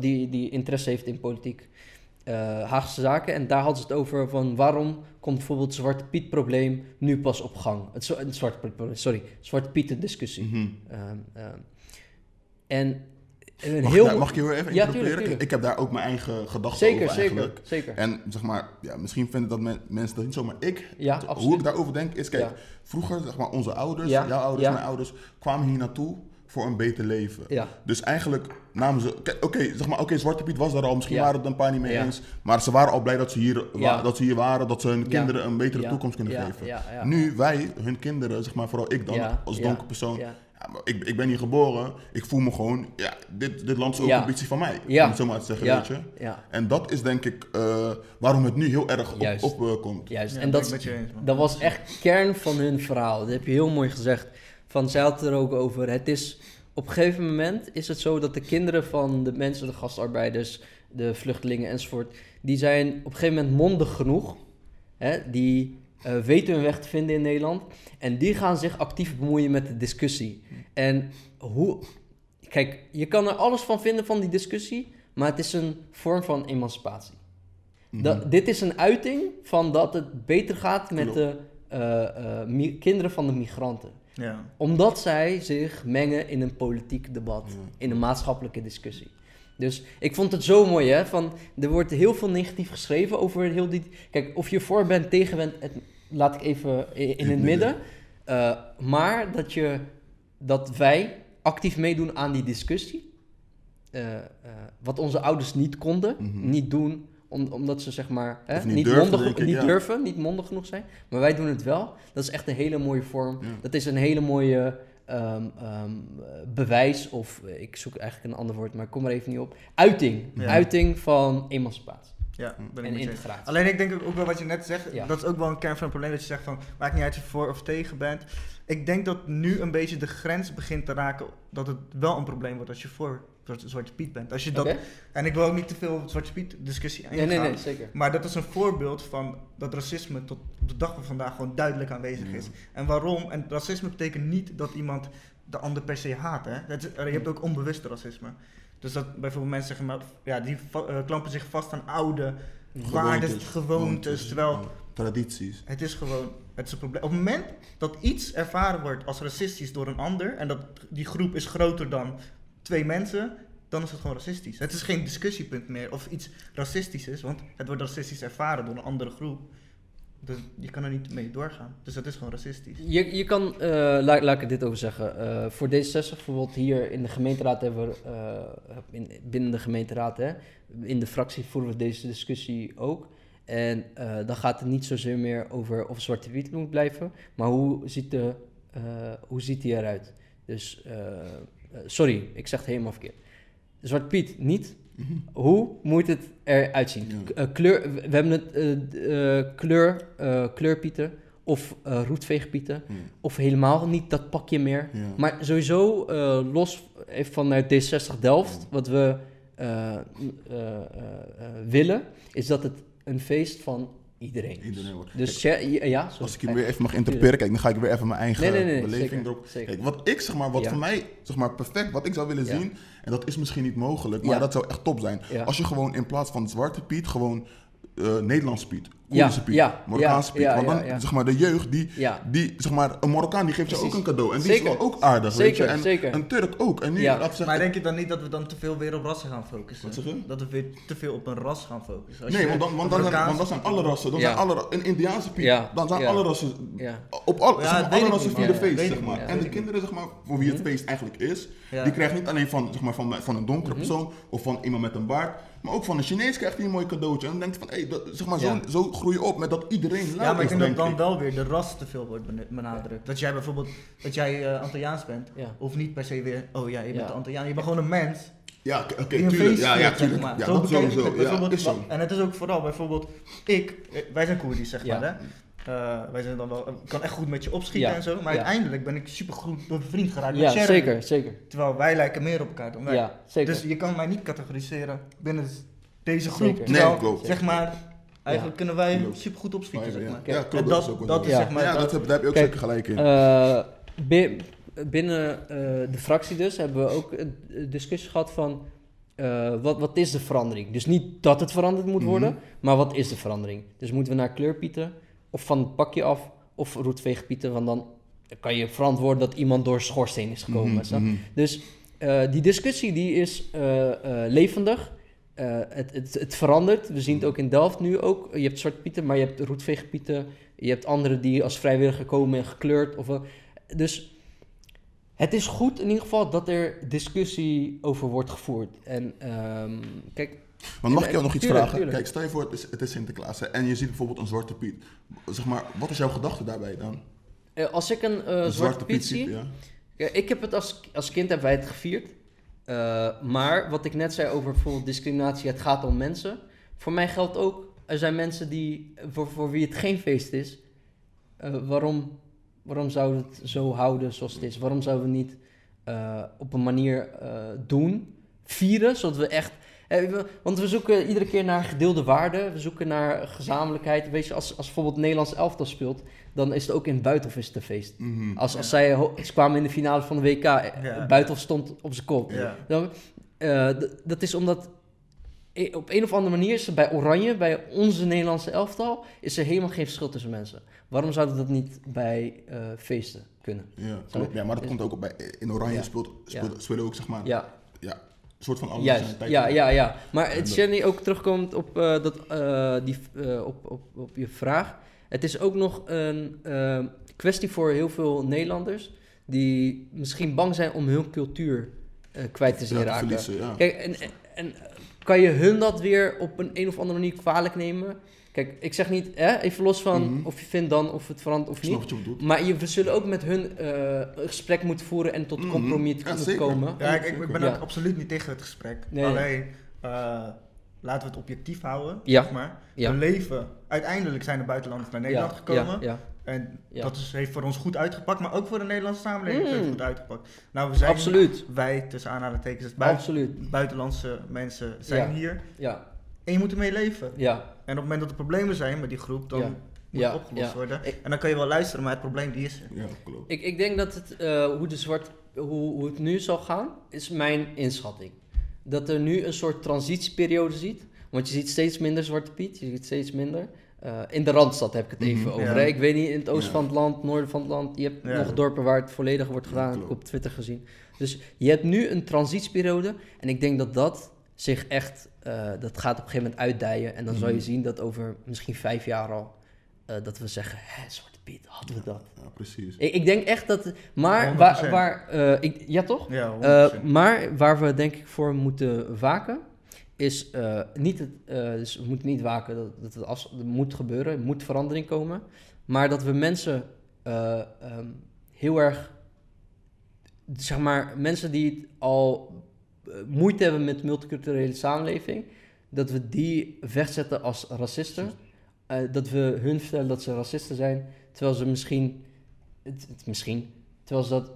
die, die interesse heeft in politiek. Eh, Haagse Zaken. En daar hadden ze het over van waarom komt bijvoorbeeld het Zwarte Piet probleem nu pas op gang. Het, zwa- het Zwarte sorry, Zwarte Piet discussie. Mhm. Ehm, ehm, en een Mag, heel... ik daar- mag ik je weer even Ja, tuurlijk, tuurlijk. Ik heb daar ook mijn eigen gedachten zeker, over zeker, eigenlijk. zeker. En zeg maar, ja, misschien vinden dat men- mensen dat niet zo, maar ik, Ja, hoe ik daarover denk, is kijk, Ja. vroeger, zeg maar, onze ouders, jouw ouders, mijn ouders, kwamen hier naartoe voor een beter leven. Ja. Dus eigenlijk namen ze, oké, zeg maar, oké, Zwarte Piet was er al, misschien Ja. waren het een paar niet mee Ja. eens, maar ze waren al blij dat ze hier, wa- Ja. dat ze hier waren, dat ze hun Ja. kinderen een betere Ja. toekomst kunnen Ja, geven. ja, ja. Nu wij, hun kinderen, zeg maar, vooral ik dan, Ja, als ja, donkere persoon, ja. ja, maar ik, ik ben hier geboren, ik voel me gewoon, ja, dit, dit land is ook Ja. een ambitie van mij, Ja. om het zo maar te zeggen, Ja. weet je. Ja, En dat is denk ik eh, waarom het nu heel erg op, Juist. op eh, komt. juist. Ja, en dat, dat was echt kern van hun verhaal. Dat heb je heel mooi gezegd. Van, zij had het er ook over. Het is, op een gegeven moment is het zo dat de kinderen van de mensen, de gastarbeiders, de vluchtelingen enzovoort, die zijn op een gegeven moment mondig genoeg. Hè, die eh, weten hun weg te vinden in Nederland. En die gaan zich actief bemoeien met de discussie. En hoe. Kijk, je kan er alles van vinden van die discussie, maar het is een vorm van emancipatie. Mhm. Dat, dit is een uiting van dat het beter gaat met Klopt. de eh, eh, kinderen van de migranten. Ja. Omdat zij zich mengen in een politiek debat, Ja. in een maatschappelijke discussie. Dus ik vond het zo mooi, hè? Van, er wordt heel veel negatief geschreven over heel die. Kijk, of je voor bent, tegen bent, het, laat ik even in, het het midden. Eh, maar dat, je, dat wij actief meedoen aan die discussie. eh, eh, wat onze ouders niet konden, Mhm. niet doen, om, omdat ze zeg maar hè, niet niet, mondig, ik, niet ja. durven, niet mondig genoeg zijn. Maar wij doen het wel. Dat is echt een hele mooie vorm. Ja. Dat is een hele mooie ehm, ehm, bewijs, of eh, ik zoek eigenlijk een ander woord, maar ik kom er even niet op. Uiting. Ja. Uiting van emancipatie Ja, ben ik en met je eens. integratie. Alleen ik denk ook wel wat je net zegt, Ja. dat is ook wel een kern van het probleem dat je zegt van maakt niet uit of je voor of tegen bent. Ik denk dat nu een beetje de grens begint te raken dat het wel een probleem wordt als je voor Zwarte- Zwarte Piet bent. Als je dat? En ik wil ook niet te veel Zwarte Piet discussie Nee, ingaan. nee, nee, zeker. Maar dat is een voorbeeld van dat racisme tot op de dag van vandaag gewoon duidelijk aanwezig is. En waarom? En racisme betekent niet dat iemand de ander per se haat. Hè? Het is- je hebt ook onbewuste racisme. Dus dat bijvoorbeeld mensen zeggen, maar, ja, die eh, klampen zich vast aan oude waarden, gewoontes. Terwijl ja, tradities. het is gewoon, het is een probleem. Op het moment dat iets ervaren wordt als racistisch door een ander en dat die groep is groter dan twee mensen, dan is het gewoon racistisch. Het is geen discussiepunt meer of iets racistisch is, want het wordt racistisch ervaren door een andere groep. Dus je kan er niet mee doorgaan. Dus dat is gewoon racistisch. Je, je kan, eh, laat, laat ik dit over zeggen. Eh, voor D66 bijvoorbeeld hier in de gemeenteraad hebben we, eh, in, binnen de gemeenteraad, hè, in de fractie voeren we deze discussie ook. En dan gaat het niet zozeer meer over of Zwarte Piet moet blijven, maar hoe ziet, de, hoe ziet die eruit? Dus, eh, sorry, ik zeg het helemaal verkeerd. Zwarte Piet niet. Mhm. Hoe moet het eruit zien? Ja. Eh, kleur, we hebben het eh, kleur, kleurpieten of roetveegpieten. Of helemaal niet dat pakje meer. Ja. Maar sowieso los even vanuit D60 Delft, wat we willen, is dat het een feest van iedereen is. Iedereen wordt. Dus ja, ja, ja, sorry. Als ik je weer even mag interpreteren, kijk, dan ga ik weer even mijn eigen Nee, nee, nee, beleving zeker, erop. zeker. Kijk, wat ik zeg maar, wat Ja. voor mij zeg maar perfect, wat ik zou willen zien, en dat is misschien niet mogelijk, maar dat zou echt top zijn. Als je gewoon in plaats van Zwarte Piet gewoon eh Nederlands Piet, Koerdische ja, Marokkaanse ja, Piet. ja, Want dan, ja, ja. zeg maar, de jeugd, die, Ja. die, zeg maar, een Marokkaan die geeft je Precies. ook een cadeau. En die Zeker. is wel ook aardig, weet je. Zeker, En zeker. een Turk ook. En nu, Maar denk je dan niet dat we dan te veel weer op rassen gaan focussen? Wat zeg je? Dat we weer te veel op een ras gaan focussen. Als Nee, want dan, want dan, zijn, Marokkaanse want dan zijn alle rassen, dan Ja. zijn alle, een Indiaanse Piet, Ja. dan zijn Ja. alle rassen, Ja. op al, Ja, zeg maar, dat alle ik rassen vieren feest, zeg maar. en de kinderen, zeg maar, voor wie het feest eigenlijk is, die krijgt niet alleen van, zeg maar, van, van een donkere Mhm. persoon of van iemand met een baard, maar ook van een Chinees krijgt hij een mooi cadeautje. En dan denkt hij van, hé, dat- zeg maar, zo, Ja. zo groei je op met dat iedereen Ja, maar ik denk dat dan ik. wel weer de ras te veel wordt benadrukt. Dat jij bijvoorbeeld, dat jij eh Antilliaans bent, Ja. of niet per se weer, oh ja, je bent Antilliaan. Je bent gewoon een mens Ja, oké, tuurlijk. Ja, ja, zeg tuurlijk. maar. Ja, Zo dat sowieso. Ja, is zo. En het is ook vooral bijvoorbeeld, ik, eh, wij zijn Koerdisch zeg Ja. maar hè. Eh, wij zijn dan wel, ik kan echt goed met je opschieten Ja. en zo, maar Ja. uiteindelijk ben ik super goed bevriend geraakt Ja, met zeker, zeker. Terwijl wij lijken meer op elkaar dan wij. Ja, zeker. Dus je kan mij niet categoriseren binnen deze groep. Zeker. Terwijl, Nee, klopt. zeg maar, Eigenlijk kunnen wij Klopt. super goed opschieten, Ja, zeg maar. ja, En klopt, dat, is ook wel dat is Ja. zeg maar... ja, dat- heb- daar heb je ook Kijk, zeker gelijk in. Eh, bi- binnen eh, de fractie dus hebben we ook een discussie gehad van eh, wat, wat is de verandering? Dus niet dat het veranderd moet Mhm. worden, maar wat is de verandering? Dus moeten we naar kleurpieten of van het pakje af of roetveegpieten, want dan kan je verantwoorden dat iemand door schoorsteen is gekomen. Mhm, snap? mhm. Dus eh, die discussie die is eh, eh, levendig. Eh, het, het, het verandert. We zien het ook in Delft nu ook. Je hebt zwarte pieten, maar je hebt roetveegpieten. Je hebt anderen die als vrijwilliger komen en gekleurd. Of, dus het is goed in ieder geval dat er discussie over wordt gevoerd. En ehm, kijk, Want mag ik jou nog iets tuurlijk, vragen? tuurlijk. Kijk, stel je voor, het is, het is Sinterklaas hè, en je ziet bijvoorbeeld een zwarte Piet. Zeg maar, wat is jouw gedachte daarbij dan? eh, als ik een, eh, Een zwarte piet zie, ja. Ja, ik heb het als, als kind hebben wij het gevierd. Eh, maar wat ik net zei over bijvoorbeeld discriminatie, het gaat om mensen. Voor mij geldt ook, er zijn mensen die, voor, voor wie het geen feest is. Eh, waarom, waarom zouden we het zo houden zoals het is? Waarom zouden we niet eh, op een manier doen, vieren, zodat we echt... eh, want we zoeken iedere keer naar gedeelde waarden, we zoeken naar gezamenlijkheid. Weet je, als, als bijvoorbeeld Nederlands elftal speelt, dan is het ook in het buitenhof is het een feest. Mhm. Als, als zij ze kwamen in de finale van de WK, eh, Ja. Buitenhof stond op zijn kop. Ja. Dan, eh, dat is omdat i- op een of andere manier is er bij Oranje, bij onze Nederlandse elftal, is er helemaal geen verschil tussen mensen. Waarom zouden we dat niet bij eh, feesten kunnen? Ja, klopt. ja, maar dat Is- komt ook op bij, in Oranje Ja. speelt, Ja. speelt, spelen ook zeg maar, Ja, ja, soort van alle juist. nationaliteit. Ja, ja, ja. Maar het Jenny ook terugkomt op, eh, dat, eh, die, eh, op, op, op je vraag. Het is ook nog een kwestie voor heel veel Nederlanders die misschien bang zijn om hun cultuur kwijt te zien Ja, te raken. verliezen, ja. Kijk, en, en, en kan je hun dat weer op een, een of andere manier kwalijk nemen? Kijk, ik zeg niet, hè, even los van Mhm. of je vindt dan of het verandert of Ik snap niet. wat je bedoelt. Maar je, we zullen ook met hun eh, een gesprek moeten voeren en tot Mhm. compromis Ja, moeten zeker. komen. Ja, ik, ik ben Ja. ook absoluut niet tegen het gesprek. Nee. Alleen, eh, laten we het objectief houden, Ja. zeg maar. Ja. We leven, uiteindelijk zijn de buitenlanders naar Nederland ja, gekomen. Ja, ja. En Ja. dat is, heeft voor ons goed uitgepakt, maar ook voor de Nederlandse samenleving heeft Mm. het goed uitgepakt. Nou, we zijn Absoluut. wij, tussen aanhalingstekens, het buiten- buitenlandse mensen zijn Ja. hier. Ja, En je moet ermee leven. ja. En op het moment dat er problemen zijn met die groep, dan Ja. moet Ja, het opgelost ja. worden. Ik- En dan kan je wel luisteren, maar het probleem die is er. Ja, klopt. Ik, ik denk dat het, eh, hoe, de zwart, hoe, hoe het nu zal gaan, is mijn inschatting. Dat er nu een soort transitieperiode ziet. Want je ziet steeds minder Zwarte Piet, je ziet steeds minder. Eh, in de Randstad heb ik het even Mhm. over. Ja. hè. Ik weet niet, in het oosten Ja. van het land, noorden van het land. Je hebt Ja. nog dorpen waar het volledig wordt gedaan. heb ik op Twitter gezien. Dus je hebt nu een transitieperiode. En ik denk dat dat zich echt, eh, dat gaat op een gegeven moment uitdijen. En dan zal je Mhm. zien dat over misschien vijf jaar al, eh, dat we zeggen, hè, Zwarte Piet, hadden we dat? Ja, precies. Ik, ik denk echt dat. Maar 100%. waar. waar eh, ik, ja, toch? Ja, 100%. Maar waar we denk ik voor moeten waken. Is niet het. dus we moeten niet waken dat, dat het af, er moet gebeuren. Er moet verandering komen. Maar dat we mensen. eh, ehm, heel erg. Zeg maar. Mensen die het al. Eh, moeite hebben met multiculturele samenleving. Dat we die wegzetten als racisten. Eh, dat we hun vertellen dat ze racisten zijn. Terwijl ze misschien. Het, het misschien. Terwijl ze dat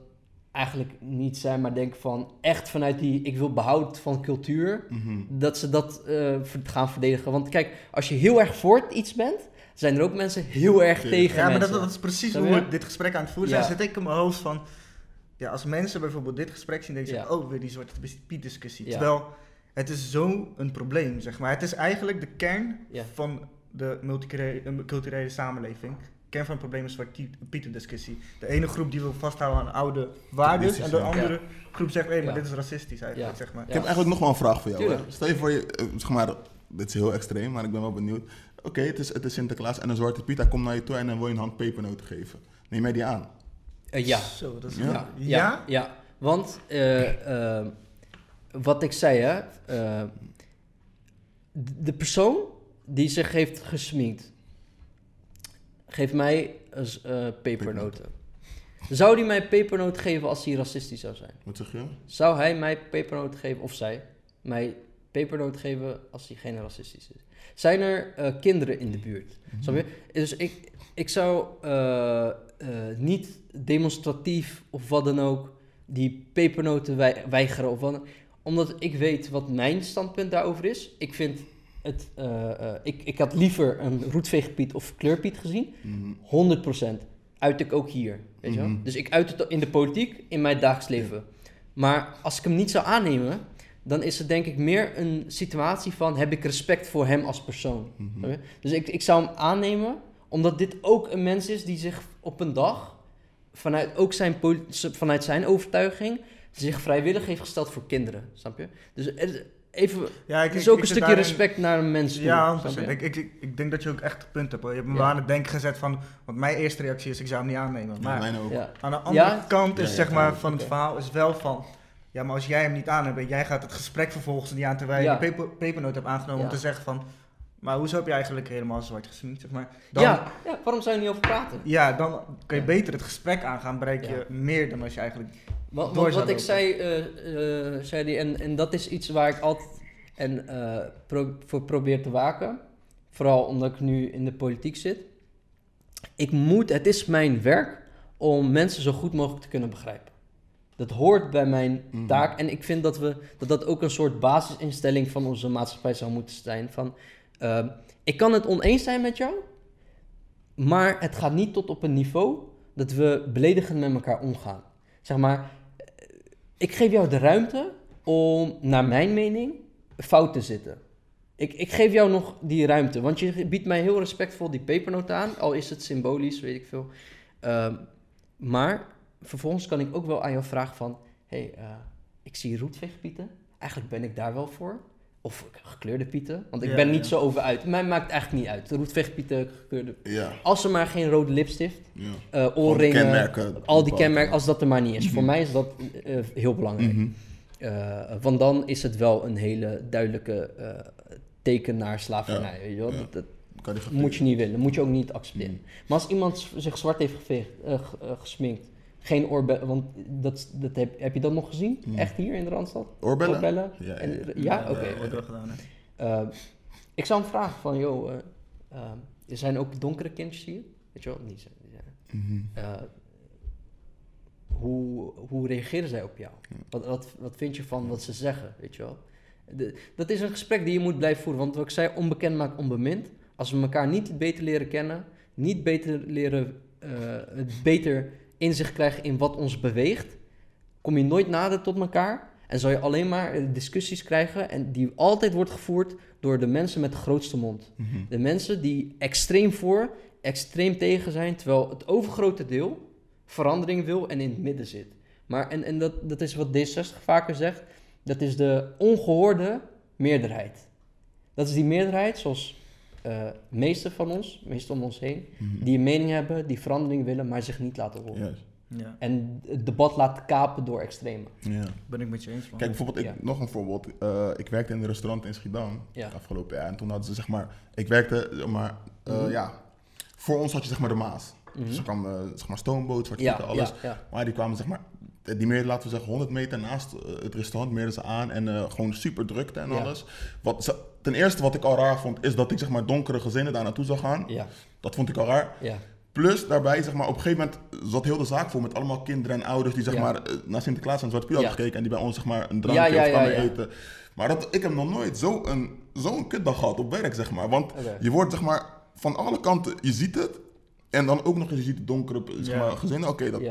eigenlijk niet zijn, maar denken van echt vanuit die ik wil behoud van cultuur, Mhm. dat ze dat eh, gaan verdedigen. Want kijk, als je heel erg voor iets bent, zijn er ook mensen heel erg Tegen. Ja, maar dat, is precies hoe we dit gesprek aan het voeren Ja. zijn. Zit ik in mijn hoofd van... Ja, als mensen bijvoorbeeld dit gesprek zien, denken ze... Ja. Oh, weer die zwarte Piet discussie. Ja. Terwijl, het is zo een probleem, zeg maar. Het is eigenlijk de kern Ja. van de multiculturele culturele samenleving. De kern van het probleem is zwarte Piet discussie. De ene groep die wil vasthouden aan oude waarden... en de Ja. andere groep zegt... Hé, maar Ja. dit is racistisch eigenlijk, Ja. zeg maar. Ik heb eigenlijk nog wel een vraag voor jou. Hè? Stel je voor je, eh, zeg maar, dit is heel extreem, maar ik ben wel benieuwd. Oké, het, is, het is Sinterklaas en een zwarte Piet, hij komt naar je toe en dan wil je een hand pepernoten geven. Neem jij die aan? Eh, ja. Zo, dat is... Ja. Ja, ja, ja. Want eh, eh, wat ik zei, hè, eh, d- de persoon die zich heeft gesminkt, geeft mij eh, pepernoten. Zou die mij pepernoten geven als hij racistisch zou zijn? Wat zeg je? Zou hij mij pepernoten geven, of zij, mij pepernoten geven als hij geen racistisch is? Zijn er eh, kinderen in de buurt? Snap je? Dus ik, ik zou niet demonstratief of wat dan ook die pepernoten wij- weigeren. Of wat, omdat ik weet wat mijn standpunt daarover is. Ik vind het, eh, eh, ik, ik had liever een roetveegpiet of kleurpiet gezien. Mhm. 100%. Uit ik ook hier. Weet je wel? Mhm. Dus ik uit het in de politiek, in mijn dagelijks leven. Maar als ik hem niet zou aannemen, dan is het denk ik meer een situatie van heb ik respect voor hem als persoon. Mhm. Dus ik, ik zou hem aannemen, omdat dit ook een mens is die zich op een dag, vanuit, ook zijn, vanuit zijn overtuiging, zich vrijwillig heeft gesteld voor kinderen. Snap je? Dus even, Ja, ik, het is ik- ook ik een stukje daarin- respect naar een mens toe. Ja, snap 100%. je? Ik, ik, ik denk dat je ook echt een punt hebt. Hoor. Je hebt me Ja. wel aan het denken gezet van... Want mijn eerste reactie is, ik zou hem niet aannemen. Maar Maar mijn ook. Ja. aan de andere Ja? kant is Ja, zeg ja, maar van het verhaal is wel van... Ja, maar als jij hem niet aan hebt en jij gaat het gesprek vervolgens niet aan... terwijl Ja. je de peper, pepernoot hebt aangenomen Ja. om te zeggen van... Maar hoezo heb je eigenlijk helemaal zwart gesminkt, zeg maar. Dan, ja, ja, waarom zou je niet over praten? Ja, dan kun je Ja. beter het gesprek aangaan, bereik je Ja. meer dan als je eigenlijk... Wat, door wat, zou wat ik zei, eh, eh, zei die, en, en dat is iets waar ik altijd en, eh, pro- voor probeer te waken. Vooral omdat ik nu in de politiek zit. Ik moet, het is mijn werk om mensen zo goed mogelijk te kunnen begrijpen. Dat hoort bij mijn Mhm. taak. En ik vind dat, we, dat dat ook een soort basisinstelling van onze maatschappij zou moeten zijn. Van, eh, ik kan het oneens zijn met jou, maar het gaat niet tot op een niveau dat we beledigend met elkaar omgaan. Zeg maar, eh, ik geef jou de ruimte om, naar mijn mening, fout te zitten. Ik, ik geef jou nog die ruimte, want je biedt mij heel respectvol die pepernoot aan, al is het symbolisch, weet ik veel. Ehm, maar vervolgens kan ik ook wel aan jou vragen van, hey, eh, ik zie roetveegpieten, eigenlijk ben ik daar wel voor. Of gekleurde pieten, want ik Ja, ben ja. niet zo over uit. Mij maakt eigenlijk niet uit. Roetveegpieten, gekleurde... Ja. Als er maar geen rode lipstift, ja. eh oorringen, kenmerken al die kenmerken, als dat er maar niet is. Voor mij is dat eh, heel belangrijk. Mhm. Eh, want dan is het wel een hele duidelijke eh, teken naar slavernij. Weet je wel? Ja. Dat, dat Kan die moet je niet willen, moet je ook niet accepteren. Maar als iemand zich zwart heeft geveegd, gesminkt, geen oorbellen, want dat, dat heb, heb je dat nog gezien? Mm. Echt hier in de Randstad? Oorbellen? Oorbellen? Ja, ja, En- ja. ja? Oké. wordt gedaan, hè. Eh, ik zou hem vragen van, joh, eh, eh, er zijn ook donkere kindjes hier? Weet je wel? Niet zo. ja. Mhm. Eh, hoe, hoe reageren zij op jou? Wat, wat, wat vind je van wat ze zeggen, weet je wel? De- dat is een gesprek die je moet blijven voeren. Want wat ik zei, onbekend maakt onbemind. Als we elkaar niet beter leren kennen, niet beter leren, eh, het beter inzicht krijgen in wat ons beweegt, kom je nooit nader tot elkaar. En zal je alleen maar eh, discussies krijgen en die altijd wordt gevoerd door de mensen met de grootste mond. Mhm. De mensen die extreem voor, extreem tegen zijn, terwijl het overgrote deel verandering wil en in het midden zit. Maar, en, en dat, dat is wat D60 vaker zegt, dat is de ongehoorde meerderheid. Dat is die meerderheid, zoals eh meeste van ons, meestal om ons heen, Mhm. die een mening hebben, die verandering willen, maar zich niet laten horen. Ja, En het debat laten kapen door extremen. Ja. ben ik met je eens, man. Kijk, bijvoorbeeld, ik, Ja. nog een voorbeeld. Eh, ik werkte in een restaurant in Schiedam Ja. afgelopen jaar. En toen hadden ze, zeg maar, ik werkte, zeg maar, eh, Mhm. ja, voor ons had je, zeg maar, de Maas. Dus er kwam, zeg maar, stoomboot, zwarte alles. ja, ja. Maar die kwamen, zeg maar, die meer, laten we zeggen, 100 meter naast eh, het restaurant meerden ze aan. En eh, gewoon super drukte en Ja. alles. Wat, ze- ten eerste wat ik al raar vond, is dat ik, zeg maar, donkere gezinnen daar naartoe zou gaan. Ja, Dat vond ik al raar. ja. Plus daarbij, zeg maar, op een gegeven moment zat heel de zaak vol met allemaal kinderen en ouders die zeg maar eh, naar Sinterklaas en Zwarte Piet hadden gekeken en die bij ons zeg maar een drankje of ja. eten. Maar dat, ik heb nog nooit zo'n zo'n kutdag gehad op werk, zeg maar. Want je wordt zeg maar van alle kanten, je ziet het. En dan ook nog eens, je ziet donkere zeg maar, gezinnen. Oké, dat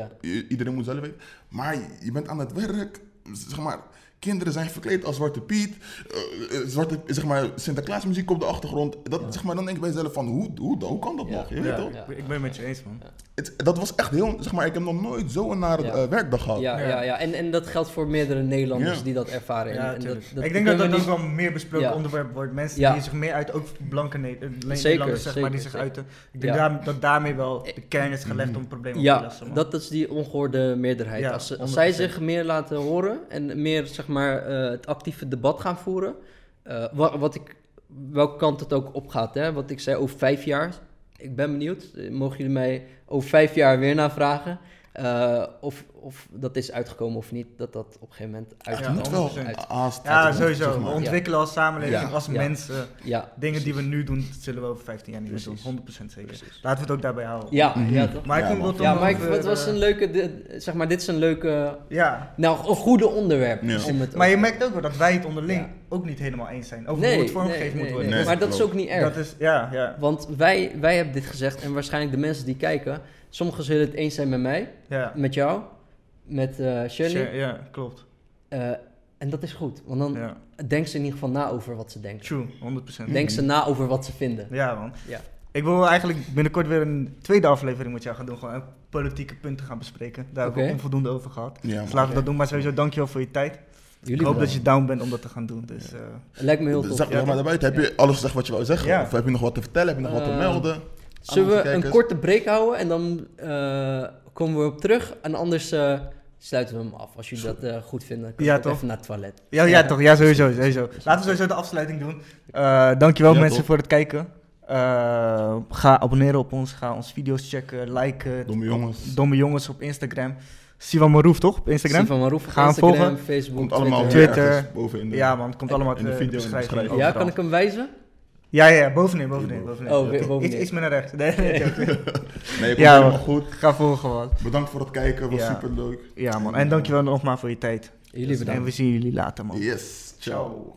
iedereen moet zelf weten. Maar je bent aan het werk, zeg maar. Kinderen zijn verkleed als Zwarte Piet. zwarte, zeg maar, Sinterklaas muziek op de achtergrond. Dat, zeg maar, dan denk ik bij jezelf van, hoe, hoe, hoe kan dat Ja. nog? Je Ja, weet toch? Ja. ik ben het met je eens, man. Het, dat was echt heel, zeg maar, ik heb nog nooit zo'n nare Ja. eh, werkdag gehad. Ja, Ja. ja, ja. En, en dat geldt voor meerdere Nederlanders Ja. die dat ervaren. En- Ja, dat, dat ik denk dat dat ook we wel meer besproken Ja. onderwerp wordt. Mensen Ja. die zich meer uit, ook blanke Zeker, Nederlanders, zeg maar, die zich zeker. uiten. Ik denk Ja. daar, dat daarmee wel de kern is gelegd om het probleem op te Ja, lossen, man. dat is die ongehoorde meerderheid. Ja, als, zij 100%. zich meer laten horen en meer zeg maar, eh, het actieve debat gaan voeren, eh, wat, wat ik, welke kant het ook opgaat, hè? wat ik zei over vijf jaar. Ik ben benieuwd. Eh, Mogen jullie mij over vijf jaar weer navragen? Eh, of, of dat is uitgekomen of niet, dat dat op een gegeven moment Het uitgekomen moet wel. Uit-. Ja, uit- sowieso. zeg We ontwikkelen als samenleving, Ja. als Ja. mensen. Ja, Dingen die we nu doen, zullen we over 15 jaar niet meer doen. Precies. 100% zeker. Precies. Laten we het ook daarbij houden. ja, Mhm. ja, toch? Maar ik Ja, vond Ja, maar ik, het was eh, een leuke, dit- zeg maar, dit is een leuke, Ja. nou, een goede onderwerp. Ja. Om het Maar je merkt ook wel dat wij het onderling Ja. ook niet helemaal eens zijn. Over nee, hoe het vormgegeven nee, moet nee, worden. maar dat is ook niet erg. Dat is, ja, ja, Want wij, wij hebben dit gezegd en waarschijnlijk de mensen die kijken, sommigen zullen het eens zijn met mij, ja. met jou, met eh Shirley. Sure, Ja, klopt. Eh, en dat is goed, want dan Ja. denken ze in ieder geval na over wat ze denken. True, 100%. Denken ze na over wat ze vinden. Ja, man. Ja. Ik wil eigenlijk binnenkort weer een tweede aflevering met jou gaan doen. Gewoon politieke punten gaan bespreken. Daar hebben we onvoldoende over gehad. Ja, Dus laten we dat doen. Maar sowieso dankjewel voor je tijd. Jullie ik hoop dat je down bent om dat te gaan doen. Dus, eh, Lijkt me heel tof. Zeg Ja, maar daarbuiten, heb je alles gezegd wat je wou zeggen? Ja. Of heb je nog wat te vertellen? Heb je nog wat te melden? Zullen we een korte break houden en dan eh, komen we op terug. En anders eh, sluiten we hem af. Als jullie dat eh, goed vinden, kan Ja, toch? even naar het toilet. ja, ja, toch? Ja, sowieso. sowieso. Laten we sowieso de afsluiting doen. Eh dankjewel Ja, mensen top. voor het kijken. Eh, ga abonneren op ons. Ga onze video's checken. Liken. Domme jongens. Domme jongens op Instagram. Sivan Marouf, toch? Op Instagram? Sivan Marouf Gaan we Instagram, volgen? Facebook, Komt allemaal Twitter. Twitter. ergens bovenin. de- Ja, man. Het komt allemaal in de uit, video, de in de beschrijving. beschrijving. Ja, kan ik hem wijzen? Ja, ja, bovenin, bovenin, bovenin. Oh, bovenin. Iets, iets meer naar rechts. Nee, nee, Ja, helemaal man. goed. Ga volgen, man. Bedankt voor het kijken, was Ja. super leuk. Ja, man. En dankjewel nogmaals voor je tijd. Jullie bedankt. En we zien jullie later, man. Yes, ciao.